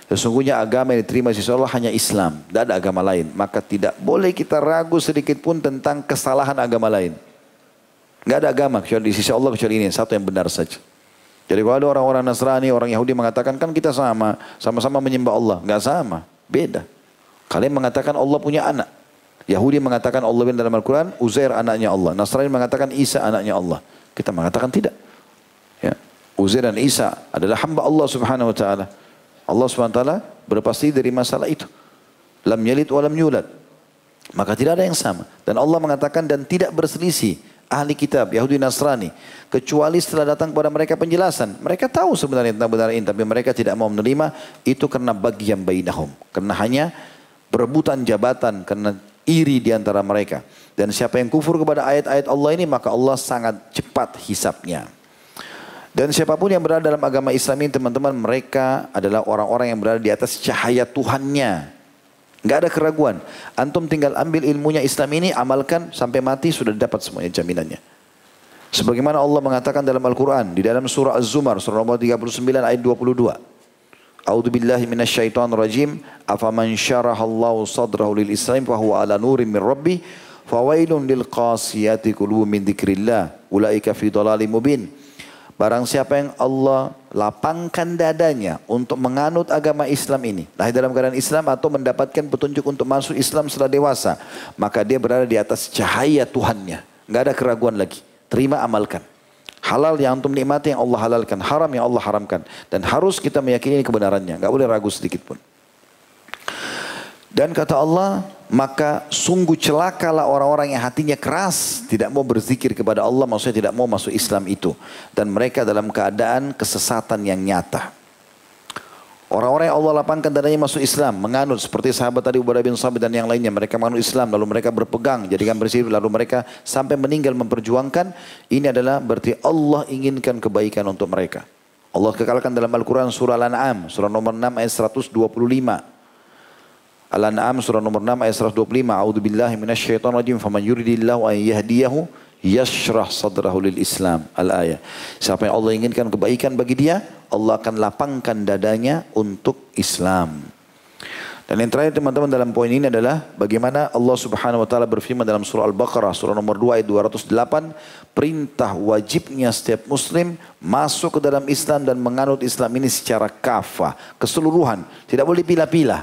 sesungguhnya agama yang diterima sisi Allah hanya Islam, tidak ada agama lain. Maka tidak boleh kita ragu sedikit pun tentang kesalahan agama lain. Enggak ada agama kecuali di sisi Allah kecuali ini satu yang benar saja. Jadi kalau ada orang-orang Nasrani, orang Yahudi mengatakan kan kita sama, sama-sama menyembah Allah. Enggak sama, beda. Kalian mengatakan Allah punya anak. Yahudi mengatakan Allah dalam Al-Quran, Uzair anaknya Allah. Nasrani mengatakan Isa anaknya Allah. Kita mengatakan tidak. Ya. Uzair dan Isa adalah hamba Allah subhanahu wa ta'ala. Allah subhanahu wa ta'ala berpasti dari masalah itu. Lam yalid wa lam yulad. Maka tidak ada yang sama. Dan Allah mengatakan dan tidak berselisih ahli kitab Yahudi Nasrani kecuali setelah datang kepada mereka penjelasan. Mereka tahu sebenarnya tentang benar ini tapi mereka tidak mau menerima itu karena bagian bainahum. Karena hanya berebutan jabatan karena iri di antara mereka. Dan siapa yang kufur kepada ayat-ayat Allah ini maka Allah sangat cepat hisapnya. Dan siapa pun yang berada dalam agama Islam ini teman-teman mereka adalah orang-orang yang berada di atas cahaya Tuhannya. Enggak ada keraguan. Antum tinggal ambil ilmunya Islam ini, amalkan sampai mati sudah dapat semuanya jaminannya. Sebagaimana Allah mengatakan dalam Al-Quran, di dalam surah Az-Zumar, surah nomor 39 ayat 22. A'udzu billahi minasyaitonir rajim. Afaman syarahallahu sadrahu lil Islam fa huwa ala nurin min rabbi fawailun lil qasiyati qulubuhum min dzikrillah ulaika fi dhalalim mubin. Barang siapa yang Allah lapangkan dadanya untuk menganut agama Islam ini, lahir dalam keadaan Islam atau mendapatkan petunjuk untuk masuk Islam setelah dewasa, maka dia berada di atas cahaya Tuhannya. Enggak ada keraguan lagi. Terima amalkan. Halal yang antum nikmati yang Allah halalkan, haram yang Allah haramkan. Dan harus kita meyakini kebenarannya, nggak boleh ragu sedikit pun. Dan kata Allah, maka sungguh celakalah orang-orang yang hatinya keras, tidak mau berzikir kepada Allah, maksudnya tidak mau masuk Islam itu. Dan mereka dalam keadaan kesesatan yang nyata. Orang-orang yang Allah lapangkan dadanya masuk Islam, menganut seperti sahabat tadi Ubadah bin Sabit dan yang lainnya. Mereka menganut Islam, lalu mereka berpegang, jadikan bersih, lalu mereka sampai meninggal memperjuangkan. Ini adalah berarti Allah inginkan kebaikan untuk mereka. Allah kekalkan dalam Al-Quran surah Al-An'am, surah nomor 6 ayat 125. Al-An'am surah nomor 6 ayat 125. A'udzu billahi rajim. Faman yuridillahu an yahdiyahu yashrah sadrahu lil Islam. Al-ayah. Siapa yang Allah inginkan kebaikan bagi dia, Allah akan lapangkan dadanya untuk Islam. Dan yang terakhir teman-teman dalam poin ini adalah bagaimana Allah Subhanahu wa taala berfirman dalam surah Al-Baqarah surah nomor 2 ayat 208 perintah wajibnya setiap muslim masuk ke dalam Islam dan menganut Islam ini secara kafah, keseluruhan, tidak boleh pilih-pilih.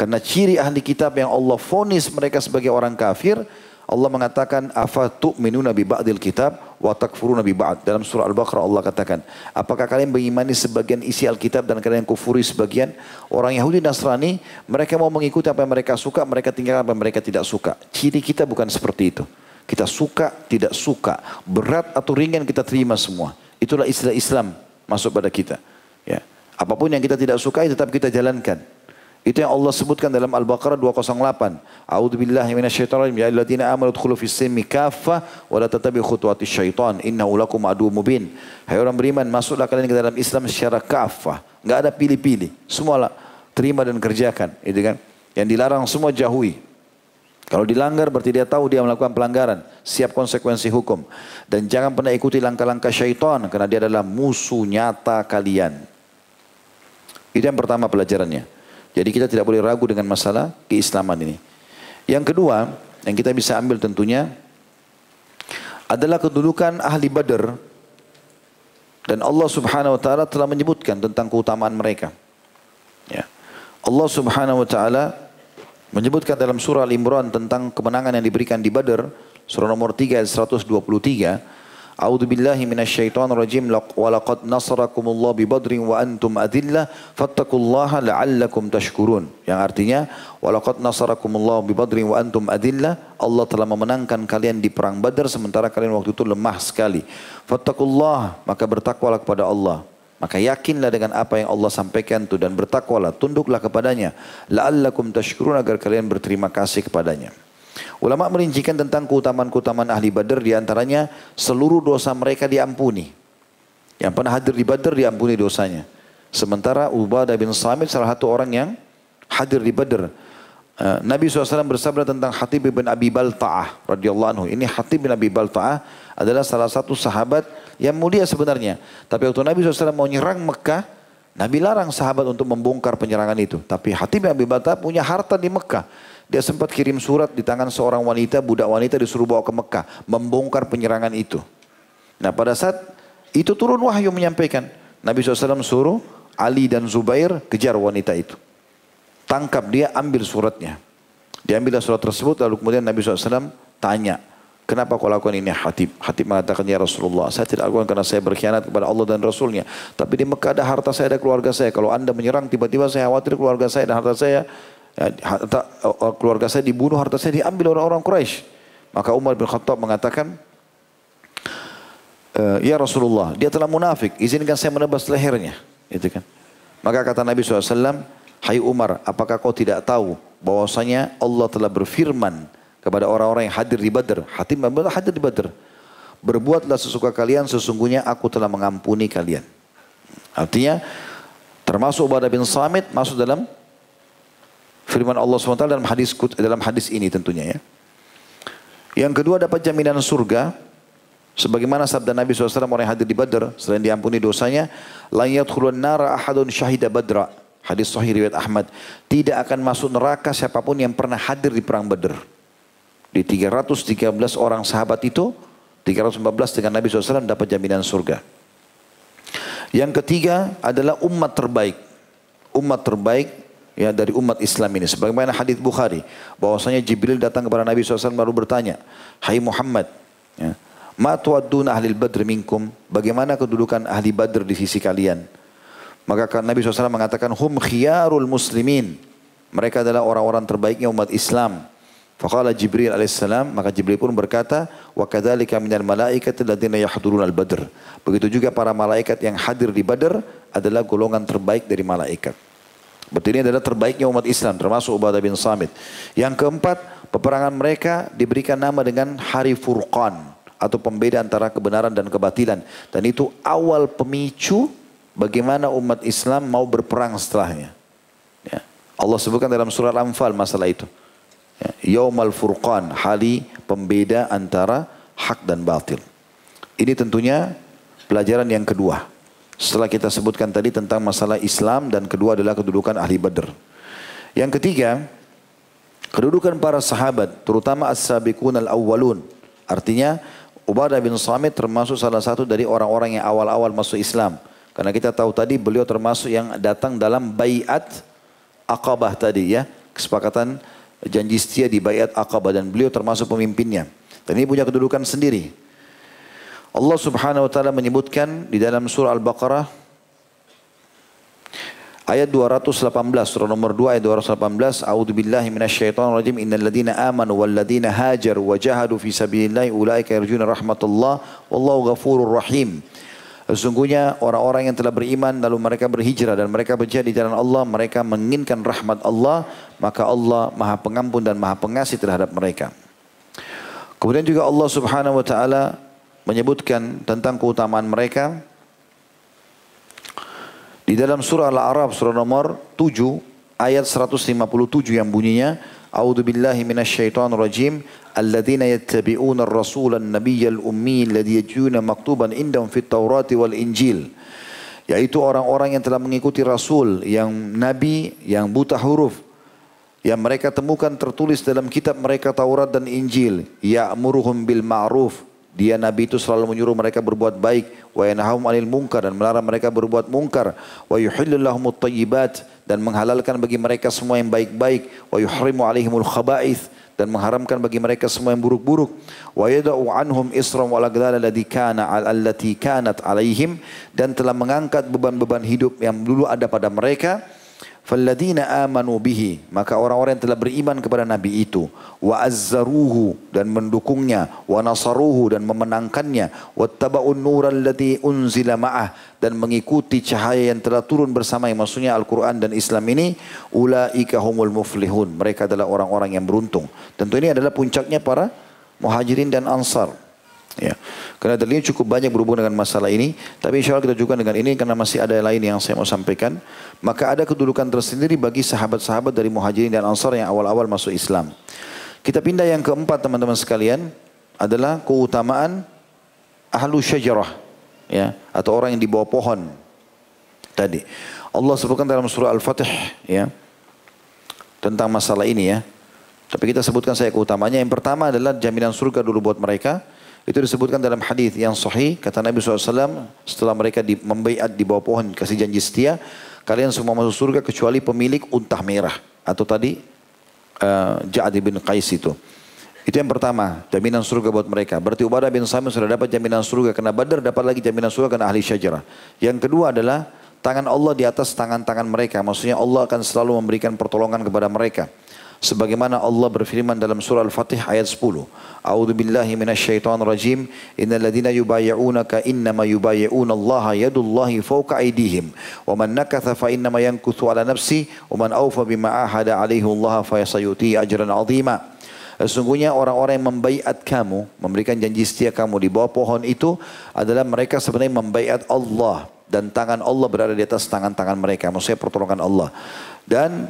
Karena ciri ahli kitab yang Allah fonis mereka sebagai orang kafir Allah mengatakan afa tu'minuna bi ba'dil kitab wa takfuruna bi ba'd. Dalam surah Al-Baqarah Allah katakan, apakah kalian mengimani sebagian isi Alkitab dan kalian kufuri sebagian? Orang Yahudi Nasrani, mereka mau mengikuti apa yang mereka suka, mereka tinggalkan apa yang mereka tidak suka. Ciri kita bukan seperti itu. Kita suka, tidak suka, berat atau ringan kita terima semua. Itulah istilah Islam masuk pada kita. Ya. Apa pun yang kita tidak sukai tetap kita jalankan. Itu yang Allah sebutkan dalam Al-Baqarah 208. A'udzu billahi minasyaitonir rajim. Ya ayyuhalladzina amanu dkhulu fis silmi kaffah wa la tattabi'u khutuwatis syaitan. Innahu lakum aduwwum mubin. Hai orang beriman, masuklah kalian ke dalam Islam secara kafah. Enggak ada pilih-pilih. Semua terima dan kerjakan, itu kan? Yang dilarang semua jauhi. Kalau dilanggar berarti dia tahu dia melakukan pelanggaran. Siap konsekuensi hukum. Dan jangan pernah ikuti langkah-langkah syaitan. Karena dia adalah musuh nyata kalian. Itu yang pertama pelajarannya. Jadi kita tidak boleh ragu dengan masalah keislaman ini. Yang kedua, yang kita bisa ambil tentunya adalah kedudukan ahli Badar dan Allah Subhanahu wa taala telah menyebutkan tentang keutamaan mereka. Ya. Allah Subhanahu wa taala menyebutkan dalam surah Al-Imran tentang kemenangan yang diberikan di Badar, surah nomor 3 ayat 123 A'udzu billahi minasyaitonir rajim wa laqad nasarakumullahu bi badrin wa antum adillah fattaqullaha la'allakum tashkurun. Yang artinya wa laqad nasarakumullahu bi badrin wa antum adillah Allah telah memenangkan kalian di perang Badar sementara kalian waktu itu lemah sekali. Fattakullah maka bertakwalah kepada Allah. Maka yakinlah dengan apa yang Allah sampaikan itu dan bertakwalah, tunduklah kepadanya. La'allakum tashkurun agar kalian berterima kasih kepadanya. Ulama merincikan tentang keutamaan-keutamaan ahli Badar di antaranya seluruh dosa mereka diampuni. Yang pernah hadir di Badar diampuni dosanya. Sementara Ubadah bin Samit salah satu orang yang hadir di Badar. Eh, Nabi SAW bersabda tentang Hatib bin Abi Balta'ah radhiyallahu anhu. Ini Hatib bin Abi Balta'ah adalah salah satu sahabat yang mulia sebenarnya. Tapi waktu Nabi SAW mau nyerang Mekah, Nabi larang sahabat untuk membongkar penyerangan itu. Tapi Hatib bin Abi Balta'ah punya harta di Mekah. Dia sempat kirim surat di tangan seorang wanita, budak wanita disuruh bawa ke Mekah. Membongkar penyerangan itu. Nah pada saat itu turun wahyu menyampaikan. Nabi SAW suruh Ali dan Zubair kejar wanita itu. Tangkap dia, ambil suratnya. Diambil surat tersebut lalu kemudian Nabi SAW tanya. Kenapa kau lakukan ini Hatib? Hatib mengatakan, ya Rasulullah, saya tidak lakukan karena saya berkhianat kepada Allah dan Rasulnya. Tapi di Mekah ada harta saya, ada keluarga saya. Kalau anda menyerang, tiba-tiba saya khawatir keluarga saya dan harta saya Ya, harta, uh, keluarga saya dibunuh, harta saya diambil orang-orang Quraisy. Maka Umar bin Khattab mengatakan, e, Ya Rasulullah, dia telah munafik, izinkan saya menebas lehernya. Itu kan. Maka kata Nabi SAW, Hai Umar, apakah kau tidak tahu bahwasanya Allah telah berfirman kepada orang-orang yang hadir di Badr. Hatim hadir di Badr. Berbuatlah sesuka kalian, sesungguhnya aku telah mengampuni kalian. Artinya, termasuk Ubadah bin Samit masuk dalam firman Allah SWT dalam hadis dalam hadis ini tentunya ya. Yang kedua dapat jaminan surga. Sebagaimana sabda Nabi SAW orang yang hadir di Badr selain diampuni dosanya la yadkhulun nara ahadun syahida badra. Hadis sahih riwayat Ahmad. Tidak akan masuk neraka siapa pun yang pernah hadir di perang Badr di 313 orang sahabat itu 314 dengan Nabi SAW dapat jaminan surga. Yang ketiga adalah umat terbaik. Umat terbaik ya dari umat Islam ini. Sebagaimana hadis Bukhari bahwasanya Jibril datang kepada Nabi SAW baru bertanya, Hai Muhammad, ya, Ma ahli badr minkum? Bagaimana kedudukan ahli badr di sisi kalian? Maka Nabi SAW mengatakan, Hum khiyarul muslimin. Mereka adalah orang-orang terbaiknya umat Islam. Faqala Jibril alaihissalam, maka Jibril pun berkata, wa kadzalika minal malaikati alladziina yahduruna al-badr. Begitu juga para malaikat yang hadir di Badr adalah golongan terbaik dari malaikat. Berarti ini adalah terbaiknya umat Islam termasuk Ubadah bin Samit. Yang keempat, peperangan mereka diberikan nama dengan Hari Furqan atau pembeda antara kebenaran dan kebatilan. Dan itu awal pemicu bagaimana umat Islam mau berperang setelahnya. Ya. Allah sebutkan dalam surah Al-Anfal masalah itu. Ya, Yaumal Furqan, hari pembeda antara hak dan batil. Ini tentunya pelajaran yang kedua. Setelah kita sebutkan tadi tentang masalah Islam dan kedua adalah kedudukan ahli Badr. Yang ketiga, kedudukan para sahabat, terutama as-sabiqun al-awwalun. Artinya, Ubadah bin Samit termasuk salah satu dari orang-orang yang awal-awal masuk Islam. Karena kita tahu tadi beliau termasuk yang datang dalam bayat Aqabah tadi ya. Kesepakatan janji setia di bayat Aqabah dan beliau termasuk pemimpinnya. Dan ini punya kedudukan sendiri. Allah Subhanahu wa taala menyebutkan di dalam surah Al-Baqarah ayat 218 surah nomor 2 ayat 218 A'udzu billahi minasyaitonir rajim. Innal ladzina amanu wal ladzina hajaru wa jahadu fi sabilillahi ulaika yarjuna rahmatullah. Wallahu ghafurur rahim. Sesungguhnya orang-orang yang telah beriman lalu mereka berhijrah dan mereka berjihad di jalan Allah, mereka menginginkan rahmat Allah, maka Allah Maha Pengampun dan Maha Pengasih terhadap mereka. Kemudian juga Allah Subhanahu wa taala menyebutkan tentang keutamaan mereka. Di dalam surah Al-A'raf surah nomor 7 ayat 157 yang bunyinya A'udzu billahi minasyaitonir rajim alladzina yattabi'una ar-rasula an-nabiyyal ummi alladhi yajuna maktuban indahum fit Taurati wal Injil. Yaitu orang-orang yang telah mengikuti rasul yang nabi yang buta huruf yang mereka temukan tertulis dalam kitab mereka Taurat dan Injil ya'muruhum bil ma'ruf dia Nabi itu selalu menyuruh mereka berbuat baik. Wa yanahum anil munkar dan melarang mereka berbuat munkar. Wa yuhillillahumut tayyibat dan menghalalkan bagi mereka semua yang baik-baik. Wa yuhrimu alaihimul khaba'ith dan mengharamkan bagi mereka semua yang buruk-buruk. Wa yada'u anhum isram wal aghlal alladhi kana allati kanat alaihim dan telah mengangkat beban-beban hidup yang dulu ada pada mereka Falladina amanu bihi. Maka orang-orang yang telah beriman kepada nabi itu wa dan mendukungnya wa dan memenangkannya wattaba'un nural ladzi unzila ma'ah dan mengikuti cahaya yang telah turun bersama yang maksudnya Al-Qur'an dan Islam ini ulaika humul muflihun. Mereka adalah orang-orang yang beruntung. Tentu ini adalah puncaknya para muhajirin dan ansar Ya. Karena dalilnya cukup banyak berhubungan dengan masalah ini. Tapi insya Allah kita juga dengan ini karena masih ada lain yang saya mau sampaikan. Maka ada kedudukan tersendiri bagi sahabat-sahabat dari muhajirin dan ansar yang awal-awal masuk Islam. Kita pindah yang keempat teman-teman sekalian. Adalah keutamaan ahlu syajarah. Ya, atau orang yang di bawah pohon. Tadi. Allah sebutkan dalam surah Al-Fatih. Ya, tentang masalah ini ya. Tapi kita sebutkan saya keutamanya. Yang pertama adalah jaminan surga dulu buat mereka. Itu disebutkan dalam hadis yang sahih kata Nabi SAW setelah mereka di, membaiat di bawah pohon kasih janji setia kalian semua masuk surga kecuali pemilik unta merah atau tadi uh, Ja'ad bin Qais itu. Itu yang pertama, jaminan surga buat mereka. Berarti Ubadah bin Samit sudah dapat jaminan surga. Karena Badar dapat lagi jaminan surga karena ahli syajarah. Yang kedua adalah tangan Allah di atas tangan-tangan mereka. Maksudnya Allah akan selalu memberikan pertolongan kepada mereka sebagaimana Allah berfirman dalam surah Al-Fatih ayat 10. A'udzu billahi minasyaitonir rajim. Innal ladzina yubayyi'unaka innama yubayyi'una Allah yadullahi fawqa aydihim. Wa man nakatha fa innama yankuthu ala nafsi wa man awfa bima ahada alaihi Allah fa yasayuti ajran 'azima. Sesungguhnya orang-orang yang membaiat kamu, memberikan janji setia kamu di bawah pohon itu adalah mereka sebenarnya membaiat Allah dan tangan Allah berada di atas tangan-tangan mereka. Maksudnya pertolongan Allah. Dan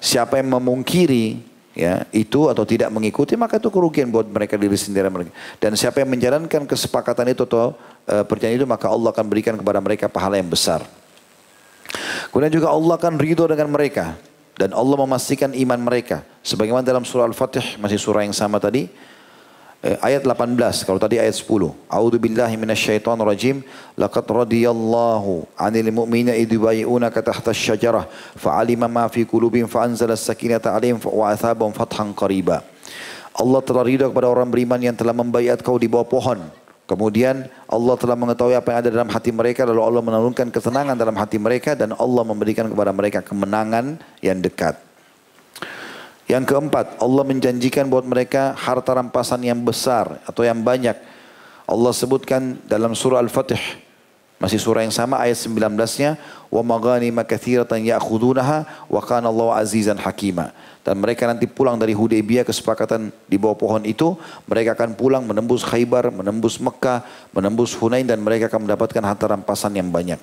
Siapa yang memungkiri ya itu atau tidak mengikuti maka itu kerugian buat mereka diri sendiri mereka. Dan siapa yang menjalankan kesepakatan itu atau uh, perjanjian itu maka Allah akan berikan kepada mereka pahala yang besar. Kemudian juga Allah akan ridho dengan mereka dan Allah memastikan iman mereka. Sebagaimana dalam surah Al-Fatih masih surah yang sama tadi ayat 18 kalau tadi ayat 10 A'udzu billahi minasyaitonir rajim laqad radiyallahu 'anil mu'minina idh yubayyi'unaka tahta asy-syajarah fa'alima ma fi qulubihim fa'anzala as-sakinata 'alaihim wa athabahum fathan qariba. Allah telah ridha kepada orang beriman yang telah membaiat kau di bawah pohon. Kemudian Allah telah mengetahui apa yang ada dalam hati mereka. Lalu Allah menurunkan ketenangan dalam hati mereka dan Allah memberikan kepada mereka kemenangan yang dekat. Yang keempat, Allah menjanjikan buat mereka harta rampasan yang besar atau yang banyak. Allah sebutkan dalam surah Al-Fatih, masih surah yang sama ayat 19-nya, wa maghanima katsiratan ya'khudunaha wa kana Allah azizan hakima. Dan mereka nanti pulang dari Hudaybiyah kesepakatan di bawah pohon itu, mereka akan pulang menembus Khaybar, menembus Mekah, menembus Hunain dan mereka akan mendapatkan harta rampasan yang banyak.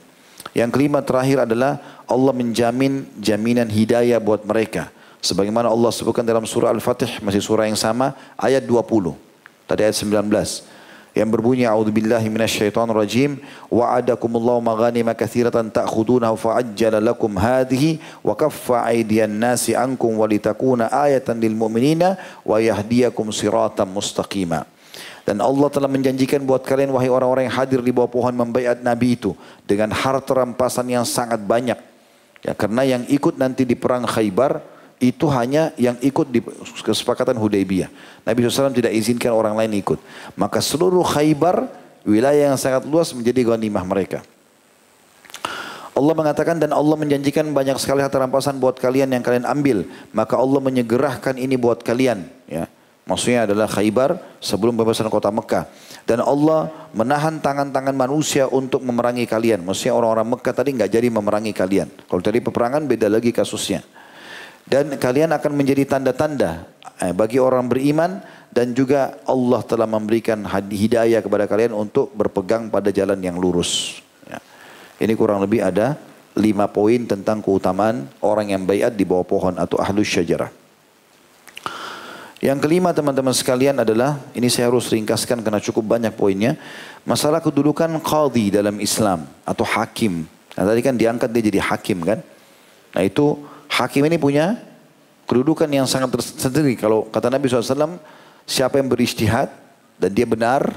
Yang kelima terakhir adalah Allah menjamin jaminan hidayah buat mereka. Sebagaimana Allah sebutkan dalam surah Al-Fatih, masih surah yang sama, ayat 20. Tadi ayat 19 yang berbunyi a'udzubillahi minasyaitonir rajim wa'adakumullahu maghanima katsiratan ta'khudunaha fa'ajjala lakum hadhihi wa kaffa aydiyan nasi ankum wa litakuna ayatan lil mu'minina wa yahdiyakum siratan mustaqima. Dan Allah telah menjanjikan buat kalian wahai orang-orang yang hadir di bawah pohon membaiat Nabi itu dengan harta rampasan yang sangat banyak. Ya karena yang ikut nanti di perang Khaybar itu hanya yang ikut di kesepakatan Hudaybiyah. Nabi SAW tidak izinkan orang lain ikut. Maka seluruh Khaybar, wilayah yang sangat luas menjadi ghanimah mereka. Allah mengatakan dan Allah menjanjikan banyak sekali harta rampasan buat kalian yang kalian ambil. Maka Allah menyegerahkan ini buat kalian. Ya. Maksudnya adalah Khaybar sebelum pembebasan kota Mekah. Dan Allah menahan tangan-tangan manusia untuk memerangi kalian. Maksudnya orang-orang Mekah tadi nggak jadi memerangi kalian. Kalau tadi peperangan beda lagi kasusnya. Dan kalian akan menjadi tanda-tanda eh, bagi orang beriman dan juga Allah telah memberikan hidayah kepada kalian untuk berpegang pada jalan yang lurus. Ya. Ini kurang lebih ada lima poin tentang keutamaan orang yang bayat di bawah pohon atau ahlus syajarah. Yang kelima teman-teman sekalian adalah, ini saya harus ringkaskan karena cukup banyak poinnya, masalah kedudukan qadhi dalam Islam atau hakim. Nah tadi kan diangkat dia jadi hakim kan. Nah itu Hakim ini punya kedudukan yang sangat tersendiri. Kalau kata Nabi SAW, siapa yang beristihad dan dia benar,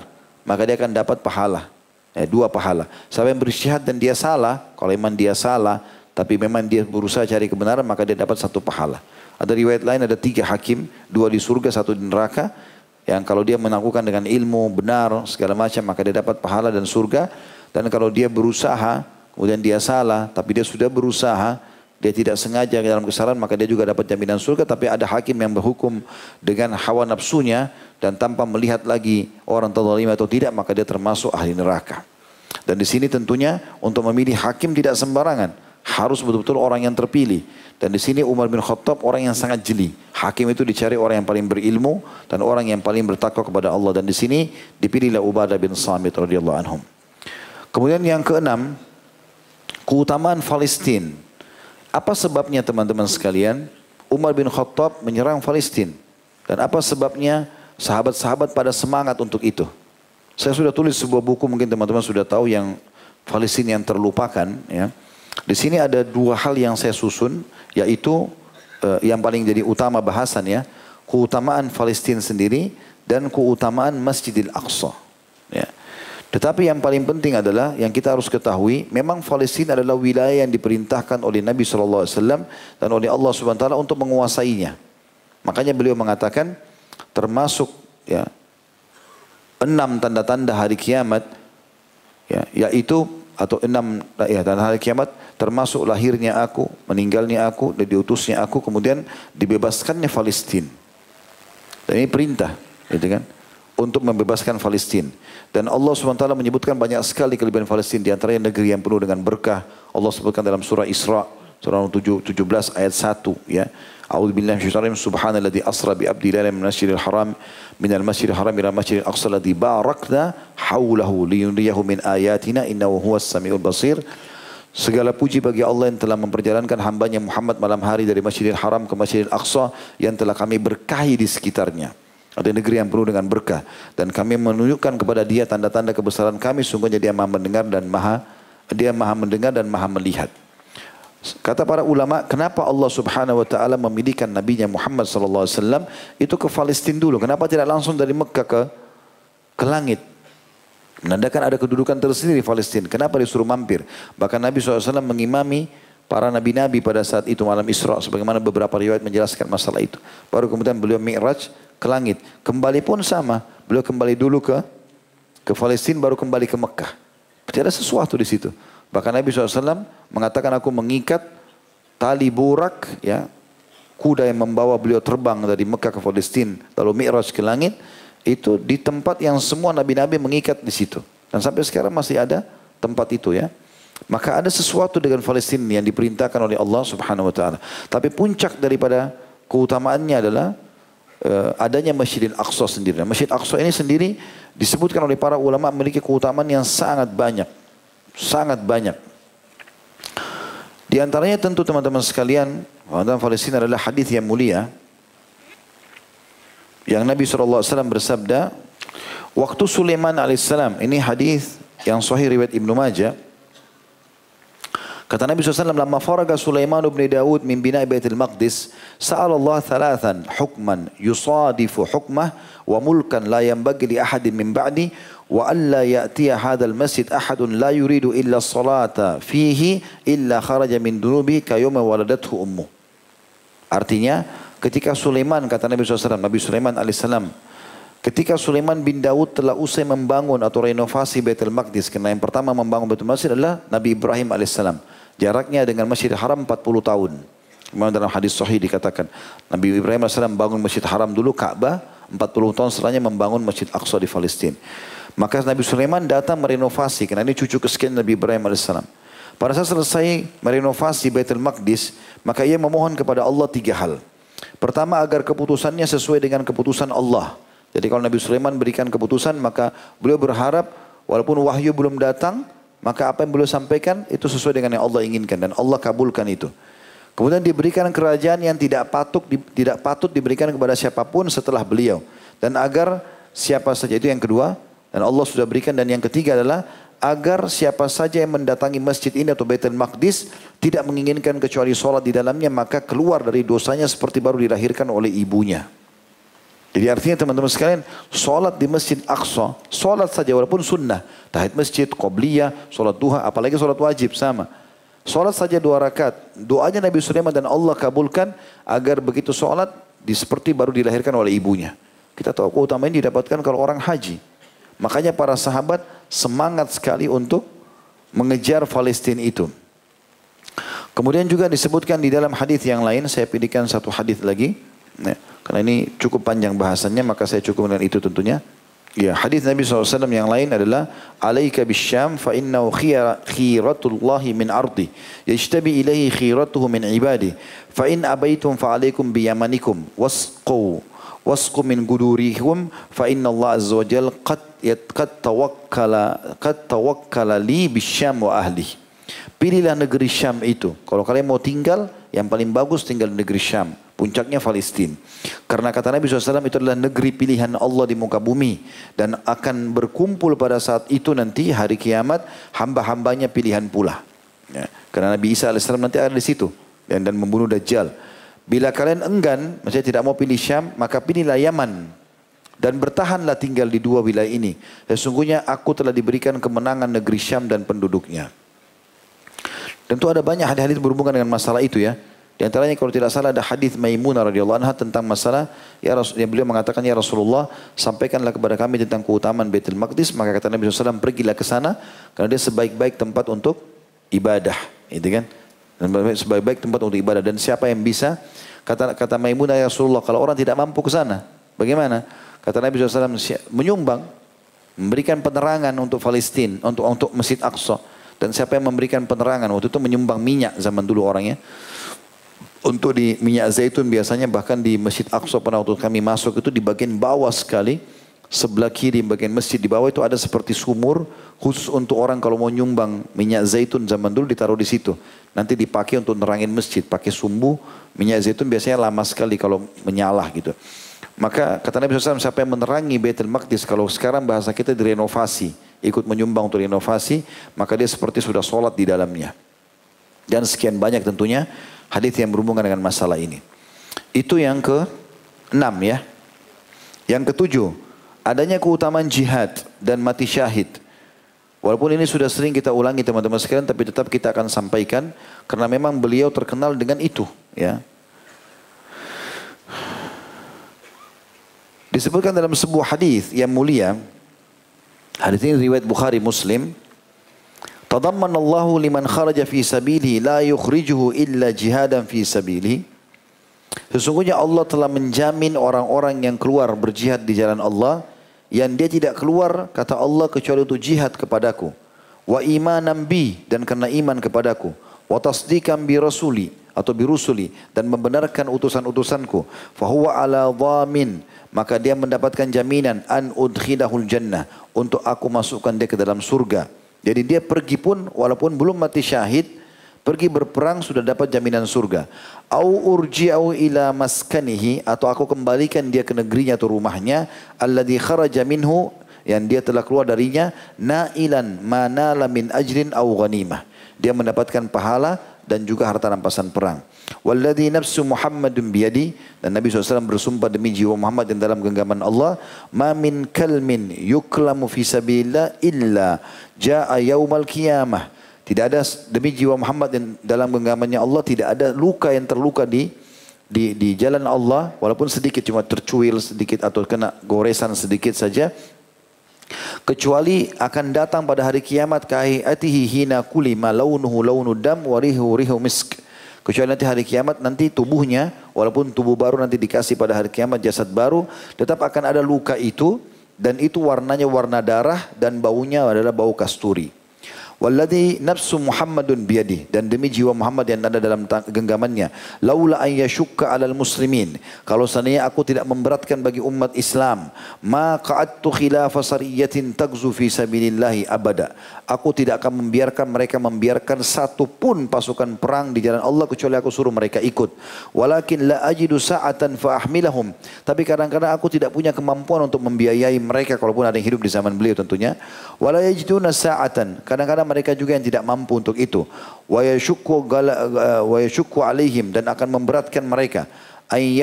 maka dia akan dapat pahala. Eh, dua pahala. Siapa yang beristihad dan dia salah, kalau memang dia salah, tapi memang dia berusaha cari kebenaran, maka dia dapat satu pahala. Ada riwayat lain ada tiga hakim, dua di surga, satu di neraka. Yang kalau dia melakukan dengan ilmu benar segala macam, maka dia dapat pahala dan surga. Dan kalau dia berusaha, kemudian dia salah, tapi dia sudah berusaha, dia tidak sengaja dalam kesalahan maka dia juga dapat jaminan surga tapi ada hakim yang berhukum dengan hawa nafsunya dan tanpa melihat lagi orang terzalim atau tidak maka dia termasuk ahli neraka. Dan di sini tentunya untuk memilih hakim tidak sembarangan, harus betul-betul orang yang terpilih. Dan di sini Umar bin Khattab orang yang sangat jeli. Hakim itu dicari orang yang paling berilmu dan orang yang paling bertakwa kepada Allah dan di sini dipilihlah Ubadah bin Samit radhiyallahu anhum. Kemudian yang keenam, keutamaan Palestina apa sebabnya teman-teman sekalian? Umar bin Khattab menyerang Palestina. Dan apa sebabnya sahabat-sahabat pada semangat untuk itu? Saya sudah tulis sebuah buku mungkin teman-teman sudah tahu yang Palestina yang terlupakan ya. Di sini ada dua hal yang saya susun yaitu uh, yang paling jadi utama bahasan ya, keutamaan Palestina sendiri dan keutamaan Masjidil Aqsa. Ya. Tetapi yang paling penting adalah yang kita harus ketahui, memang Palestina adalah wilayah yang diperintahkan oleh Nabi SAW dan oleh Allah SWT untuk menguasainya. Makanya beliau mengatakan termasuk ya enam tanda-tanda hari kiamat ya yaitu atau enam ya tanda hari kiamat termasuk lahirnya aku, meninggalnya aku, dan diutusnya aku, kemudian dibebaskannya Palestina. Dan ini perintah, gitu kan? Untuk membebaskan Palestina. Dan Allah SWT menyebutkan banyak sekali kelebihan Palestina. Di antaranya negeri yang penuh dengan berkah. Allah sebutkan dalam surah Isra. Surah 17 ayat 1. Ya. A'udhu billahi minasyaitanir subhanalladzi asra bi abdi lailan min masjidil haram min al masjidil haram ila masjidil aqsa alladzi barakna haulahu liyuriyahu min ayatina innahu huwas samiul basir. Segala puji bagi Allah yang telah memperjalankan hambanya Muhammad malam hari dari Masjidil Haram ke Masjidil Aqsa yang telah kami berkahi di sekitarnya. Ada negeri yang penuh dengan berkah. Dan kami menunjukkan kepada dia tanda-tanda kebesaran kami. Sungguhnya dia maha mendengar dan maha dia maha mendengar dan maha melihat. Kata para ulama, kenapa Allah Subhanahu wa taala memilihkan nabinya Muhammad sallallahu alaihi wasallam itu ke Palestina dulu? Kenapa tidak langsung dari Mekah ke ke langit? Menandakan ada kedudukan tersendiri di Palestina. Kenapa disuruh mampir? Bahkan Nabi SAW mengimami para nabi-nabi pada saat itu malam Isra. Sebagaimana beberapa riwayat menjelaskan masalah itu. Baru kemudian beliau Mi'raj ke langit. Kembali pun sama. Beliau kembali dulu ke ke Palestina baru kembali ke Mekah. Berarti ada sesuatu di situ. Bahkan Nabi SAW mengatakan aku mengikat tali burak ya kuda yang membawa beliau terbang dari Mekah ke Palestina lalu Mi'raj ke langit itu di tempat yang semua nabi-nabi mengikat di situ. Dan sampai sekarang masih ada tempat itu ya. Maka ada sesuatu dengan Palestina yang diperintahkan oleh Allah Subhanahu wa taala. Tapi puncak daripada keutamaannya adalah uh, adanya Masjidil Aqsa sendiri. Masjid Aqsa ini sendiri disebutkan oleh para ulama memiliki keutamaan yang sangat banyak. Sangat banyak. Di antaranya tentu teman-teman sekalian, tentang Palestina adalah hadis yang mulia. Yang Nabi SAW bersabda, waktu Sulaiman alaihissalam, ini hadis yang sahih riwayat Ibnu Majah, Kata Nabi SAW, lama faraga Sulaiman bin Daud min bina Baitul Maqdis, sa'al Allah thalathan hukman yusadifu hukmah wa mulkan la yanbaghi li ahadin min ba'di wa alla ya'tiya hadzal masjid ahadun la yuridu illa salata fihi illa kharaja min dunubi kayuma waladathu ummu. Artinya, ketika Sulaiman kata Nabi SAW, Nabi Sulaiman alaihissalam, ketika Sulaiman bin Daud telah usai membangun atau renovasi Baitul Maqdis, karena yang pertama membangun Baitul Maqdis adalah Nabi Ibrahim alaihissalam. Jaraknya dengan Masjidil Haram 40 tahun. Memang dalam hadis sahih dikatakan Nabi Ibrahim AS bangun Masjid Haram dulu Ka'bah 40 tahun setelahnya membangun Masjid Aqsa di Palestina. Maka Nabi Sulaiman datang merenovasi karena ini cucu kesekian Nabi Ibrahim AS. Pada saat selesai merenovasi Baitul Maqdis, maka ia memohon kepada Allah tiga hal. Pertama agar keputusannya sesuai dengan keputusan Allah. Jadi kalau Nabi Sulaiman berikan keputusan maka beliau berharap walaupun wahyu belum datang maka apa yang beliau sampaikan itu sesuai dengan yang Allah inginkan dan Allah kabulkan itu. Kemudian diberikan kerajaan yang tidak patut tidak patut diberikan kepada siapa pun setelah beliau dan agar siapa saja itu yang kedua dan Allah sudah berikan dan yang ketiga adalah agar siapa saja yang mendatangi masjid ini atau Baitul Maqdis tidak menginginkan kecuali sholat di dalamnya maka keluar dari dosanya seperti baru dilahirkan oleh ibunya. Jadi artinya teman-teman sekalian, solat di Masjid Aqsa, solat saja walaupun sunnah, tahid masjid, qobliyah, solat duha, apalagi solat wajib sama. Solat saja dua rakaat. Doanya Nabi Sulaiman dan Allah kabulkan agar begitu solat di seperti baru dilahirkan oleh ibunya. Kita tahu keutamaan ini didapatkan kalau orang haji. Makanya para sahabat semangat sekali untuk mengejar Palestina itu. Kemudian juga disebutkan di dalam hadis yang lain, saya pilihkan satu hadis lagi. Ya. Karena ini cukup panjang bahasannya maka saya cukup dengan itu tentunya. Ya, hadis Nabi SAW yang lain adalah alaika bisyam fa innahu khiratullahi min ardi yajtabi ilaihi khiratuhu min ibadi fa in abaitum fa alaikum biyamanikum wasqu wasqu min gudurikum fa inna Allah azza wa jal qad qad tawakkala qad tawakkala li bisyam wa ahli pilihlah negeri Syam itu. Kalau kalian mau tinggal yang paling bagus tinggal di negeri Syam Puncaknya Palestina. Karena kata Nabi SAW itu adalah negeri pilihan Allah di muka bumi. Dan akan berkumpul pada saat itu nanti hari kiamat hamba-hambanya pilihan pula. Ya. Karena Nabi Isa AS nanti ada di situ. Dan, dan membunuh Dajjal. Bila kalian enggan, maksudnya tidak mau pilih Syam, maka pilihlah Yaman. Dan bertahanlah tinggal di dua wilayah ini. Sesungguhnya aku telah diberikan kemenangan negeri Syam dan penduduknya. Tentu ada banyak hadis-hadis berhubungan dengan masalah itu ya. Di antaranya kalau tidak salah ada hadis Maimunah radhiyallahu anha tentang masalah ya Rasul, yang beliau mengatakan ya Rasulullah sampaikanlah kepada kami tentang keutamaan Baitul Maqdis. Maka kata Nabi SAW pergilah ke sana karena dia sebaik-baik tempat untuk ibadah. Itu kan? Dan sebaik-baik tempat untuk ibadah. Dan siapa yang bisa? Kata kata Maimunah ya Rasulullah kalau orang tidak mampu ke sana bagaimana? Kata Nabi SAW menyumbang memberikan penerangan untuk Palestina untuk untuk Masjid Aqsa. Dan siapa yang memberikan penerangan? Waktu itu menyumbang minyak zaman dulu orangnya untuk di minyak zaitun biasanya bahkan di Masjid Aqsa pada waktu kami masuk itu di bagian bawah sekali sebelah kiri bagian masjid. Di bawah itu ada seperti sumur khusus untuk orang kalau mau nyumbang minyak zaitun zaman dulu ditaruh di situ. Nanti dipakai untuk nerangin masjid pakai sumbu minyak zaitun biasanya lama sekali kalau menyala gitu. Maka kata Nabi SAW siapa yang menerangi Baitul Maqdis kalau sekarang bahasa kita direnovasi ikut menyumbang untuk renovasi maka dia seperti sudah sholat di dalamnya. Dan sekian banyak tentunya hadis yang berhubungan dengan masalah ini. Itu yang ke enam ya. Yang ketujuh, adanya keutamaan jihad dan mati syahid. Walaupun ini sudah sering kita ulangi teman-teman sekalian, tapi tetap kita akan sampaikan karena memang beliau terkenal dengan itu, ya. Disebutkan dalam sebuah hadis yang mulia, hadis ini riwayat Bukhari Muslim, Tadamman Allah liman kharaja fi sabili la yukhrijuhu illa jihadan fi sabili. Sesungguhnya Allah telah menjamin orang-orang yang keluar berjihad di jalan Allah yang dia tidak keluar kata Allah kecuali untuk jihad kepadaku. Wa imanan bi dan karena iman kepadaku. Wa tasdiqan bi rasuli atau bi rusuli dan membenarkan utusan-utusanku. Fahuwa ala dhamin maka dia mendapatkan jaminan an udkhilahul jannah untuk aku masukkan dia ke dalam surga. Jadi dia pergi pun walaupun belum mati syahid, pergi berperang sudah dapat jaminan surga. Au urji'u ila maskanihi atau aku kembalikan dia ke negerinya atau rumahnya alladhi kharaja minhu yang dia telah keluar darinya nailan manala min ajrin au ghanimah. Dia mendapatkan pahala dan juga harta rampasan perang. Walladhi nafsu Muhammadun biyadi dan Nabi SAW bersumpah demi jiwa Muhammad yang dalam genggaman Allah ma min kalmin yuklamu fi sabilillah illa jaa yaumal qiyamah tidak ada demi jiwa Muhammad yang dalam genggamannya Allah tidak ada luka yang terluka di di di jalan Allah walaupun sedikit cuma tercuil sedikit atau kena goresan sedikit saja kecuali akan datang pada hari kiamat kahiyatihi hina kulima launuhu launu dam warihu rihu misk. Kecuali nanti hari kiamat nanti tubuhnya walaupun tubuh baru nanti dikasih pada hari kiamat jasad baru tetap akan ada luka itu dan itu warnanya warna darah dan baunya adalah bau kasturi Walladhi nafsu Muhammadun biyadi dan demi jiwa Muhammad yang ada dalam genggamannya. Laula an yashukka alal muslimin. Kalau seandainya aku tidak memberatkan bagi umat Islam, ma qa'adtu khilafa sariyatin tagzu fi sabilillahi abada. Aku tidak akan membiarkan mereka membiarkan satu pun pasukan perang di jalan Allah kecuali aku suruh mereka ikut. Walakin la ajidu sa'atan fa ahmilahum. Tapi kadang-kadang aku tidak punya kemampuan untuk membiayai mereka kalaupun ada yang hidup di zaman beliau tentunya. Wala yajiduna sa'atan. Kadang-kadang mereka juga yang tidak mampu untuk itu. Wa yashukku wa alaihim dan akan memberatkan mereka. Ay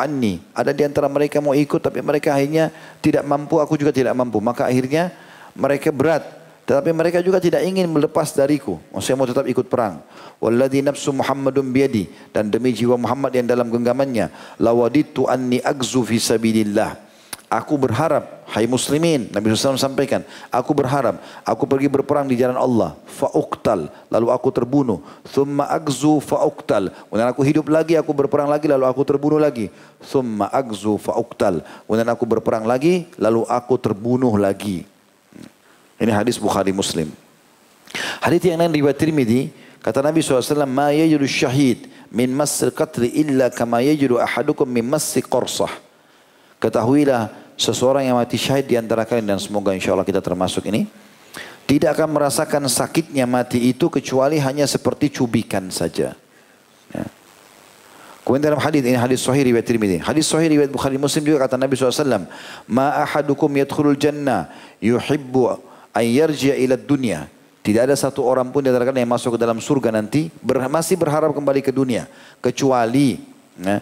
anni. Ada di antara mereka mau ikut tapi mereka akhirnya tidak mampu, aku juga tidak mampu. Maka akhirnya mereka berat. Tetapi mereka juga tidak ingin melepas dariku. Maksudnya mau tetap ikut perang. Walladhi nafsu Muhammadun biyadi. Dan demi jiwa Muhammad yang dalam genggamannya. Lawaditu anni agzu fi sabilillah. Aku berharap, hai muslimin, Nabi SAW sampaikan, aku berharap, aku pergi berperang di jalan Allah, fa'uktal, lalu aku terbunuh, thumma agzu fa'uktal, kemudian aku hidup lagi, aku berperang lagi, lalu aku terbunuh lagi, thumma agzu fa'uktal, kemudian aku berperang lagi, lalu aku terbunuh lagi. Ini hadis Bukhari Muslim. Hadis yang lain riwayat Tirmidzi, kata Nabi SAW, ma yajidu syahid min masr qatli illa kama yajidu ahadukum min masri qarsah. Ketahuilah seseorang yang mati syahid di antara kalian dan semoga insya Allah kita termasuk ini tidak akan merasakan sakitnya mati itu kecuali hanya seperti cubikan saja. Ya. Kemudian dalam hadis ini hadis sahih riwayat Tirmidzi. Hadis sahih riwayat Bukhari Muslim juga kata Nabi SAW. Ma ahadukum yadkhulul jannah yuhibbu an yarji'a ila dunya. Tidak ada satu orang pun di antara kalian yang masuk ke dalam surga nanti ber, masih berharap kembali ke dunia kecuali ya,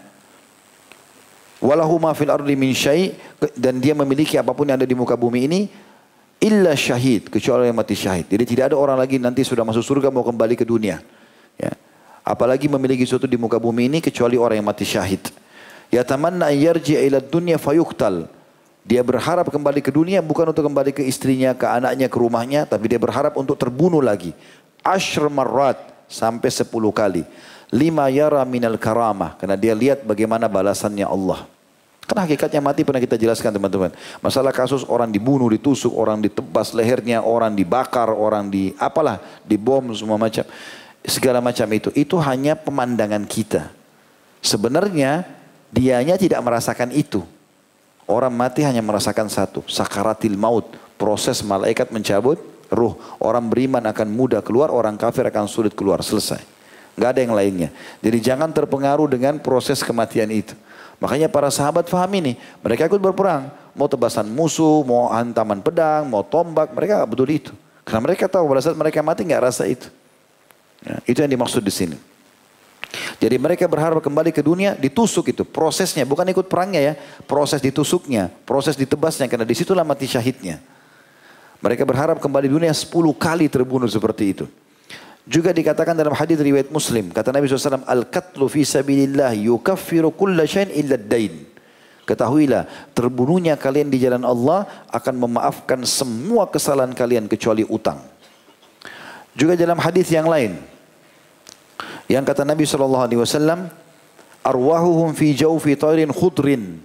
walahu ma fil ardi min syai dan dia memiliki apa pun yang ada di muka bumi ini illa syahid kecuali yang mati syahid. Jadi tidak ada orang lagi nanti sudah masuk surga mau kembali ke dunia. Ya. Apalagi memiliki sesuatu di muka bumi ini kecuali orang yang mati syahid. Ya tamanna yarji ila dunya fayuqtal. Dia berharap kembali ke dunia bukan untuk kembali ke istrinya, ke anaknya, ke rumahnya, tapi dia berharap untuk terbunuh lagi. Ashr marrat sampai sepuluh kali. Lima yara minal karamah. Karena dia lihat bagaimana balasannya Allah. Karena hakikatnya mati pernah kita jelaskan teman-teman. Masalah kasus orang dibunuh, ditusuk, orang ditebas lehernya, orang dibakar, orang di apalah, dibom semua macam. Segala macam itu. Itu hanya pemandangan kita. Sebenarnya dianya tidak merasakan itu. Orang mati hanya merasakan satu. Sakaratil maut. Proses malaikat mencabut ruh. Orang beriman akan mudah keluar, orang kafir akan sulit keluar. Selesai. Nggak ada yang lainnya. Jadi jangan terpengaruh dengan proses kematian itu. Makanya para sahabat faham ini. Mereka ikut berperang. Mau tebasan musuh, mau hantaman pedang, mau tombak. Mereka betul itu. Karena mereka tahu pada saat mereka mati nggak rasa itu. Ya, itu yang dimaksud di sini. Jadi mereka berharap kembali ke dunia ditusuk itu prosesnya bukan ikut perangnya ya proses ditusuknya proses ditebasnya karena di situlah mati syahidnya mereka berharap kembali dunia 10 kali terbunuh seperti itu juga dikatakan dalam hadis riwayat Muslim, kata Nabi SAW, Al-katlu fi sabilillah yukaffiru kulla syain illa dain. Ketahuilah, terbunuhnya kalian di jalan Allah akan memaafkan semua kesalahan kalian kecuali utang. Juga dalam hadis yang lain, yang kata Nabi SAW, Arwahuhum fi jawfi tairin khudrin.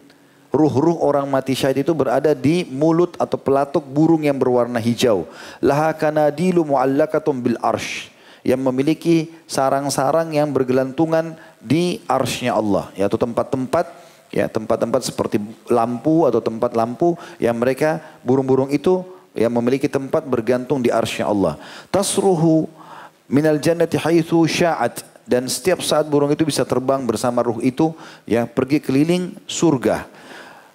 Ruh-ruh orang mati syahid itu berada di mulut atau pelatuk burung yang berwarna hijau. Laha kanadilu mu'allakatum bil arsh yang memiliki sarang-sarang yang bergelantungan di arsnya Allah yaitu tempat-tempat ya tempat-tempat seperti lampu atau tempat lampu yang mereka burung-burung itu yang memiliki tempat bergantung di arsnya Allah tasruhu minal jannati haitsu sya'at dan setiap saat burung itu bisa terbang bersama ruh itu ya pergi keliling surga.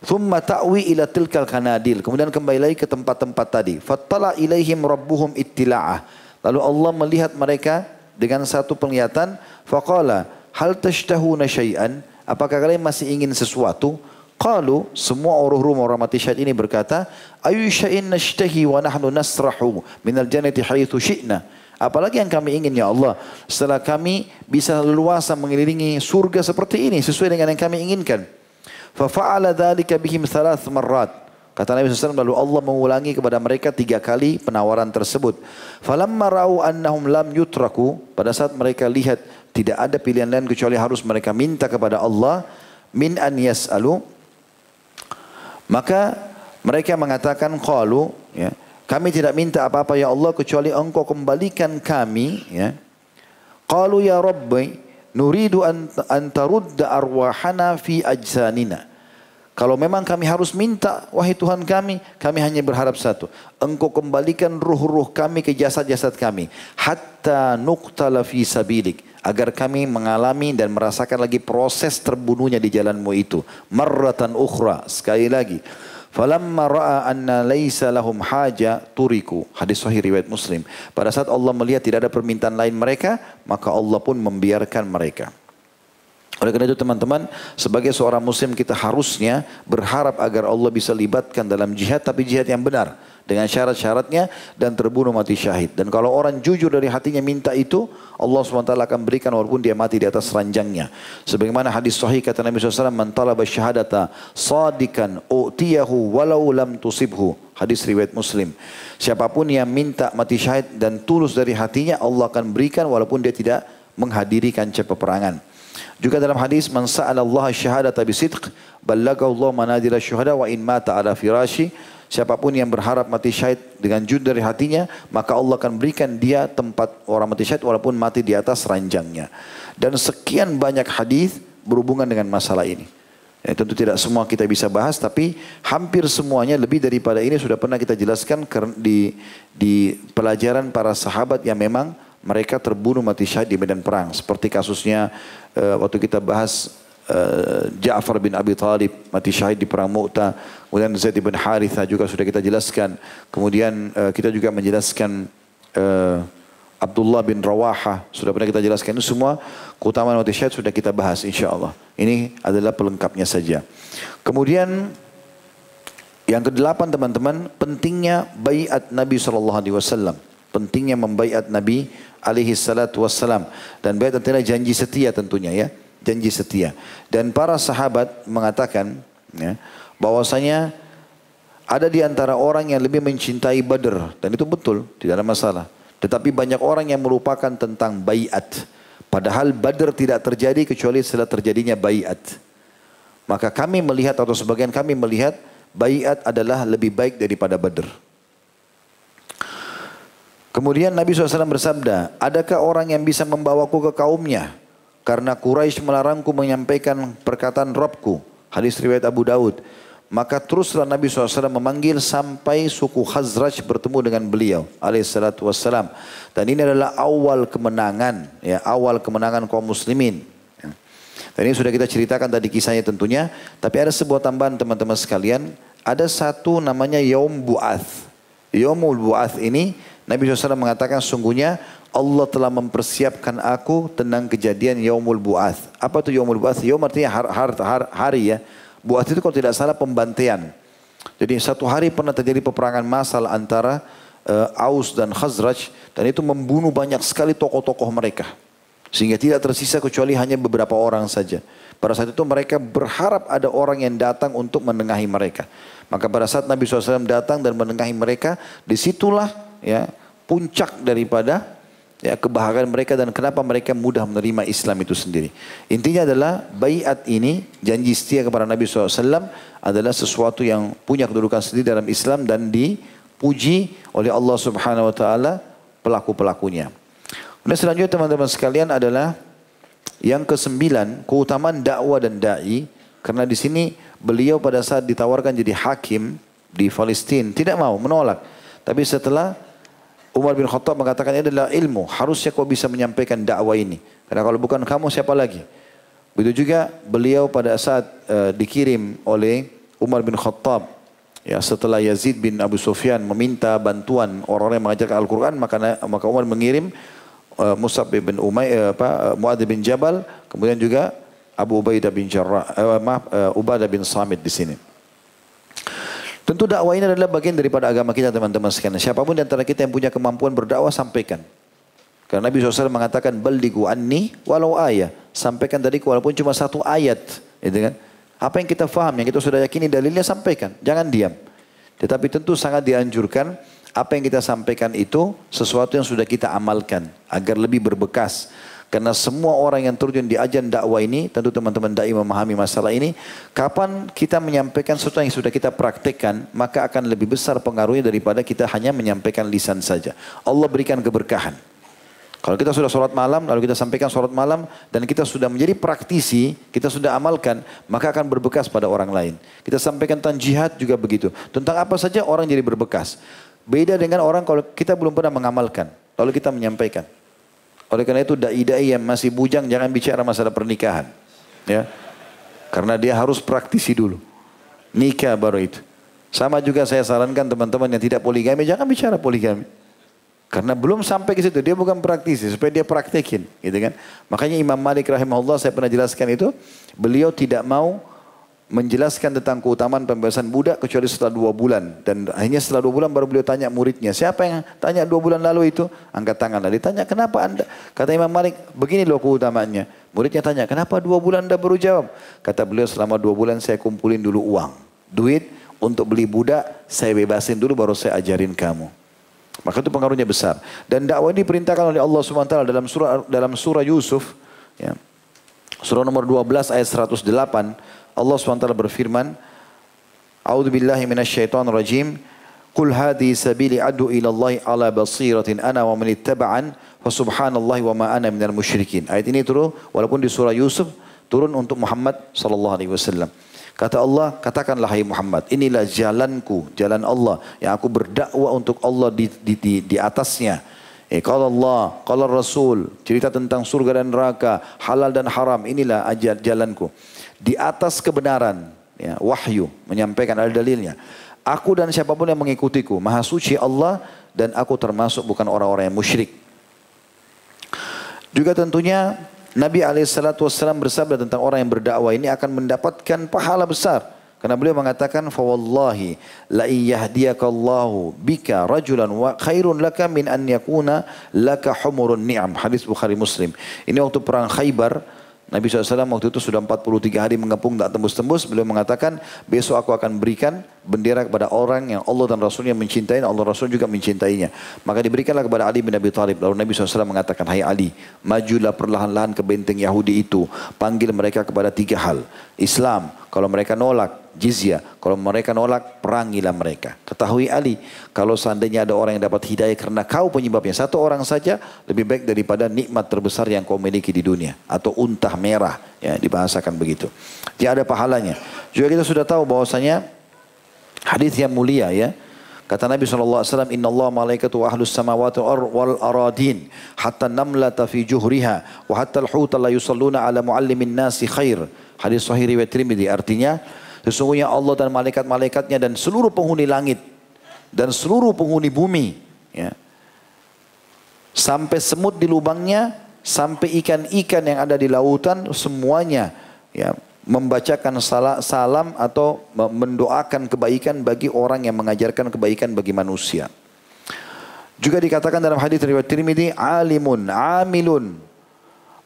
Thumma ta'wi ila tilkal kanadil. Kemudian kembali lagi ke tempat-tempat tadi. Fattala ilaihim rabbuhum ittila'ah. Lalu Allah melihat mereka dengan satu penglihatan. Faqala hal tashtahuna syai'an. Apakah kalian masih ingin sesuatu? Qalu semua orang rumah orang mati ini berkata, ayu syai'in nashtahi wa nahnu nasrahu minal jannati haitsu syi'na. Apalagi yang kami ingin ya Allah. Setelah kami bisa leluasa mengelilingi surga seperti ini sesuai dengan yang kami inginkan. Fafa'ala dhalika bihim thalath marrat. Kata Nabi SAW lalu Allah mengulangi kepada mereka tiga kali penawaran tersebut. Falamma ra'u annahum lam yutraku. Pada saat mereka lihat tidak ada pilihan lain kecuali harus mereka minta kepada Allah. Min an yas'alu maka mereka mengatakan qalu ya, kami tidak minta apa-apa ya Allah kecuali engkau kembalikan kami ya. Qalu ya Rabbi nuridu an, an tarudda arwahana fi ajsanina. Kalau memang kami harus minta, wahai Tuhan kami, kami hanya berharap satu. Engkau kembalikan ruh-ruh kami ke jasad-jasad kami. Hatta nuqtala fi sabilik. Agar kami mengalami dan merasakan lagi proses terbunuhnya di jalanmu itu. Marratan ukhra. Sekali lagi. Falamma ra'a anna laysa lahum haja turiku. Hadis sahih riwayat Muslim. Pada saat Allah melihat tidak ada permintaan lain mereka, maka Allah pun membiarkan mereka. Oleh karena itu teman-teman, sebagai seorang muslim kita harusnya berharap agar Allah bisa libatkan dalam jihad, tapi jihad yang benar. Dengan syarat-syaratnya dan terbunuh mati syahid. Dan kalau orang jujur dari hatinya minta itu, Allah SWT akan berikan walaupun dia mati di atas ranjangnya. Sebagaimana hadis sahih kata Nabi SAW, Man talaba syahadata sadikan u'tiyahu walau lam tusibhu. Hadis riwayat Muslim. Siapa pun yang minta mati syahid dan tulus dari hatinya, Allah akan berikan walaupun dia tidak menghadiri kancah peperangan. Juga dalam hadis man sa'ala Allah syahadata bisidq ballagahu Allah manadira syuhada wa in mata ala firashi Siapa pun yang berharap mati syahid dengan jujur dari hatinya, maka Allah akan berikan dia tempat orang mati syahid walaupun mati di atas ranjangnya. Dan sekian banyak hadis berhubungan dengan masalah ini. Ya, tentu tidak semua kita bisa bahas, tapi hampir semuanya lebih daripada ini sudah pernah kita jelaskan di, di pelajaran para sahabat yang memang mereka terbunuh mati syahid di medan perang. Seperti kasusnya uh, waktu kita bahas uh, Ja'far bin Abi Talib mati syahid di perang Mu'ta. Kemudian Zaid bin Haritha juga sudah kita jelaskan. Kemudian uh, kita juga menjelaskan uh, Abdullah bin Rawaha sudah pernah kita jelaskan. Ini semua keutamaan mati syahid sudah kita bahas insya Allah. Ini adalah pelengkapnya saja. Kemudian yang kedelapan teman-teman pentingnya bayat Nabi Wasallam pentingnya membaiat Nabi alaihi salatu wassalam. Dan baiat adalah janji setia tentunya ya. Janji setia. Dan para sahabat mengatakan ya, bahwasanya ada di antara orang yang lebih mencintai Badr. Dan itu betul, tidak ada masalah. Tetapi banyak orang yang melupakan tentang baiat. Padahal Badr tidak terjadi kecuali setelah terjadinya baiat. Maka kami melihat atau sebagian kami melihat baiat adalah lebih baik daripada Badr. Kemudian Nabi SAW bersabda, adakah orang yang bisa membawaku ke kaumnya? Karena Quraisy melarangku menyampaikan perkataan Robku. Hadis riwayat Abu Daud. Maka teruslah Nabi SAW memanggil sampai suku Khazraj bertemu dengan beliau alaihissalatu wassalam. Dan ini adalah awal kemenangan, ya awal kemenangan kaum muslimin. Ya. Dan ini sudah kita ceritakan tadi kisahnya tentunya. Tapi ada sebuah tambahan teman-teman sekalian. Ada satu namanya Yaum Bu'ath. Yaumul Bu'ath ini Nabi SAW mengatakan sungguhnya Allah telah mempersiapkan aku tentang kejadian Yaumul Bu'ath. Apa itu Yaumul Bu'ath? Yaum artinya har, har, har, hari ya. Bu'ath itu kalau tidak salah pembantaian. Jadi satu hari pernah terjadi peperangan massal antara uh, Aus dan Khazraj dan itu membunuh banyak sekali tokoh-tokoh mereka. Sehingga tidak tersisa kecuali hanya beberapa orang saja. Pada saat itu mereka berharap ada orang yang datang untuk menengahi mereka. Maka pada saat Nabi SAW datang dan menengahi mereka, di situlah ya puncak daripada ya kebahagiaan mereka dan kenapa mereka mudah menerima Islam itu sendiri. Intinya adalah bayat ini janji setia kepada Nabi SAW adalah sesuatu yang punya kedudukan sendiri dalam Islam dan dipuji oleh Allah Subhanahu Wa Taala pelaku-pelakunya. Kemudian selanjutnya teman-teman sekalian adalah yang kesembilan keutamaan dakwah dan dai karena di sini beliau pada saat ditawarkan jadi hakim di Palestina tidak mau menolak. Tapi setelah Umar bin Khattab mengatakan ini adalah ilmu. Harusnya kau bisa menyampaikan dakwah ini. Karena kalau bukan kamu siapa lagi? Begitu juga beliau pada saat uh, dikirim oleh Umar bin Khattab ya setelah Yazid bin Abu Sufyan meminta bantuan orang-orang yang mengajarkan Al-Qur'an maka maka Umar mengirim uh, Musab bin Umay uh, apa Muadz bin Jabal kemudian juga Abu Ubaidah bin Jarrah maaf uh, Ubadah bin Samit di sini. Tentu dakwah ini adalah bagian daripada agama kita teman-teman sekalian. Siapa pun di antara kita yang punya kemampuan berdakwah sampaikan. Karena Nabi SAW mengatakan baldigu anni walau ayat. Sampaikan tadi walaupun cuma satu ayat. Gitu kan? Apa yang kita faham, yang kita sudah yakini dalilnya sampaikan. Jangan diam. Tetapi tentu sangat dianjurkan apa yang kita sampaikan itu sesuatu yang sudah kita amalkan. Agar lebih berbekas. Karena semua orang yang terjun di ajan dakwah ini, tentu teman-teman dai memahami masalah ini, kapan kita menyampaikan sesuatu yang sudah kita praktekkan, maka akan lebih besar pengaruhnya daripada kita hanya menyampaikan lisan saja. Allah berikan keberkahan. Kalau kita sudah sholat malam, lalu kita sampaikan sholat malam, dan kita sudah menjadi praktisi, kita sudah amalkan, maka akan berbekas pada orang lain. Kita sampaikan tentang jihad juga begitu. Tentang apa saja orang jadi berbekas. Beda dengan orang kalau kita belum pernah mengamalkan, lalu kita menyampaikan. Oleh karena itu dai-dai yang masih bujang jangan bicara masalah pernikahan. Ya. Karena dia harus praktisi dulu. Nikah baru itu. Sama juga saya sarankan teman-teman yang tidak poligami jangan bicara poligami. Karena belum sampai ke situ, dia bukan praktisi, supaya dia praktekin, gitu kan. Makanya Imam Malik rahimahullah saya pernah jelaskan itu, beliau tidak mau menjelaskan tentang keutamaan pembebasan budak kecuali setelah dua bulan. Dan akhirnya setelah dua bulan baru beliau tanya muridnya. Siapa yang tanya dua bulan lalu itu? Angkat tangan. Lalu ditanya kenapa anda? Kata Imam Malik, begini loh keutamaannya. Muridnya tanya, kenapa dua bulan anda baru jawab? Kata beliau selama dua bulan saya kumpulin dulu uang. Duit untuk beli budak, saya bebasin dulu baru saya ajarin kamu. Maka itu pengaruhnya besar. Dan dakwah diperintahkan oleh Allah SWT dalam surah dalam surah Yusuf. Ya. Surah nomor 12 ayat 108. Allah SWT berfirman, A'udzu billahi minasyaitonir rajim. Qul hadhi sabili adu ila Allah ala basiratin ana wa man ittaba'an fa subhanallahi wa ma ana minal musyrikin. Ayat ini turun walaupun di surah Yusuf turun untuk Muhammad sallallahu alaihi wasallam. Kata Allah, katakanlah hai Muhammad, inilah jalanku, jalan Allah yang aku berdakwah untuk Allah di, di, di, di atasnya. Eh, kalau Allah, kalau Rasul, cerita tentang surga dan neraka, halal dan haram, inilah ajar jalanku di atas kebenaran, ya, wahyu menyampaikan ada dalilnya. Aku dan siapa pun yang mengikutiku, maha suci Allah dan aku termasuk bukan orang-orang yang musyrik. Juga tentunya Nabi SAW bersabda tentang orang yang berdakwah ini akan mendapatkan pahala besar. Karena beliau mengatakan, "Fawallahi la iyahdiyakallahu bika rajulan wa khairun laka min an yakuna laka humurun ni'am." Hadis Bukhari Muslim. Ini waktu perang Khaybar, Nabi SAW waktu itu sudah 43 hari mengepung tak tembus-tembus. Beliau mengatakan, besok aku akan berikan bendera kepada orang yang Allah dan Rasulnya mencintai. Allah Rasul juga mencintainya. Maka diberikanlah kepada Ali bin Abi Thalib. Lalu Nabi SAW mengatakan, Hai Ali, majulah perlahan-lahan ke benteng Yahudi itu. Panggil mereka kepada tiga hal. Islam, kalau mereka nolak, jizya. Kalau mereka nolak, perangilah mereka. Ketahui Ali, kalau seandainya ada orang yang dapat hidayah karena kau penyebabnya, satu orang saja lebih baik daripada nikmat terbesar yang kau miliki di dunia. Atau untah merah, ya dibahasakan begitu. Dia ada pahalanya. Juga kita sudah tahu bahwasanya hadis yang mulia ya. Kata Nabi SAW, Inna Allah malaikatu ahlus samawati wal aradin, hatta namlata fi juhriha, wa hatta al-huta la yusalluna ala muallimin nasi khair. Hadis sahih riwayat Tirmidzi artinya Sesungguhnya Allah dan malaikat-malaikatnya dan seluruh penghuni langit dan seluruh penghuni bumi ya. Sampai semut di lubangnya, sampai ikan-ikan yang ada di lautan semuanya ya membacakan salam atau mendoakan kebaikan bagi orang yang mengajarkan kebaikan bagi manusia. Juga dikatakan dalam hadis riwayat Tirmidzi, alimun, amilun,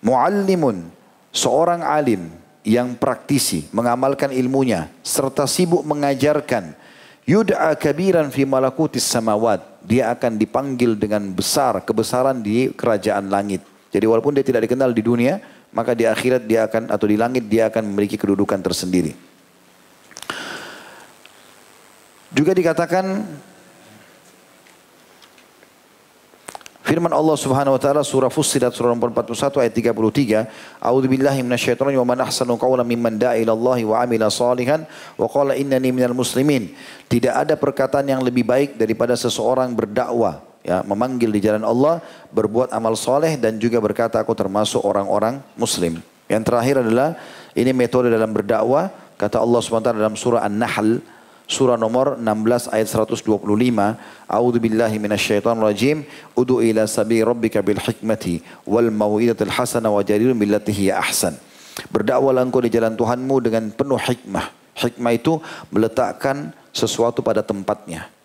muallimun, seorang alim yang praktisi, mengamalkan ilmunya, serta sibuk mengajarkan. Yud'a kabiran fi malakutis samawat. Dia akan dipanggil dengan besar, kebesaran di kerajaan langit. Jadi walaupun dia tidak dikenal di dunia, maka di akhirat dia akan, atau di langit dia akan memiliki kedudukan tersendiri. Juga dikatakan Firman Allah Subhanahu wa taala surah Fussilat surah nomor 41 ayat 33, A'udzu billahi minasyaitonir wa man ahsanu qawlan mimman da'a ila Allah wa amila salihan wa qala innani minal muslimin. Tidak ada perkataan yang lebih baik daripada seseorang berdakwah ya, memanggil di jalan Allah, berbuat amal soleh dan juga berkata aku termasuk orang-orang muslim. Yang terakhir adalah ini metode dalam berdakwah, kata Allah SWT dalam surah An-Nahl, surah nomor 16 ayat 125, A'udzu billahi minasyaitonir rajim, ud'u ila sabi rabbika bil hikmati wal mau'izatil hasanah wa billati hiya ahsan. Berdakwalah engkau di jalan Tuhanmu dengan penuh hikmah. Hikmah itu meletakkan sesuatu pada tempatnya.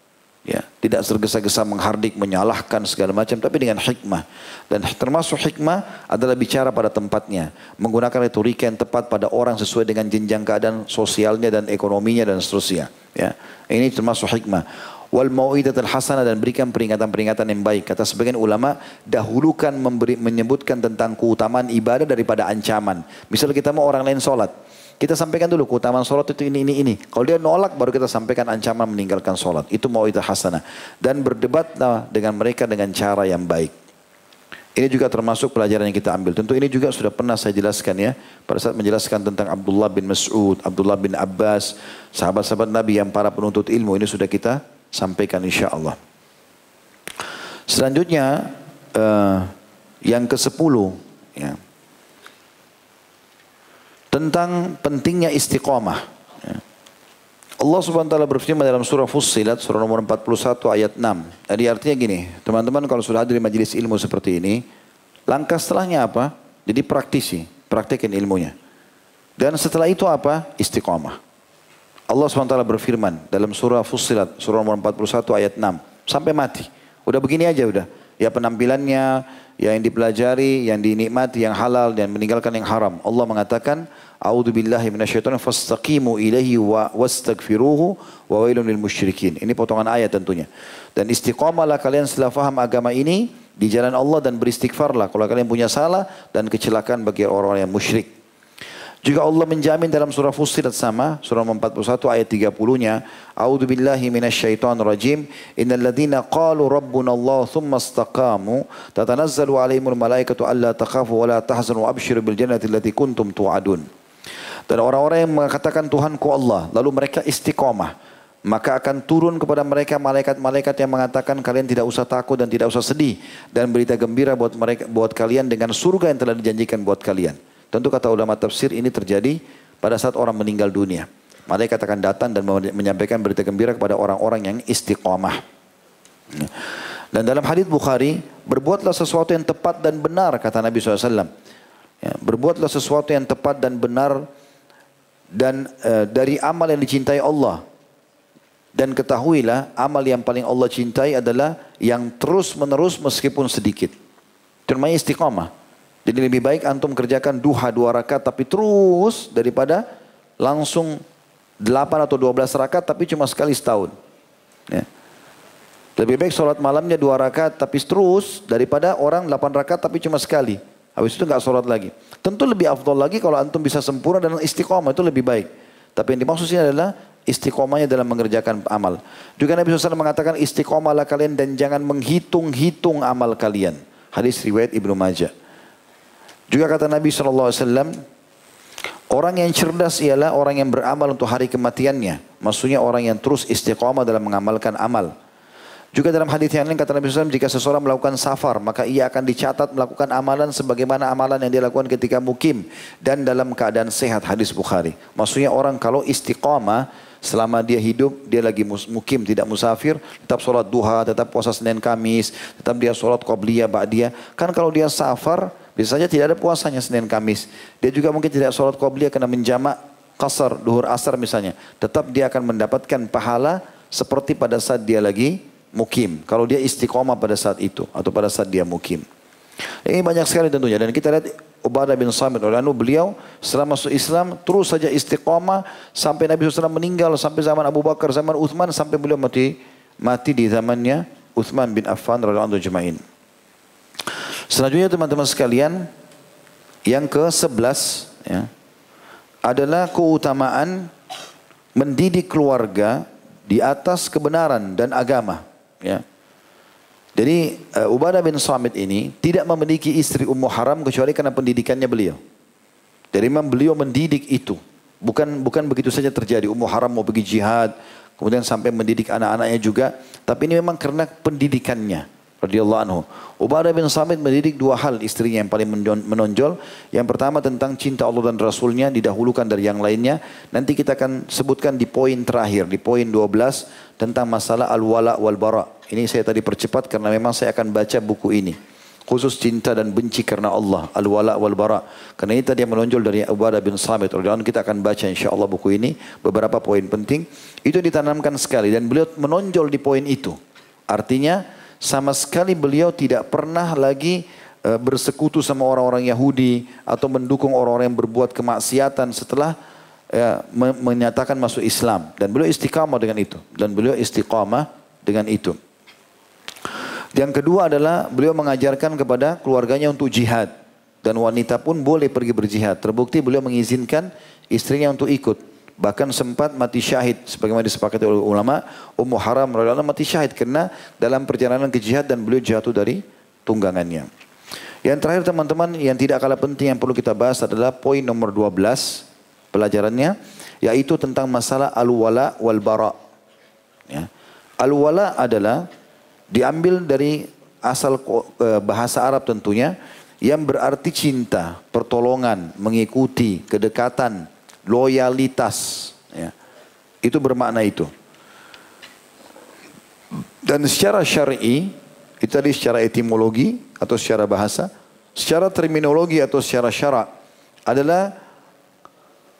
Ya, tidak tergesa-gesa menghardik, menyalahkan segala macam, tapi dengan hikmah. Dan termasuk hikmah adalah bicara pada tempatnya, menggunakan retorika yang tepat pada orang sesuai dengan jenjang keadaan sosialnya dan ekonominya dan seterusnya. Ya, ini termasuk hikmah. Wal mau'idatul hasanah dan berikan peringatan-peringatan yang baik. Kata sebagian ulama, dahulukan memberi, menyebutkan tentang keutamaan ibadah daripada ancaman. Misalnya kita mau orang lain sholat, kita sampaikan dulu keutamaan sholat itu ini, ini, ini. Kalau dia nolak baru kita sampaikan ancaman meninggalkan sholat. Itu mau itu hasanah. Dan berdebatlah dengan mereka dengan cara yang baik. Ini juga termasuk pelajaran yang kita ambil. Tentu ini juga sudah pernah saya jelaskan ya. Pada saat menjelaskan tentang Abdullah bin Mas'ud, Abdullah bin Abbas, sahabat-sahabat Nabi yang para penuntut ilmu. Ini sudah kita sampaikan insya Allah. Selanjutnya, uh, yang ke sepuluh. Ya tentang pentingnya istiqamah. Ya. Allah subhanahu wa ta'ala berfirman dalam surah Fussilat, surah nomor 41 ayat 6. Jadi artinya gini, teman-teman kalau sudah hadir di majelis ilmu seperti ini, langkah setelahnya apa? Jadi praktisi, praktekin ilmunya. Dan setelah itu apa? Istiqamah. Allah SWT berfirman dalam surah Fussilat, surah nomor 41 ayat 6. Sampai mati. Udah begini aja udah. Ya penampilannya, yang dipelajari, yang dinikmati, yang halal dan meninggalkan yang haram. Allah mengatakan, A'udzu minasyaitonir fastaqimu ilaihi wa wastaghfiruhu wa wailun lil musyrikin. Ini potongan ayat tentunya. Dan istiqamalah kalian setelah faham agama ini di jalan Allah dan beristighfarlah kalau kalian punya salah dan kecelakaan bagi orang-orang yang musyrik. Juga Allah menjamin dalam surah Fussilat sama, surah 41 ayat 30-nya, A'udzu billahi minasyaitonir rajim, innal ladzina qalu rabbuna Allah thumma istaqamu, tatanazzalu alaihimul malaikatu alla takhafu wa la tahzanu abshiru bil jannati allati kuntum tu'adun. Dan orang-orang yang mengatakan Tuhanku Allah, lalu mereka istiqamah, maka akan turun kepada mereka malaikat-malaikat yang mengatakan kalian tidak usah takut dan tidak usah sedih dan berita gembira buat mereka buat kalian dengan surga yang telah dijanjikan buat kalian. Tentu kata ulama tafsir ini terjadi pada saat orang meninggal dunia. Malaikat akan datang dan menyampaikan berita gembira kepada orang-orang yang istiqamah. Dan dalam hadis Bukhari, berbuatlah sesuatu yang tepat dan benar kata Nabi SAW. Ya, berbuatlah sesuatu yang tepat dan benar dan uh, dari amal yang dicintai Allah. Dan ketahuilah amal yang paling Allah cintai adalah yang terus menerus meskipun sedikit. Namanya istiqamah. Jadi lebih baik antum kerjakan duha dua rakaat tapi terus daripada langsung delapan atau dua belas rakaat tapi cuma sekali setahun. Ya. Lebih baik sholat malamnya dua rakaat tapi terus daripada orang delapan rakaat tapi cuma sekali. Habis itu nggak sholat lagi. Tentu lebih afdol lagi kalau antum bisa sempurna dan istiqomah itu lebih baik. Tapi yang dimaksud sini adalah istiqomahnya dalam mengerjakan amal. Juga Nabi SAW mengatakan istiqomahlah kalian dan jangan menghitung-hitung amal kalian. Hadis riwayat Ibnu Majah. Juga kata Nabi SAW, orang yang cerdas ialah orang yang beramal untuk hari kematiannya. Maksudnya orang yang terus istiqomah dalam mengamalkan amal. Juga dalam hadis yang lain kata Nabi SAW, jika seseorang melakukan safar, maka ia akan dicatat melakukan amalan sebagaimana amalan yang dia lakukan ketika mukim dan dalam keadaan sehat. Hadis Bukhari. Maksudnya orang kalau istiqomah, selama dia hidup, dia lagi mukim, tidak musafir, tetap sholat duha, tetap puasa Senin Kamis, tetap dia sholat qobliyah, ba'diyah. Kan kalau dia safar, bisa saja tidak ada puasanya Senin Kamis. Dia juga mungkin tidak sholat qobliyah karena menjamak kasar, duhur asar misalnya. Tetap dia akan mendapatkan pahala seperti pada saat dia lagi mukim. Kalau dia istiqomah pada saat itu atau pada saat dia mukim. Ini banyak sekali tentunya dan kita lihat Ubadah bin Samit Olanu beliau setelah masuk Islam terus saja istiqomah sampai Nabi SAW meninggal sampai zaman Abu Bakar zaman Uthman sampai beliau mati mati di zamannya Uthman bin Affan radhiyallahu anhu Selanjutnya teman-teman sekalian, yang ke-11 ya, adalah keutamaan mendidik keluarga di atas kebenaran dan agama. Ya. Jadi uh, Ubadah bin Samit ini tidak memiliki istri Ummu Haram kecuali karena pendidikannya beliau. Jadi memang beliau mendidik itu. Bukan bukan begitu saja terjadi. Ummu Haram mau pergi jihad, kemudian sampai mendidik anak-anaknya juga. Tapi ini memang karena pendidikannya. Radhiyallahu anhu. Ubadah bin Samit mendidik dua hal istrinya yang paling menonjol. Yang pertama tentang cinta Allah dan Rasulnya didahulukan dari yang lainnya. Nanti kita akan sebutkan di poin terakhir, di poin 12 tentang masalah al-wala wal bara. Ini saya tadi percepat karena memang saya akan baca buku ini. Khusus cinta dan benci karena Allah, al-wala wal bara. Karena ini tadi yang menonjol dari Ubadah bin Samit kita akan baca insya-Allah buku ini beberapa poin penting. Itu ditanamkan sekali dan beliau menonjol di poin itu. Artinya sama sekali beliau tidak pernah lagi uh, bersekutu sama orang-orang Yahudi atau mendukung orang-orang yang berbuat kemaksiatan setelah uh, menyatakan masuk Islam dan beliau istiqamah dengan itu dan beliau istiqamah dengan itu. Yang kedua adalah beliau mengajarkan kepada keluarganya untuk jihad dan wanita pun boleh pergi berjihad. Terbukti beliau mengizinkan istrinya untuk ikut. Bahkan sempat mati syahid sebagaimana disepakati oleh ulama Ummu Haram radhiyallahu mati syahid karena dalam perjalanan ke jihad dan beliau jatuh dari tunggangannya. Yang terakhir teman-teman yang tidak kalah penting yang perlu kita bahas adalah poin nomor 12 pelajarannya yaitu tentang masalah al-wala wal bara. Ya. Al-wala adalah diambil dari asal eh, bahasa Arab tentunya yang berarti cinta, pertolongan, mengikuti, kedekatan, loyalitas. Ya. Itu bermakna itu. Dan secara syar'i, itu tadi secara etimologi atau secara bahasa, secara terminologi atau secara syarak adalah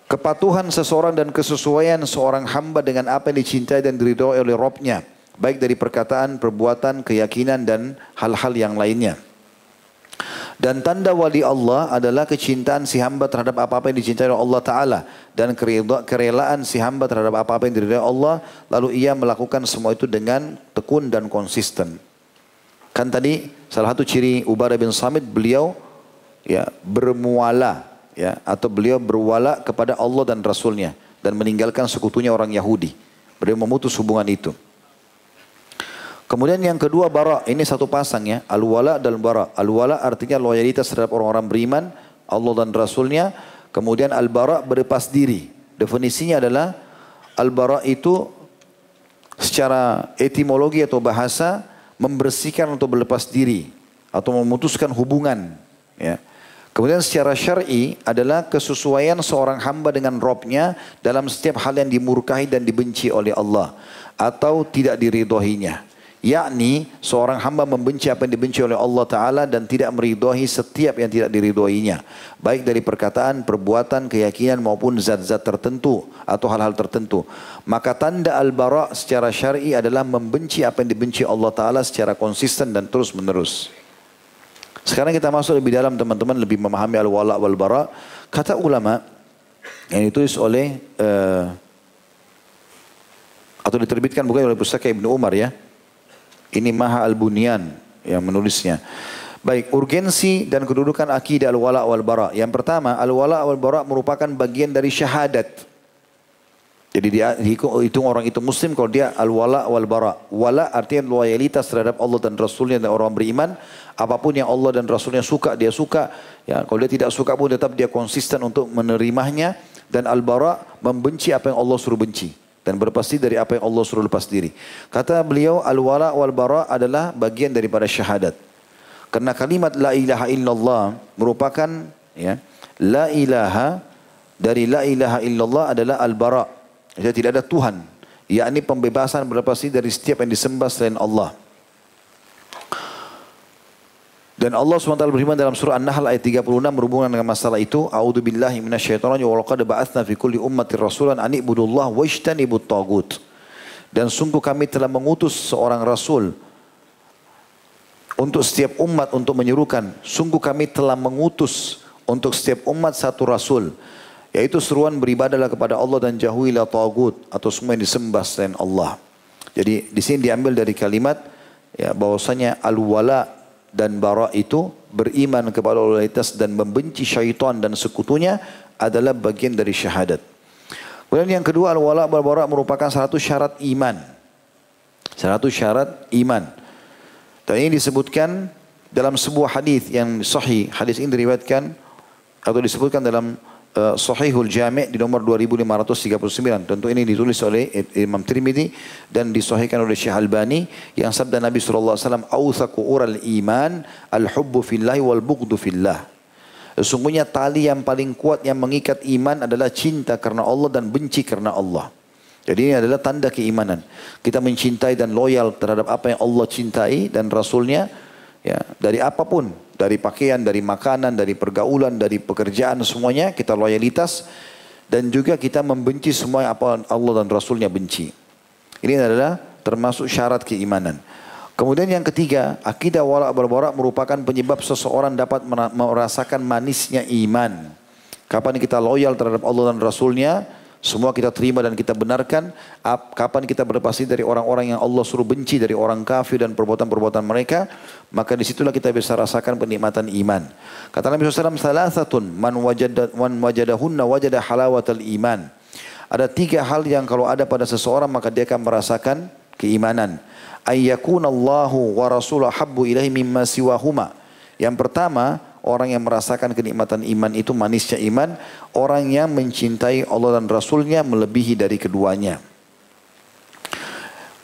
kepatuhan seseorang dan kesesuaian seorang hamba dengan apa yang dicintai dan diridhoi oleh Robnya, baik dari perkataan, perbuatan, keyakinan dan hal-hal yang lainnya. Dan tanda wali Allah adalah kecintaan si hamba terhadap apa-apa yang dicintai oleh Allah Ta'ala. Dan kerelaan si hamba terhadap apa-apa yang diridai Allah. Lalu ia melakukan semua itu dengan tekun dan konsisten. Kan tadi salah satu ciri Ubadah bin Samit beliau ya bermuala ya atau beliau berwala kepada Allah dan Rasulnya dan meninggalkan sekutunya orang Yahudi. Beliau memutus hubungan itu. Kemudian yang kedua bara, ini satu pasang ya, al-wala dan bara. Al-wala artinya loyalitas terhadap orang-orang beriman, Allah dan Rasulnya. Kemudian al-bara berlepas diri. Definisinya adalah al-bara itu secara etimologi atau bahasa membersihkan untuk berlepas diri atau memutuskan hubungan. Ya. Kemudian secara syar'i adalah kesesuaian seorang hamba dengan Robnya dalam setiap hal yang dimurkahi dan dibenci oleh Allah atau tidak diridhoinya yakni seorang hamba membenci apa yang dibenci oleh Allah Ta'ala dan tidak meridhoi setiap yang tidak diridhoinya. Baik dari perkataan, perbuatan, keyakinan maupun zat-zat tertentu atau hal-hal tertentu. Maka tanda al-bara secara syar'i adalah membenci apa yang dibenci Allah Ta'ala secara konsisten dan terus menerus. Sekarang kita masuk lebih dalam teman-teman lebih memahami al-wala wal-bara. Kata ulama yang ditulis oleh uh, atau diterbitkan bukan oleh pustaka Ibnu Umar ya ini Maha Al-Bunyan yang menulisnya. Baik, urgensi dan kedudukan akidah al-wala wal bara. Yang pertama, al-wala wal bara merupakan bagian dari syahadat. Jadi dia dihitung orang itu muslim kalau dia al-wala wal bara. Wala artinya loyalitas terhadap Allah dan Rasulnya dan orang beriman. Apa pun yang Allah dan Rasulnya suka, dia suka. Ya, kalau dia tidak suka pun tetap dia konsisten untuk menerimanya. Dan al-bara membenci apa yang Allah suruh benci dan berpasti dari apa yang Allah suruh lepas diri. Kata beliau al-wala wal bara adalah bagian daripada syahadat. Karena kalimat la ilaha illallah merupakan ya la ilaha dari la ilaha illallah adalah al-bara. Jadi tidak ada Tuhan. yakni pembebasan berpasti dari setiap yang disembah selain Allah. Dan Allah SWT berfirman dalam surah An-Nahl ayat 36 berhubungan dengan masalah itu. A'udhu billahi minasyaitonir wa laqad ba'athna fi kulli ummatin rasulan an ibudullah wa ijtanibut tagut. Dan sungguh kami telah mengutus seorang rasul untuk setiap umat untuk menyerukan. Sungguh kami telah mengutus untuk setiap umat satu rasul. Yaitu seruan beribadalah kepada Allah dan jauhilah tagut atau semua yang disembah selain Allah. Jadi di sini diambil dari kalimat ya bahwasanya al-wala dan bara itu beriman kepada loyalitas dan membenci syaitan dan sekutunya adalah bagian dari syahadat. Kemudian yang kedua al-wala wal bara merupakan satu syarat iman. Satu syarat iman. Dan ini disebutkan dalam sebuah hadis yang sahih. Hadis ini diriwayatkan atau disebutkan dalam uh, Sahihul Jami' di nomor 2539. Tentu ini ditulis oleh Imam Tirmidzi dan disahihkan oleh Syekh Albani yang sabda Nabi sallallahu alaihi wasallam, "Autsaku ural iman al-hubbu fillah wal bughdu fillah." Sesungguhnya tali yang paling kuat yang mengikat iman adalah cinta karena Allah dan benci karena Allah. Jadi ini adalah tanda keimanan. Kita mencintai dan loyal terhadap apa yang Allah cintai dan Rasulnya ya dari apa pun dari pakaian, dari makanan, dari pergaulan, dari pekerjaan semuanya kita loyalitas dan juga kita membenci semua apa Allah dan Rasulnya benci. Ini adalah termasuk syarat keimanan. Kemudian yang ketiga, akidah wala berborak merupakan penyebab seseorang dapat merasakan manisnya iman. Kapan kita loyal terhadap Allah dan Rasulnya, semua kita terima dan kita benarkan. Kapan kita berlepas dari orang-orang yang Allah suruh benci dari orang kafir dan perbuatan-perbuatan mereka, maka di situlah kita bisa rasakan penikmatan iman. Kata Nabi SAW, Salasatun man, wajada, man wajadahunna wajada halawatal iman. Ada tiga hal yang kalau ada pada seseorang maka dia akan merasakan keimanan. Ayyakun Allahu wa rasulahu habbu ilahi mimma siwahuma. Yang pertama, Orang yang merasakan kenikmatan iman itu manisnya iman. Orang yang mencintai Allah dan Rasulnya melebihi dari keduanya.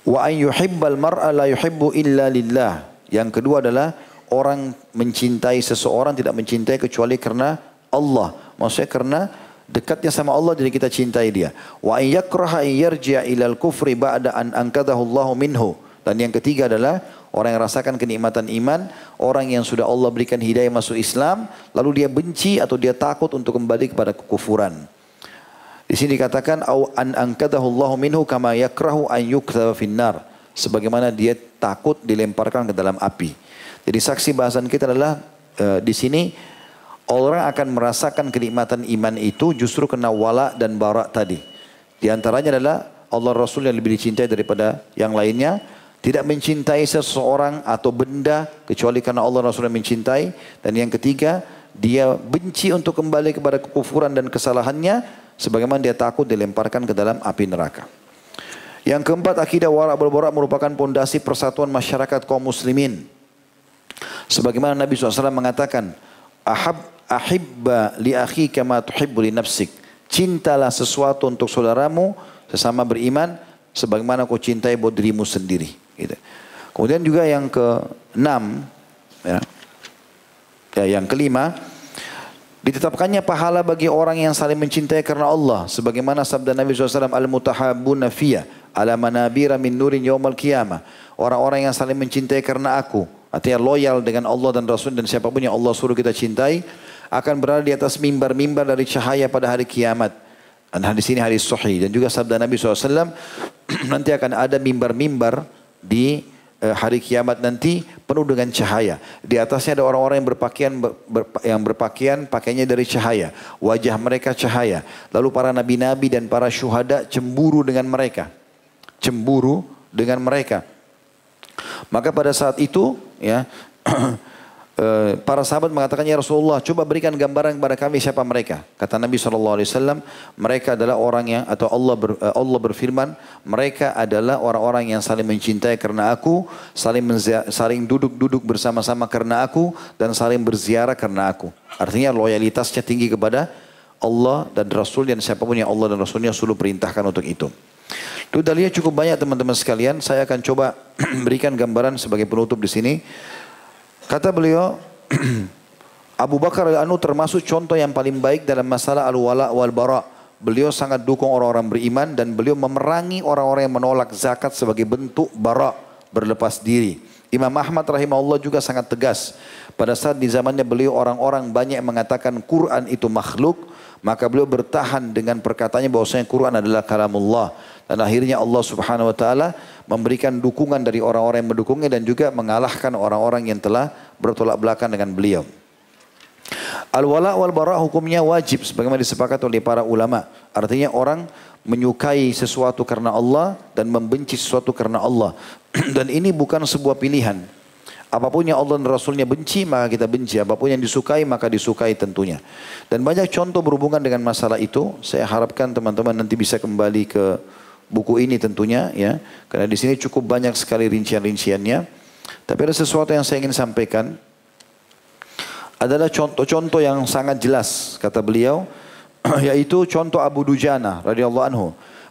Wa an yuhibbal mar'a la yuhibbu illa lillah. Yang kedua adalah orang mencintai seseorang tidak mencintai kecuali karena Allah. Maksudnya karena dekatnya sama Allah jadi kita cintai dia. Wa an yakraha yarji'a ilal kufri ba'da an ankadahu Allahu minhu. Dan yang ketiga adalah Orang yang rasakan kenikmatan iman, orang yang sudah Allah berikan hidayah masuk Islam, lalu dia benci atau dia takut untuk kembali kepada kekufuran. Di sini dikatakan au an ankadahu Allah minhu kama yakrahu an yukthaba finnar. Sebagaimana dia takut dilemparkan ke dalam api. Jadi saksi bahasan kita adalah e, di sini orang akan merasakan kenikmatan iman itu justru kena wala dan barak tadi. Di antaranya adalah Allah Rasul yang lebih dicintai daripada yang lainnya tidak mencintai seseorang atau benda kecuali karena Allah Rasulullah mencintai. Dan yang ketiga, dia benci untuk kembali kepada kekufuran dan kesalahannya sebagaimana dia takut dilemparkan ke dalam api neraka. Yang keempat, akidah warak berborak merupakan pondasi persatuan masyarakat kaum muslimin. Sebagaimana Nabi SAW mengatakan, Ahab ahibba li akhi kama tuhibbu li nafsik. Cintalah sesuatu untuk saudaramu sesama beriman sebagaimana kau cintai buat dirimu sendiri. Gitu. Kemudian juga yang keenam, ya, ya, yang kelima, ditetapkannya pahala bagi orang yang saling mencintai karena Allah. Sebagaimana sabda Nabi SAW, Al-mutahabuna fiyah, ala manabira min nurin yawmal qiyamah. Orang-orang yang saling mencintai karena aku. Artinya loyal dengan Allah dan Rasul dan siapa pun yang Allah suruh kita cintai. Akan berada di atas mimbar-mimbar dari cahaya pada hari kiamat. Dan hadis ini hadis sahih. Dan juga sabda Nabi SAW, nanti akan ada mimbar-mimbar di eh, hari kiamat nanti penuh dengan cahaya. Di atasnya ada orang-orang yang berpakaian ber, yang berpakaian pakainya dari cahaya. Wajah mereka cahaya. Lalu para nabi-nabi dan para syuhada cemburu dengan mereka. Cemburu dengan mereka. Maka pada saat itu ya para sahabat mengatakan ya Rasulullah coba berikan gambaran kepada kami siapa mereka kata Nabi saw mereka adalah orang yang atau Allah ber, eh, Allah berfirman mereka adalah orang-orang yang saling mencintai karena aku saling saling duduk-duduk bersama-sama karena aku dan saling berziarah karena aku artinya loyalitasnya tinggi kepada Allah dan Rasul dan siapa pun yang Allah dan Rasulnya suruh perintahkan untuk itu. Itu dalilnya cukup banyak teman-teman sekalian. Saya akan coba berikan gambaran sebagai penutup di sini. Kata beliau, Abu Bakar al-Anu termasuk contoh yang paling baik dalam masalah al-wala wal-bara. Beliau sangat dukung orang-orang beriman dan beliau memerangi orang-orang yang menolak zakat sebagai bentuk bara, berlepas diri. Imam Ahmad rahimahullah juga sangat tegas. Pada saat di zamannya beliau orang-orang banyak mengatakan Quran itu makhluk, maka beliau bertahan dengan perkataannya bahwasanya Quran adalah kalamullah. Dan akhirnya Allah subhanahu wa ta'ala memberikan dukungan dari orang-orang yang mendukungnya dan juga mengalahkan orang-orang yang telah bertolak belakang dengan beliau. Al-wala wal bara hukumnya wajib sebagaimana disepakati oleh para ulama. Artinya orang menyukai sesuatu karena Allah dan membenci sesuatu karena Allah. dan ini bukan sebuah pilihan. Apa pun yang Allah dan Rasulnya benci, maka kita benci. Apa pun yang disukai, maka disukai tentunya. Dan banyak contoh berhubungan dengan masalah itu. Saya harapkan teman-teman nanti bisa kembali ke buku ini tentunya ya karena di sini cukup banyak sekali rincian-rinciannya tapi ada sesuatu yang saya ingin sampaikan adalah contoh-contoh yang sangat jelas kata beliau yaitu contoh Abu Dujana radhiyallahu anhu.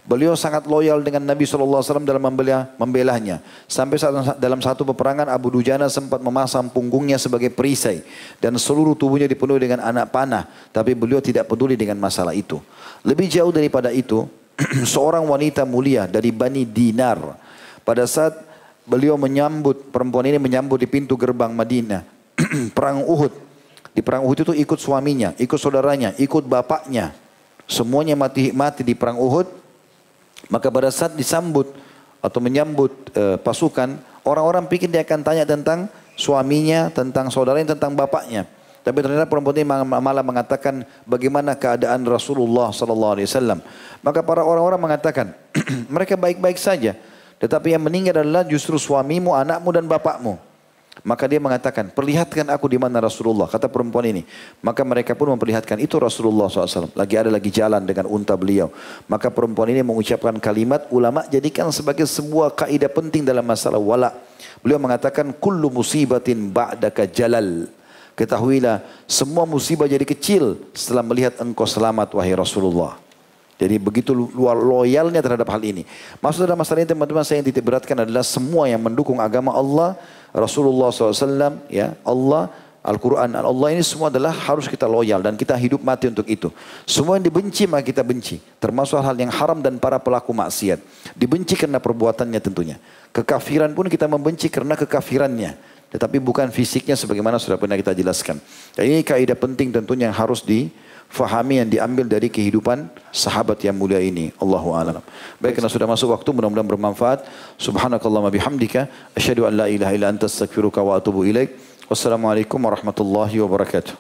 Beliau sangat loyal dengan Nabi SAW dalam membela, membelahnya. Sampai saat, dalam satu peperangan Abu Dujana sempat memasang punggungnya sebagai perisai. Dan seluruh tubuhnya dipenuhi dengan anak panah. Tapi beliau tidak peduli dengan masalah itu. Lebih jauh daripada itu, seorang wanita mulia dari Bani Dinar. Pada saat beliau menyambut, perempuan ini menyambut di pintu gerbang Madinah. perang Uhud. Di perang Uhud itu ikut suaminya, ikut saudaranya, ikut bapaknya. Semuanya mati mati di perang Uhud maka pada saat disambut atau menyambut e, pasukan, orang-orang pikir dia akan tanya tentang suaminya, tentang saudaranya, tentang bapaknya. Tapi ternyata perempuan ini malah mengatakan bagaimana keadaan Rasulullah sallallahu alaihi wasallam. Maka para orang-orang mengatakan, mereka baik-baik saja, tetapi yang meninggal adalah justru suamimu, anakmu dan bapakmu. Maka dia mengatakan, perlihatkan aku di mana Rasulullah. Kata perempuan ini. Maka mereka pun memperlihatkan, itu Rasulullah SAW. Lagi ada lagi jalan dengan unta beliau. Maka perempuan ini mengucapkan kalimat, ulama jadikan sebagai sebuah kaidah penting dalam masalah wala. Beliau mengatakan, kullu musibatin ba'daka jalal. Ketahuilah, semua musibah jadi kecil setelah melihat engkau selamat, wahai Rasulullah. Jadi begitu luar loyalnya terhadap hal ini. Maksud dalam masalah ini teman-teman saya yang titik beratkan adalah semua yang mendukung agama Allah, Rasulullah SAW, ya Allah, Al-Quran, Allah ini semua adalah harus kita loyal dan kita hidup mati untuk itu. Semua yang dibenci maka kita benci. Termasuk hal yang haram dan para pelaku maksiat. Dibenci karena perbuatannya tentunya. Kekafiran pun kita membenci karena kekafirannya. Tetapi bukan fisiknya sebagaimana sudah pernah kita jelaskan. Dan ini kaidah penting tentunya yang harus di fahami yang diambil dari kehidupan sahabat yang mulia ini. Allahu a'lam. Baik, karena sudah masuk waktu mudah-mudahan bermanfaat. Subhanakallahumma bihamdika asyhadu an la ilaha illa anta astaghfiruka wa atubu ilaik. Wassalamualaikum warahmatullahi wabarakatuh.